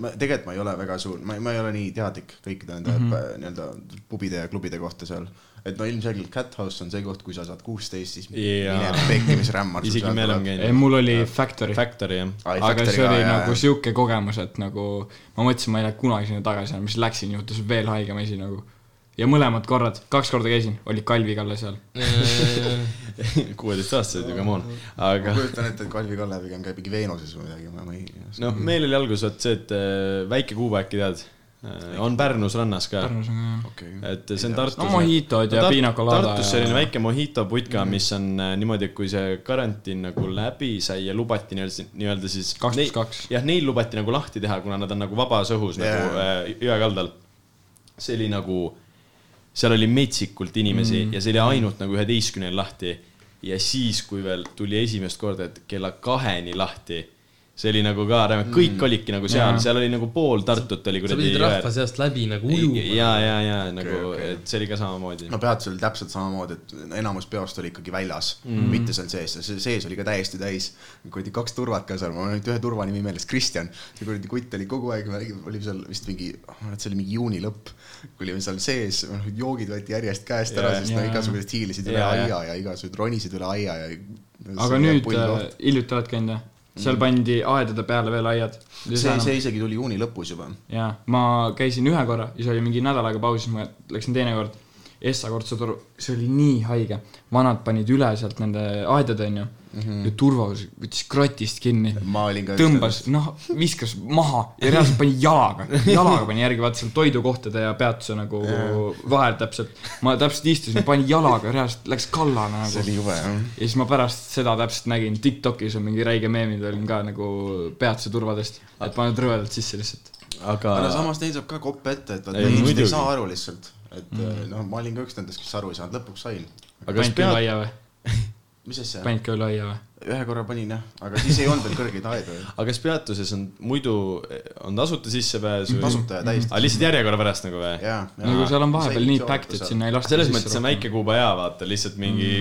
ma tegelikult ma ei ole väga suur, ma, ma ei ole nii teadlik kõikide nende mm -hmm. nii-öelda pubide ja klubide kohta seal. et no ilmselgelt Cat House on see koht, kui sa saad kuusteist, siis Jaa. mine pekki, mis rämmar isegi me oleme ei käinud. mul oli Factory. Factory jah. aga see oli nagu sihuke kogemus, et nagu ma mõtlesin, ma ei lähe kunagi sinna tagasi enam, siis läksin, juhtus veel haigem asi nagu. ja mõlemad korrad, kaks korda käisin, oli Kalvi Kalle seal. kuueteistaastased ju, come on. ma aga kujutan ette, et Kalvi Kalle pigem käib mingi Veenuses või midagi, ma ei. noh, meil oli alguses vot see, et äh, väike Kuuba äkki tead, on Pärnus rannas ka. On ka okei. et see on Tartus. no mojitod ja pina colada Tartus selline väike mojito putka, mis on äh, niimoodi, et kui see karantiin nagu läbi sai ja lubati nii-öelda, nii-öelda siis. Kaks pluss kaks. jah, neil lubati nagu lahti teha, kuna nad on nagu vabas õhus yeah. nagu äh, jõe kaldal. see oli nagu, seal oli metsikult inimesi mm. ja see oli ainult nagu üheteistkümneni lahti. ja siis, kui veel tuli esimest korda, et kella kaheni lahti see oli nagu ka, kõik olidki nagu seal, seal oli nagu pool Tartut oli sa kuradi pidid rahva seast läbi nagu ujuma. ja, ja, ja nagu okei. okay,, et see oli ka samamoodi. no peatusel oli täpselt samamoodi, et enamus peost oli ikkagi väljas mm., mitte seal sees, see sees oli ka täiesti täis. kuradi kaks turvat ka seal, mul on ainult ühe turva nimi meeles, Kristjan. see kuradi kutt oli kogu aeg, oli seal vist mingi, see oli mingi juuni lõpp. kui olime seal sees, joogid võeti järjest käest ära, Jaa, sest no jaa. igasugused hiilisid üle Jaa, aia ja igasugused ronisid üle aia ja. aga nüüd äh, hiljuti oled käinud jah? Seal pandi aedade peale veel aiad. see, see isegi tuli juuni lõpus juba. jaa, ma käisin ühe korra ja see oli mingi nädal aega paus, siis ma läksin teine kord. Essa kortsutoru, see oli nii haige, vanad panid üle sealt nende aedade onju mm -hmm. ja turvavõrd võttis kratist kinni. ma olin ka. tõmbas, noh, viskas maha ja reaalselt pani jalaga, jalaga pani järgi, vaata seal toidukohtade ja peatuse nagu vahel täpselt. ma täpselt istusin, panin jalaga, reaalselt läks kallale see nagu. oli jube jah. ja siis ma pärast seda täpselt nägin, Tiktokis on mingi räige meemid olin ka nagu peatuse turvadest, et paned rõvedalt sisse lihtsalt. aga aga samas neil saab ka kopp ette, et vaata Ei, ei saa aru lihtsalt. Et mm. noh, ma olin ka üks nendest, kes aru ei saanud, lõpuks sain. aga kas panid küll pead, aia või? mis asja? panid küll aia või? ühe korra panin jah, aga siis ei olnud veel kõrgeid aedu. aga kas peatuses on muidu, on tasuta sissepääs või? tasuta ja täiesti. aga lihtsalt järjekorra pärast nagu või? jaa, nagu seal on vahepeal nii packed, et sinna ei lasta selles mõttes see on väike Kuuba hea, vaata, lihtsalt mingi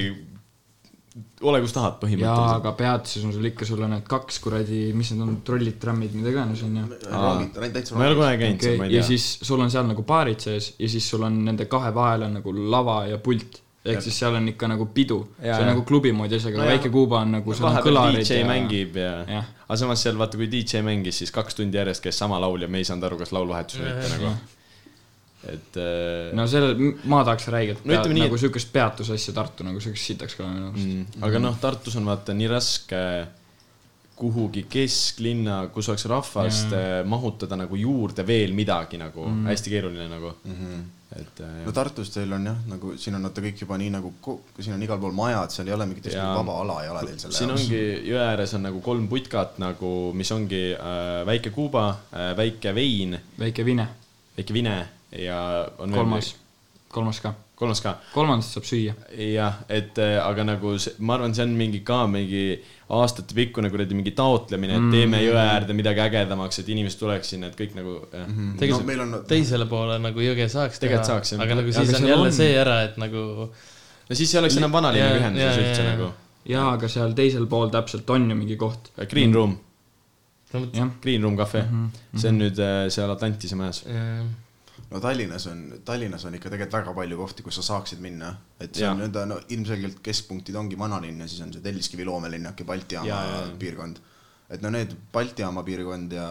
ole kus tahad jaa, põhimõtteliselt. aga peatuses on sul ikka, sul on need kaks kuradi, mis need on, trollid, trammid, mida iganes on ju. rongid, täitsa ma ei ole kunagi käinud seal, ma ei ja tea. siis sul on seal nagu baarid sees ja siis sul on nende kahe vahel on nagu lava ja pult ehk siis seal on ikka nagu pidu, see Jaa, on jaa. nagu klubi moodi asi, aga No jaa. Väike Kuuba on nagu, seal on vahepeal kõlarid DJ ja mängib ja, ja. aga samas seal vaata, kui DJ mängis, siis kaks tundi järjest käis sama laulja, me ei saanud aru, kas lauluvahetus või mitte nagu. Et äh, no sellel, ma tahaks räigelt No ütleme nii, nagu siukest peatusasja Tartu nagu siukest sitaks ka minu arust mm,. aga noh, Tartus on vaata nii raske kuhugi kesklinna, kus oleks rahvast mm. mahutada nagu juurde veel midagi nagu mm., hästi keeruline nagu mm. -hmm. et äh, no Tartus teil on jah, nagu siin on vaata kõik juba nii nagu, siin on igal pool majad, seal ei ole mingit vaba ala ei ole teil selle siin ongi jõe ääres on nagu kolm putkat nagu, mis ongi äh, väike Kuuba äh,, väike Vein, väike Vine, väike Vine ja on kolmas, kolmas ka, kolmas ka kolmandat saab süüa. jah, et äh, aga nagu see, ma arvan, see on mingi ka mingi aastatepikkune kuradi mingi taotlemine, et teeme jõe äärde midagi ägedamaks, et inimesed tuleks sinna, et kõik nagu jah mm. -hmm. tegelikult no, meil on teisele poole nagu jõge saaks jah. aga nagu Ja siis aga on jälle on- see ära, et nagu no siis ei oleks enam vanalinna ühenduses üldse jaa, nagu. jaa, aga seal teisel pool täpselt on ju mingi koht. Green Room, jah, Green Room cafe mm, Mhm, -hmm. see on nüüd äh, seal Atlantise majas. äh, no Tallinnas on, Tallinnas on ikka tegelikult väga palju kohti, kus sa saaksid minna, et see Jaa. on nii-öelda no ilmselgelt keskpunktid ongi vanalinn ja siis on see Telliskivi loomelinnak ja Balti jaama Jaa, jaa, jaa. piirkond. et no need Balti jaama piirkond ja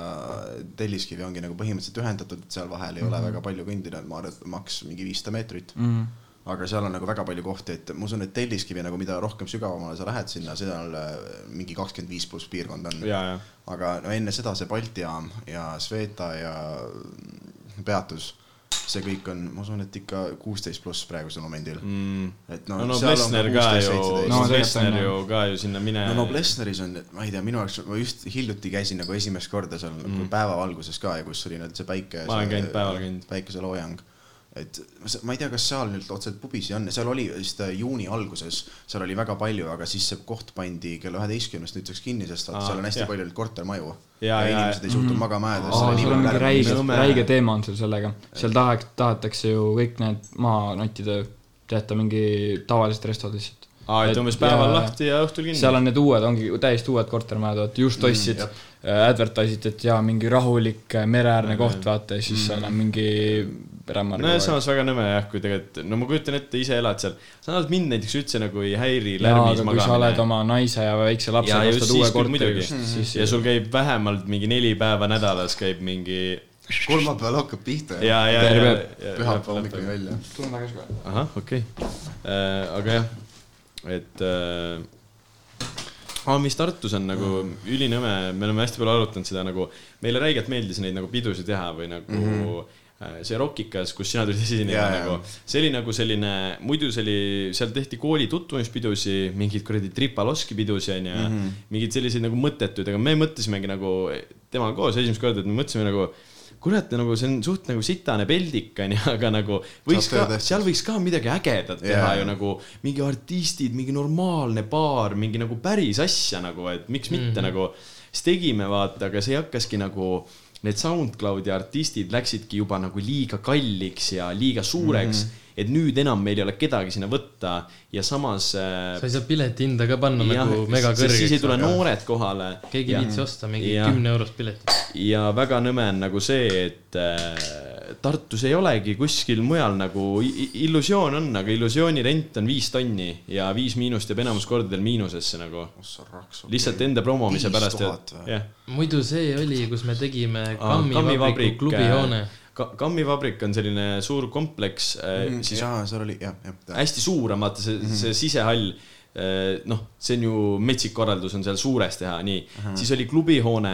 Telliskivi ongi nagu põhimõtteliselt ühendatud, et seal vahel ei Mhm. ole väga palju kõndida, ma arvan, et maks mingi viissada meetrit. Mhm. aga seal on nagu väga palju kohti, et ma usun, et Telliskivi nagu mida rohkem sügavamale sa lähed sinna, seda mingi kakskümmend viis pluss piirkond on. ja, ja, aga no enne seda see Balti jaam ja Sveta ja peatus, see kõik on, ma usun, et ikka kuusteist pluss praegusel momendil mm.. et no no, no seal on Plessner ka ju, 16, No no, on, ju ka ju sinna mine no no Plessneris on, ma ei tea, minu jaoks, ma just hiljuti käisin nagu esimest korda seal mm. päevavalguses ka ja kus oli nüüd see päike. Ma olen käinud päeval käinud. päikeseloojang. Et ma- ma ei tea, kas seal nüüd otseselt pubisi on, seal oli vist äh, juuni alguses, seal oli väga palju, aga siis see koht pandi kella üheteistkümnest nüüdseks kinni, sest vaata Aa, seal on hästi jah. palju neid kortermaju. Ja, ja ja- inimesed ei suutnud magama jääda. seal on mingi räige, räige teema on seal sellega, seal tahaks, tahetakse ju kõik need maha nottida, jätta mingi tavalised restod lihtsalt. aa, et umbes päeval lahti ja õhtul kinni. seal on need uued, ongi täiesti uued kortermajad, vaata just ostsid jep. äh,, advertise id, et jaa, mingi rahulik äh, mereäärne koht, vaata, ja siis seal on mingi rämmar no ja samas väga nõme jah, kui tegelikult, no ma kujutan ette, ise elad seal, sa näed mind näiteks üldse nagu ei häiri lärmis aga kui sa oled magamine. oma naise ja väikse lapsega ostad siis uue korteri siis ja sul käib vähemalt mingi neli päeva nädalas käib mingi kolmapäeval hakkab pihta ja, ja, ja, ja. pühapäeva hommikuni välja. tulen tagasi kohe. ahah, okei okay.. aga jah, et äh, aa, mis Tartus on nagu ülinõme, me oleme hästi palju arutanud seda nagu, meile räigelt meeldis neid nagu pidusid teha või nagu mm -hmm. see Rockikas, kus sina tulid esinema yeah, nagu, see oli nagu selline, muidu see oli, seal tehti kooli tutvumispidusi, mingeid kuradi Tripaloski pidusi onju mm, -hmm. mingeid selliseid nagu mõttetuid, aga me mõtlesimegi nagu temaga koos esimest korda, et me mõtlesime nagu kurat, nagu see on suht nagu sitane peldik onju, aga nagu võiks Saab ka, seal võiks ka midagi ägedat teha Jaa. ju nagu mingi artistid, mingi normaalne baar, mingi nagu päris asja nagu, et miks mitte mm -hmm. nagu. siis tegime vaata, aga see hakkaski nagu, need SoundCloudi artistid läksidki juba nagu liiga kalliks ja liiga suureks mm. -hmm. Et nüüd enam meil ei ole kedagi sinna võtta ja samas äh, sa ei saa pileti hinda ka panna jah, nagu mega sest siis ei kõrgeks tule. noored kohale. keegi ei viitsi osta mingi Ja. kümne eurost piletit. ja väga nõme on nagu see, et äh, Tartus ei olegi kuskil mujal nagu illusioon on, aga illusiooni rent on viis tonni ja Viis Miinust jääb enamus kordadel miinusesse nagu. lihtsalt enda promomise pärast, muidu see oli, kus me tegime Kammivabrik klubihoone. Ka- kammivabrik on selline suur kompleks äh,, Mm, siis jaa, seal oli jah, jah. hästi suur on vaata see mm, -hmm. see sisehall. noh, see on ju metsik korraldus on seal suures teha, nii uh. -huh. siis oli klubihoone,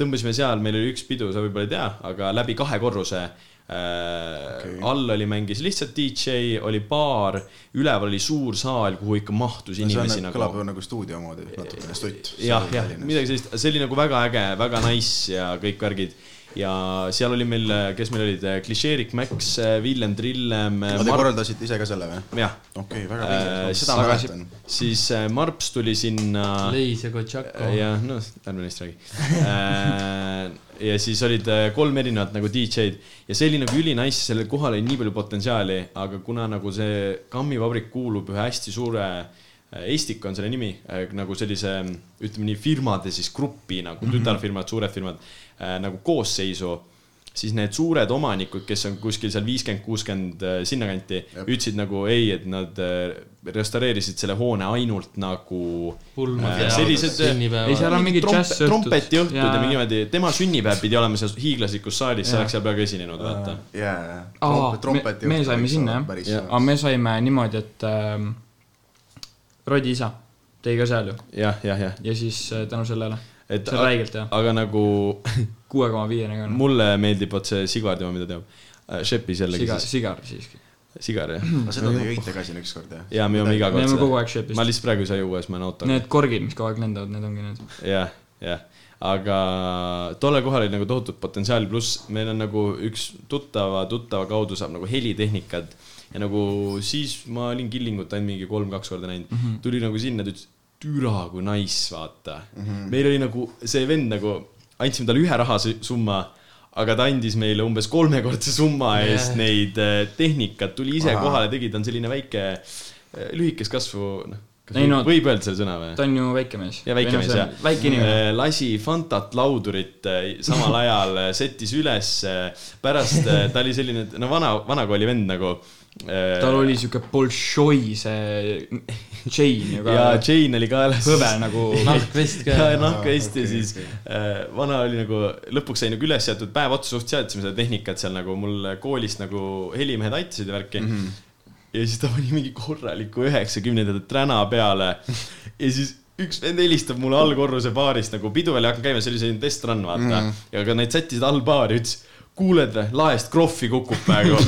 tõmbasime seal, meil oli üks pidu, sa võib-olla ei tea, aga läbi kahe korruse. Okay. all oli, mängis lihtsalt DJ, oli baar, üleval oli suur saal, kuhu ikka mahtus on inimesi nagu, kõlab nagu ju nagu stuudio moodi natukene, stutt. jah, jah, midagi sellist, see oli nagu väga äge, väga nice ja kõik värgid. Ja seal oli meil, kes meil olid, Klišeerik Max, Villem Trillem. Te korraldasite ise ka selle või? jah, okei, väga Äh, vinge, seda ma mäletan. siis Marps tuli sinna. Leis ja Kotšako. ja noh, ärme neist räägi. ja siis olid kolm erinevat nagu DJ-d ja see oli nagu ülinice, sellel kohal oli nii palju potentsiaali, aga kuna nagu see kammivabrik kuulub ühe hästi suure äh, Estik on selle nimi, nagu sellise ütleme nii firmade siis gruppi nagu -hmm. tütarfirmad, suured firmad äh, nagu koosseisu, siis need suured omanikud, kes on kuskil seal viiskümmend, kuuskümmend äh, sinnakanti, ütlesid nagu ei, et nad äh, restaureerisid selle hoone ainult nagu pulmad Äh, ja sellised- ei, sünnipäevad. seal on mingid tromp- džässõhtud. trompetiõhtud ja mingi niimoodi, tema sünnipäev pidi olema seal hiiglaslikus saalis, sa Jaa. oleks seal peaaegu esinenud, vaata. jaa, Aa, trompeti me- me saime sinna, jah? Jaa. aga me saime niimoodi, et ähm, Rodi isa tõi ka seal ju jah, jah, jah, ja siis äh, tänu sellele, et see on räigelt hea, aga nagu kuue koma viiene ka. mulle meeldib vot see Sigar tema, mida teab. Šepis jällegi sigar, siis, sigar siiski. Sigar jah. aga seda te jõite ka siin ükskord, jah? jaa, me joome iga me kord oleme kogu seda. aeg šepist ma. lihtsalt praegu ei saa juua, siis ma olen autoga. Need korgid, mis kogu aeg lendavad, need ongi need. jah, jah, aga tollel kohal oli nagu tohutut potentsiaali, pluss meil on nagu üks tuttava, tuttava kaudu saab nagu helitehnikat ja nagu siis ma olin Killingut ainult mingi kolm-kaks korda näinud mm, -hmm. tuli nagu sinna, ta ütles, türa kui nice, vaata mm. -hmm. meil oli nagu see vend nagu, andsime talle ühe rahasumma, aga ta andis meile umbes kolmekordse summa eest Jah. neid eh, tehnikat, tuli ise Ahah. kohale, tegi, ta on selline väike, lühikest kasvu, noh, kas Ei no- võib öelda selle sõna või? ta on ju väike mees. ja väike mees jah. väike inimene. lasi Fantat laudurit äh, samal ajal, settis üles, pärast äh, ta oli selline, no vana, vanakooli vend nagu. tal oli siuke Bolšoi see chain ju ja ka, Jane oli kaelas. hõbe nagu. nahkvest ka ja. nahkvest ja okei, siis äh, vana oli nagu, lõpuks sai nagu üles seatud päev otsa suht seadsime seda tehnikat seal nagu mul koolist nagu helimehed aitasid ja värki mm. -hmm. Ja siis ta pani mingi korraliku üheksakümnendate träna peale ja siis üks vend helistab mulle allkorruse baarist nagu pidu veel ei hakanud käima, see oli selline testrun vaata mm. ja ka need sättisid all baari, ütles kuuled või, laest krohvi kukub praegu.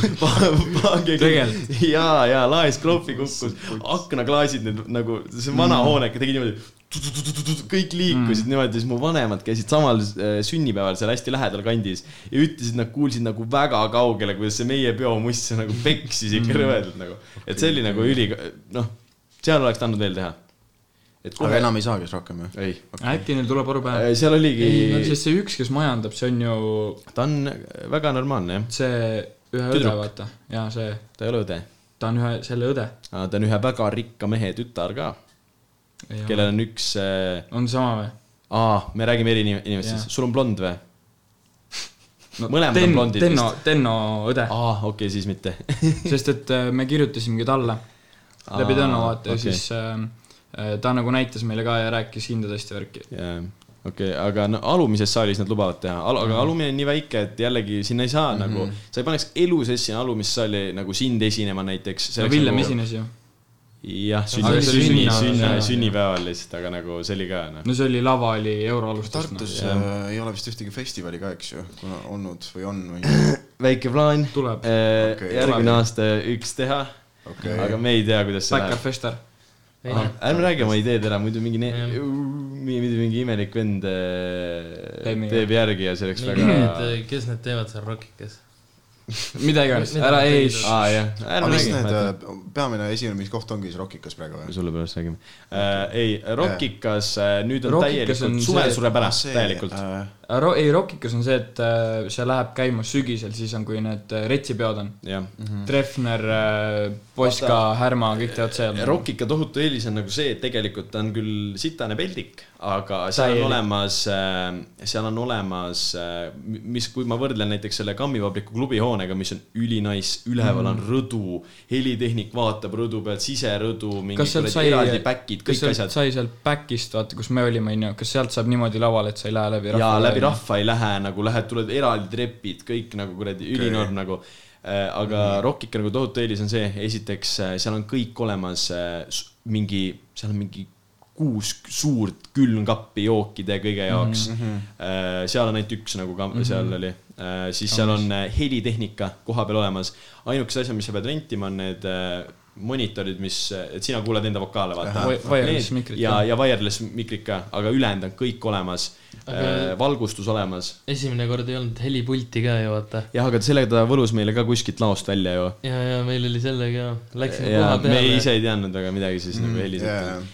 Tegelikult? ja, ja laest krohvi kukkus, aknaklaasid need nagu, see vana Mm. hoone tegi niimoodi, kõik liikusid niimoodi, siis mu vanemad käisid samal äh, sünnipäeval seal hästi lähedal kandis ja ütlesid, nad kuulsid nagu väga kaugele, kuidas see meie peomuss nagu peksis Mm. ikka rõvedalt nagu. et see oli nagu üli, noh, seal oleks tahtnud veel teha. et aga kohe, enam ei saagi siis rohkem, jah? ei, äkki neil tuleb aru pähe. seal oligi, sest see üks, kes majandab, see on ju ta on väga normaalne jah, see ühe õde, Tüdruk. vaata. jaa, see, ta ei ole õde. ta on ühe, selle õde. ta on ühe väga rikka mehe tütar ka, kellel on üks äh,, on sama või? aa, me räägime eri inim- inimestest, sul on blond või? Mõlemad on Ten- blondid Tenno vist., Tenno õde, aa, okei okay,, siis mitte sest et äh, me kirjutasimegi talle läbi Aa, Tenno vaata ja okei. siis äh, äh, ta nagu näitas meile ka ja rääkis hindadest ja värki. jaa, okei okay,, aga no alumises saalis nad lubavad teha Al, aga alumine on nii väike, et jällegi sinna ei saa mm -hmm. nagu, sa ei paneks elu sinna alumisse saali nagu sind esinema näiteks. no Villem esines ju. jah, sünni, sünni, sünni- sünnipäeval lihtsalt, aga nagu see oli ka noh. no see oli lava oli euro alustest. Tartus jah. äh, ei ole vist ühtegi festivali ka, eks ju, kuna olnud või on või? väike plaan. tuleb, Okei, järgmine tuleb. aasta üks teha, okei aga me ei tea, kuidas see läheb. Fester. ärme räägi oma ideed ära, muidu mingi, muidu mingi imelik vend äh, Teeb mingi- järgi ja see oleks mingi väga. need, kes need teevad seal Rockikas? mida iganes, ära ei aa jah, aga mis need, äh, peamine esinemiskoht ongi siis Rockikas praegu või? sulle pärast räägime äh,. ei, Rockikas äh, nüüd on Rockikas täielikult, suvel sureb ära, täielikult. äh, Ro-, ei Rockikas on see, et äh, see läheb käima sügisel, siis on, kui need äh, retsipeod on. jah, Treffner, Poska, Härma, kõik teevad seal. Rockika tohutu eelis on nagu see, et tegelikult ta on küll sitane peldik, aga seal Täielik. on olemas, seal on olemas, mis, kui ma võrdlen näiteks selle Kammivabriku klubihoonega, mis on ülinais, üleval on rõdu, helitehnik vaatab rõdu pealt, siserõdu, mingi kas sealt kuradi sai eraldi back'id, kas kõik asjad. sai sealt back'ist, vaata, kus me olime, onju, kas sealt saab niimoodi lavale, et sa ei lähe läbi rahva läbi rahva ei lähe nagu lähed, tuled eraldi trepid, kõik nagu kuradi ülinorm nagu. aga Rockika nagu tohutu eelis on see, esiteks äh, seal on kõik olemas, mingi, seal on mingi kuus suurt külmkappi jookide kõige jaoks mm. -hmm. seal on ainult üks nagu ka mm -hmm. seal oli, siis seal on äh, helitehnika koha peal olemas. ainukesed asjad, mis sa pead rentima, on need äh, monitorid, mis, et sina kuuled enda vokaale, vaata ja ja wireless mikrid ka, aga ülejäänud on kõik olemas Aga- aga..., valgustus olemas. esimene kord ei olnud helipulti ka ju vaata. jah, aga sellega ta võlus meile ka kuskilt laost välja ju. ja, ja meil oli sellega, läksime koha me peale. ise ei teadnud väga midagi siis mm, nagu heliselt yeah..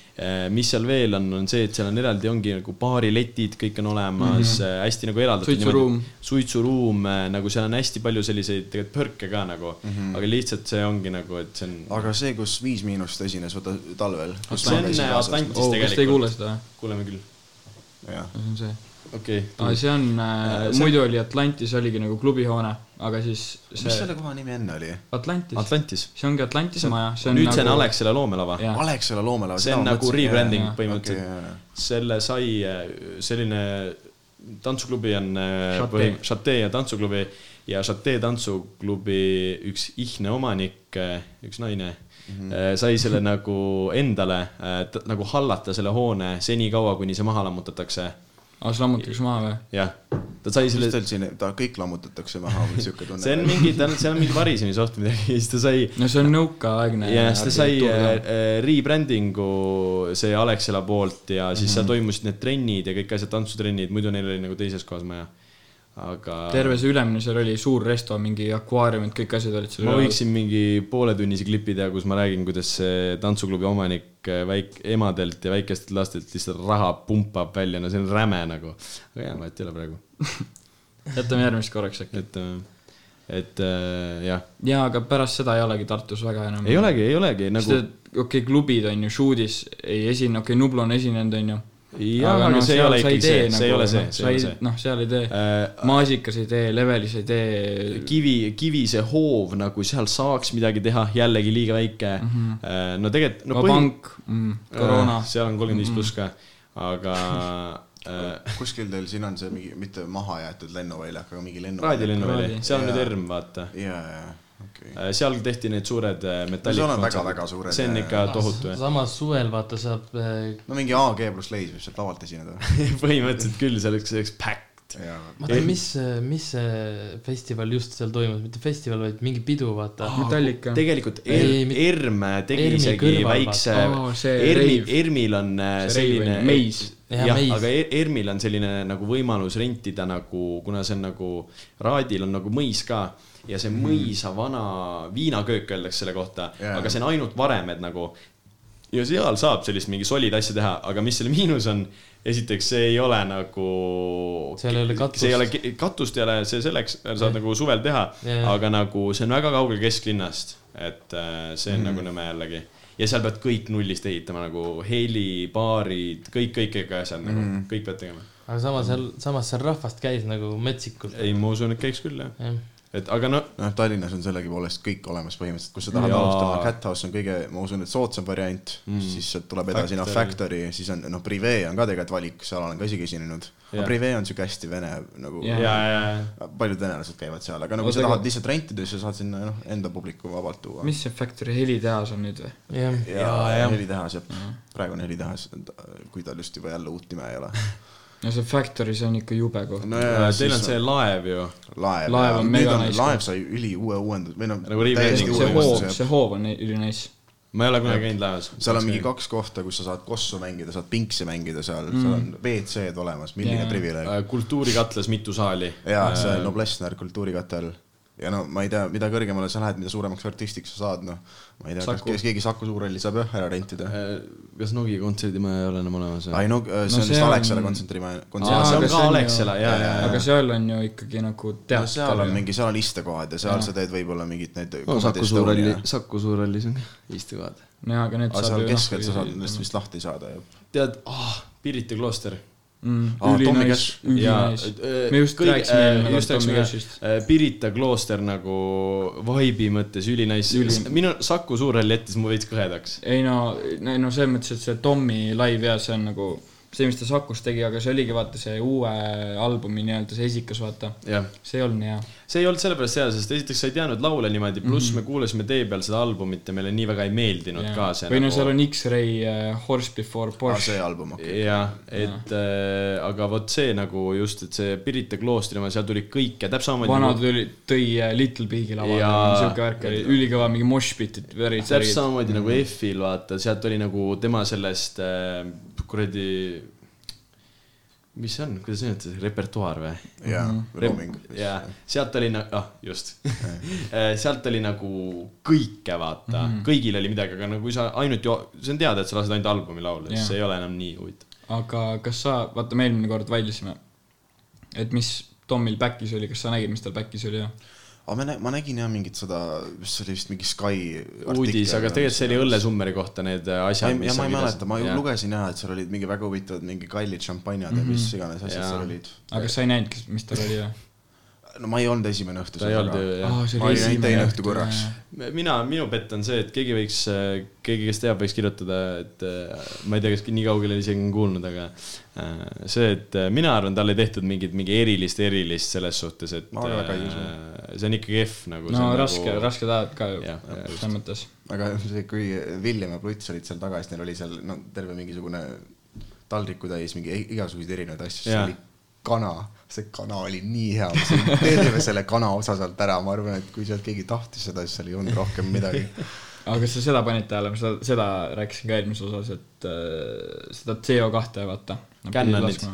Mis seal veel on, on see, et seal on eraldi, ongi nagu baariletid, kõik on olemas mm, -hmm. hästi nagu eraldatud. Suitsuruum.. suitsuruum, nagu seal on hästi palju selliseid tegelikult pörke ka nagu mm, -hmm. aga lihtsalt see ongi nagu, et see on. aga see, kus Viis Miinust esines, vaata talvel. see on Atlantis oh, tegelikult. kuuleme küll. jah, see on see. Okei aa, see on äh,, see- muidu oli Atlantis oligi nagu klubihoone, aga siis mis see selle koha nimi enne oli? Atlantis, Atlantis. see ongi Atlantise maja, see on nüüd nagu see on Alexela loomelava. Alexela loomelava. see on nagu rebranding jaa, põhimõtteliselt. selle sai äh, selline tantsuklubi on äh, Chate. põhi- Chate ja tantsuklubi ja Chate tantsuklubi üks ihne omanik, üks naine mm. -hmm. sai selle nagu endale äh, nagu hallata selle hoone senikaua, kuni see maha lammutatakse. aa, see lammutatakse maha või? jah, ta sai mis selle, teil siin, ta kõik lammutatakse maha või siuke tunne? see on mingi, tal, seal on mingi varisemisoht midagi ja siis ta sai no see on nõukaaegne ja siis ta sai äh, äh, rebrandingu see Alexela poolt ja siis mm -hmm. seal toimusid need trennid ja kõik asjad, tantsutrennid, muidu neil oli nagu teises kohas maja. Aga terve see ülemine seal oli suur resto, mingi akvaariumid, kõik asjad olid seal ma võiksin mingi pooletunnise klipi teha, kus ma räägin, kuidas see tantsuklubi omanik äh, väik-, emadelt ja väikestelt lastelt lihtsalt raha pumpab välja, no see on räme nagu. aga jaa, vahet ei ole praegu, jätame järgmist korraks äkki. et, et äh, jah, jaa, aga pärast seda ei olegi Tartus väga enam. ei olegi, ei olegi nagu nagu.... okei okay,, klubid on ju, Shoot'is ei esine, okei okay,, Nublu on esinenud, on ju. jaa, aga, aga see ei ole ikkagi see, see ei ole see, see ei ole see. noh, seal ei tee Äh, Maasikas ei tee, Levelis ei tee. kivi, kivise hoov nagu seal saaks midagi teha, jällegi liiga väike mm. -hmm. no tegelikult no,. Vabank mm,, koroona. seal on kolmkümmend viis pluss ka, aga äh, kuskil teil siin on see mingi, mitte maha jäetud lennuväljak, aga mingi lennu. raadiolennuväli, Raadi- seal on nüüd. ERM, vaata. ja, ja, okei. seal tehti need suured äh, metallid. seal on väga-väga suured, see on jaa. ikka tohutu samas suvel vaata saab äh, no mingi AG pluss Leis võib sealt lavalt esineda. põhimõtteliselt küll, see oleks, see oleks packed. vaata, mis, mis see festival just seal toimus, mitte festival, vaid mingi pidu, vaata. Metallica. tegelikult Ei, ERM, ERM tegi ERM-i isegi kõrval, väikse vaata. Aa, see ERM-i, rave. ERM-il on äh, See selline meis. Jah, jah, meis. aga E- ERM-il on selline nagu võimalus rentida nagu, kuna see on nagu, Raadil on nagu mõis ka ja see mõisa vana viinaköök öeldakse selle kohta Jaa. aga see on ainult varemed nagu. ja seal saab sellist mingi solid asja teha, aga mis selle miinus on, esiteks see ei ole nagu. Seal ei ole katust. see ei ole, katust ei ole, see selleks, saad nagu suvel teha Jaa. aga nagu see on väga kaugel kesklinnast, et äh, see on mm. nagu nõme jällegi. ja seal pead kõik nullist ehitama nagu heli, baarid, kõik, kõik, kõik asjad nagu mm., kõik pead tegema. aga samas seal, samas seal rahvast käis nagu metsikult. ei, ma usun, et käiks küll jah. jah, et aga no noh, Tallinnas on sellegipoolest kõik olemas põhimõtteliselt, kus sa tahad Jaa. alustada, Cat House on kõige, ma usun, et soodsam variant mm., siis sealt tuleb edasi noh, Factory. Siis on noh, Prive on ka tegelikult valik, seal olen ka isegi esinenud. aga Jah. Prive on siuke hästi vene nagu ja, ja, ja paljud venelased käivad seal, aga no kui Oota, sa aga- tahad lihtsalt rentida, siis sa saad sinna noh, enda publiku vabalt tuua. mis see Factory helitehas on nüüd või? jah, ja, ja, ja ja. helitehas jah, praegune helitehas, kui tal just juba jälle uut nime ei ole. no see Factory, see on ikka jube koht no ja teil on see laev ju. laev, Laev on mega nice laev sai üliuue uuendus või noh, Nagu see hoov, see hoov on ülinais. ma ei ole kunagi käinud laevas. seal on mingi kaks kohta, kus sa saad kossu mängida, saad pinksi mängida seal mm., seal on WC-d olemas, milline Jaa. privileeg. kultuurikatlas mitu saali. jaa, see on Noblessner kultuurikatel ja no ma ei tea, mida kõrgemale sa lähed, mida suuremaks artistiks sa saad, noh, ma ei tea, kas kes keegi Saku Suurhalli saab jah ära rentida. kas Nogi kontserdimaja ei ole enam olemas ai no see on see vist on- Alexela kontsentrimaja, aa, kontsert. see on aga ka see on ju- Alexela, ja, ja, ja. aga seal on ju ikkagi nagu no teater. seal on mingi, seal on istekohad ja seal Jaa. sa teed võib-olla mingit neid no Saku Suurhalli, Saku Suurhallis on istekohad. jaa, aga need aga seal saab ju keskel sa noh, saad nendest vist lahti saada ju. tead ah,, Pirita klooster. Mm, Aa, Tommy Cash., ülinais. äh, me just rääkisime eelmine kord Tommy Cashist. Pirita klooster nagu vibe'i mõttes ülinais Üli-. minu Saku Suurhall jättis mu veits kõhedaks. ei no, no selles mõttes, et see Tommy live ja see on nagu see, mis ta Sakus tegi, aga see oligi vaata see uue albumi nii-öelda see esikas, vaata. jah, see ei olnud nii hea. See ei olnud sellepärast hea, sest esiteks sa ei teadnud laule niimoodi, pluss mm -hmm. me kuulasime tee peal seda albumit ja meile nii väga ei meeldinud ja. ka see nagu- või no seal on X-Ray uh, Horse Before aa, Porsche see. album, okei. jah, et äh, aga vot see nagu just, et see Pirita kloostri oma, seal tuli kõike, täpselt samamoodi vana nagu, tuli, tõi äh, Little Big'i lavale Jaa., siuke värk oli ülikõva, mingi moshpit'id, värid, täpselt samamoodi nagu Mhm. F-il vaata, sealt oli nagu tema sellest äh, kuradi, mis see on, kuidas nimetada, repertuaar või? jaa, Mhm. roaming. jaa, sealt oli nagu, ah just sealt oli nagu kõike vaata mm, Mhm. -hmm. kõigil oli midagi, aga no kui sa ainult ju, see on teada, et sa lased ainult albumi laule, siis see ei ole enam nii huvitav. aga kas sa, vaata me eelmine kord vaidlesime, et mis Tomil back'is oli, kas sa nägid, mis tal back'is oli ja? Aga ma, nä- ma nägin jah mingit seda, see oli vist mingi Sky uudis, aga tegelikult see oli õllesummeri kohta need äh, asjad, mis ja ma ei mäleta, ma ju kirjas- lugesin jah, et seal olid mingi väga huvitavad mingi kallid šampanjad ja mis iganes asjad seal olid. aga kas sa ei näinud, mis tal oli või? No ma ei olnud esimene õhtu ta ei olnud ju, jah. ma olin ainult teine õhtu korraks. mina, minu bett on see, et keegi võiks, keegi, kes teab, võiks kirjutada, et äh, ma ei tea, kas nii kaugele isegi on kuulnud, aga äh, see, et äh, mina arvan, talle ei tehtud mingit, mingi erilist, erilist selles suhtes, et Ma väga ei usu. see on ikka kehv nagu. no raske nagu..., raske tahad ka ju selles mõttes. aga see, kui Villem ja Pluts olid seal taga, siis neil oli seal no terve mingisugune taldriku täis mingi i- igasuguseid erinevaid asju, siis oli kana, see kana oli nii hea, ma sõin terve selle kana osa sealt ära, ma arvan, et kui sealt keegi tahtis seda, siis seal ei olnud rohkem midagi. aga kas sa seda panid tähele, ma seda, seda rääkisin ka eelmises osas, et äh, seda CO2 vaata. Cannonit.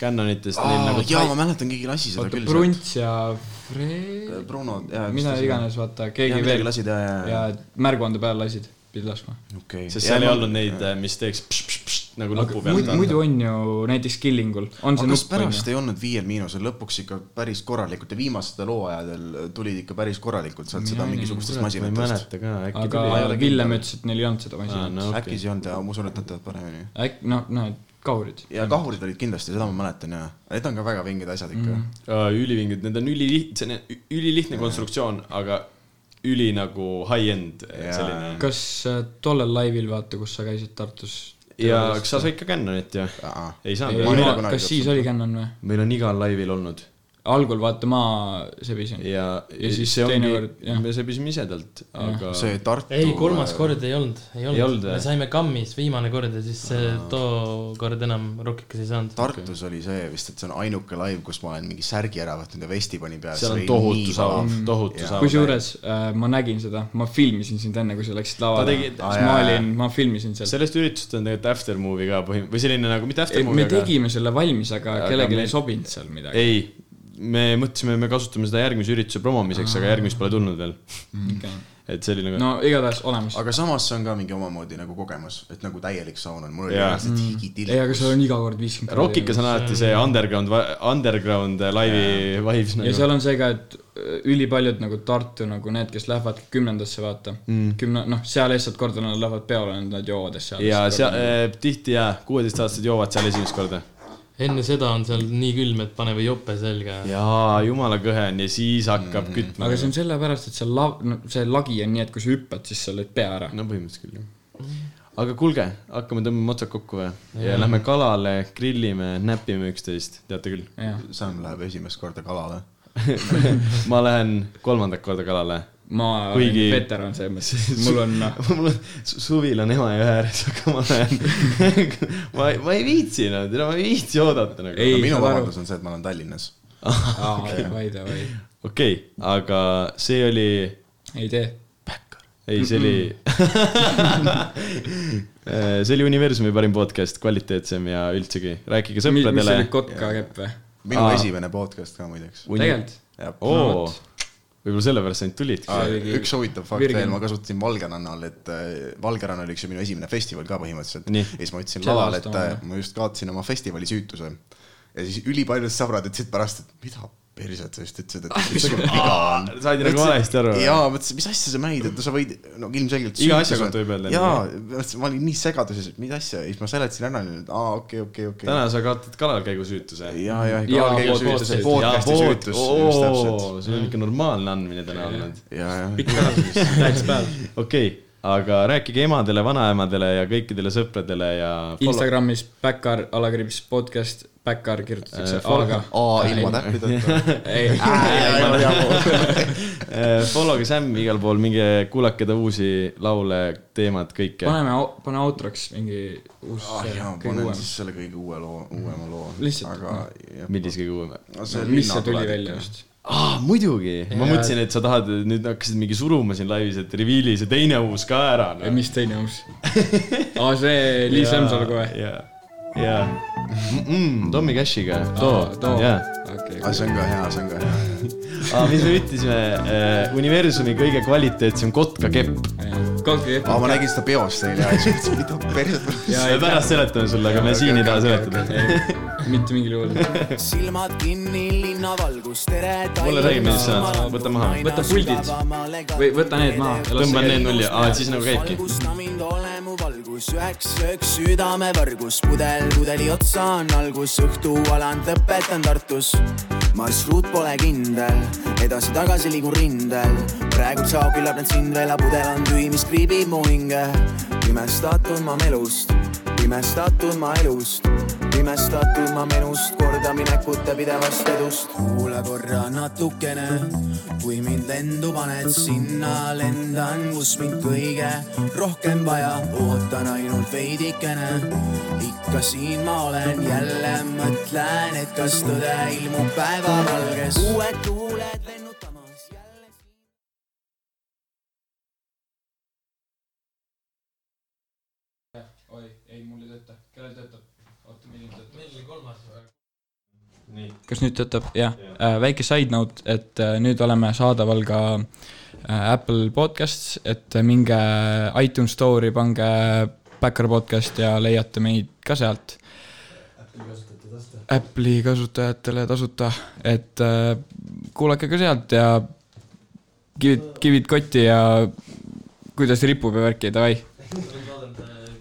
Cannonitest neil nagu jaa, ma mäletan, keegi lasi seda vaata küll. Prunts ja Fre-, Bruno, jaa. mida iganes, vaata, keegi veel lasid ja, ja, ja märguande peale lasid, pidid laskma. okei. sest seal ei olnud neid, mis teeks pš, pš, pš, nagu nupu pealt muidu, muidu on ju näiteks Killingul, aga kas pärast ei olnud viiel miinusel lõpuks ikka päris korralikult ja viimastel hooajadel tulid ikka päris korralikult sealt seda mingisugustest ma ei masinatest. mäleta ka, äkki aga Villem ütles, et neil ei olnud seda masinat no. äkki see ei olnud ja ma usun, et nad teevad paremini. äkki, noh, noh, kahurid. ja kahurid olid kindlasti, seda ma mäletan ja need on ka väga vinged asjad ikka mm.. uh,. ülivingid, need on üliliht-, see on ülilihtne konstruktsioon, aga üli nagu high-end Jaa. selline. kas äh, tollel laivil, vaata, kus sa käisid Tartus? Ja kas sa said ka Cannonit ju? ei saanud kas siis oli Canon või? meil on igal laivil olnud algul vaata ma sebisin. ja, Ja siis see teine ongi kord,, jah. me sebisime ise talt, aga see Tartu. ei, kolmas kord ei olnud, ei olnud, olnud me saime kammis viimane kord ja siis see tookord enam Rockikas ei saanud. Tartus oli see vist, et see on ainuke laiv, kus ma olen mingi särgi ära võtnud ja vesti panin peale. seal on tohutu saun, tohutu saun. kusjuures äh, ma nägin seda, ma filmisin sind enne, kui sa läksid lavale. ma olin, ma filmisin seal. sellest üritusest on tegelikult after movie ka põhim-, või selline nagu mitte after me movie, aga tegime selle valmis, aga kellelegi me- ei sobinud seal midagi. ei, me mõtlesime, me kasutame seda järgmise ürituse promomiseks, aga järgmist pole tulnud veel. Okay. et see oli nagu no igatahes olemas. aga samas see on ka mingi omamoodi nagu kogemus, et nagu täielik saun on, mul oli Jaa. reaalselt higitill. ei, aga seal on iga kord viiskümmend. Rockikas on alati see underground, underground laivi vibes ja nagu. seal on see ka, et äh, ülipaljud nagu Tartu nagu need, kes lähevad kümnendasse, vaata mm.. kümne, noh, seal lihtsalt korda nad lähevad peole, nad joovad seal. ja seal äh, tihti jaa, kuueteistaastased joovad seal esimest korda. Enne seda on seal nii külm, et pane või jope selga. jaa, jumala kõhe on ja siis hakkab mm. kütma. aga see on sellepärast, et seal lav-, no see lagi on nii, et kui sa hüppad, siis sa lõid pea ära. no põhimõtteliselt küll jah. aga kuulge, hakkame tõmbama otsad kokku või? ja lähme kalale, grillime, näpime üksteist, teate küll. Sam läheb esimest korda kalale. ma lähen kolmandat korda kalale. Ma Kuigi- olen veteran selles mõttes, mul on noh, mul on, suvil on Emajõe ääres, aga ma lähen ma, ma ei viitsi noh, ma ei viitsi oodata nagu. No minu vabandus on see, et ma olen Tallinnas. davai, davai, okei, aga see oli, ei tee. ei, see oli see oli Universumi parim podcast, kvaliteetsem ja üldsegi, rääkige mis see sõpradele oli, kotkakepp või? minu Aa. esimene podcast ka muideks. tegelikult? oo, võib-olla sellepärast sa ainult tulidki. oligi üks huvitav fakt veel, ma kasutasin Valgerannal, et äh, Valgerann oli üks minu esimene festival ka põhimõtteliselt. Ja siis ma ütlesin aasta et äh, ma just kaotasin oma festivali süütuse. ja siis ülipaljud sõbrad ütlesid pärast, et mida perset sa just ütlesid, et sul viga on. said nagu valesti aru? jaa, mõtlesin, mis asja sa mängid, et no sa võid, no ilmselgelt. Iga asja kohta võib öelda jaa, ma olin nii segaduses, et mis asja, ja siis ma seletasin ära, et aa, okei, okei, okei. täna sa kaotad kalalkäigusüütuse. ja, ja, Ja ja, käigus podcast- süütus, podcast'i süütus, see on ikka normaalne andmine täna olnud. ja, ja. täitsa päev. okei, aga rääkige emadele, vanaemadele ja kõikidele sõpradele ja. Instagramis Backar alakriips podcast, Backar kirjutatakse Äh, A-ga. aa, ilma täppideta. ei, Follow ge Sam'i igal pool, minge kuulake ta uusi laule, teemad, kõike. paneme, pane outroks mingi uus ah panen uuem. siis selle kõige uue loo, uuema loo. Aga millise kõige uuem? no see mis see tuli välja just? aa, muidugi, ma mõtlesin, et sa tahad, nüüd hakkasid mingi suruma siin laivis, et reveal'i see teine uus ka ära no.. mis teine uus? aa, see Liis Lemsalu kohe. jaa, jaa. Tommy Cashiga, too, jaa. Okei aga. see on ka hea, see on ka hea. aa, mis me ütlesime, universumi kõige kvaliteetsem kaugelt ei aa, ma nägin seda peost eile ja siis mõtlesin, mida perset. me pärast seletame sulle, aga me siin ei taha seletada. mitte mingil juhul. silmad kinni, linnavalgus, tere. Mulle räägime siis seda. Võta maha. Võta puldid. või võta need maha see need nulli, aa, siis nagu käibki. valgus, üheks ööks südamevargus, pudel pudeli otsa on algus, õhtu aland lõpetan Tartus. Marsruut pole kindel, edasi-tagasi liigun rindel, praegu sao küllap need sind veel, pudel on tühi, mis kriibib mu hinge. pimestatud ma melust, pimestatud ma elust, pimestatud ma menust, kordaminekute pidevast edust. kuula korra natukene, kui mind lendu paned, sinna lendan, kus mind kõige rohkem vaja, ootan ainult veidikene. ikka siin ma olen, jälle mõtlen, et kas tõde ilmub päevavalges. uued tuuled lennutamas kellel töötab? oota, milline töötab? meil oli kolmas. nii, kas nüüd töötab? jah, väike side note, et äh, nüüd oleme saadaval ka äh, Apple Podcasts, et äh, minge iTunes Store'i, pange Backer podcast ja leiate meid ka sealt. Apple'i kasutajatele tasuta, et äh, kuulake ka sealt ja kivid, kivid kotti ja kuidas ripub ja värki, davai.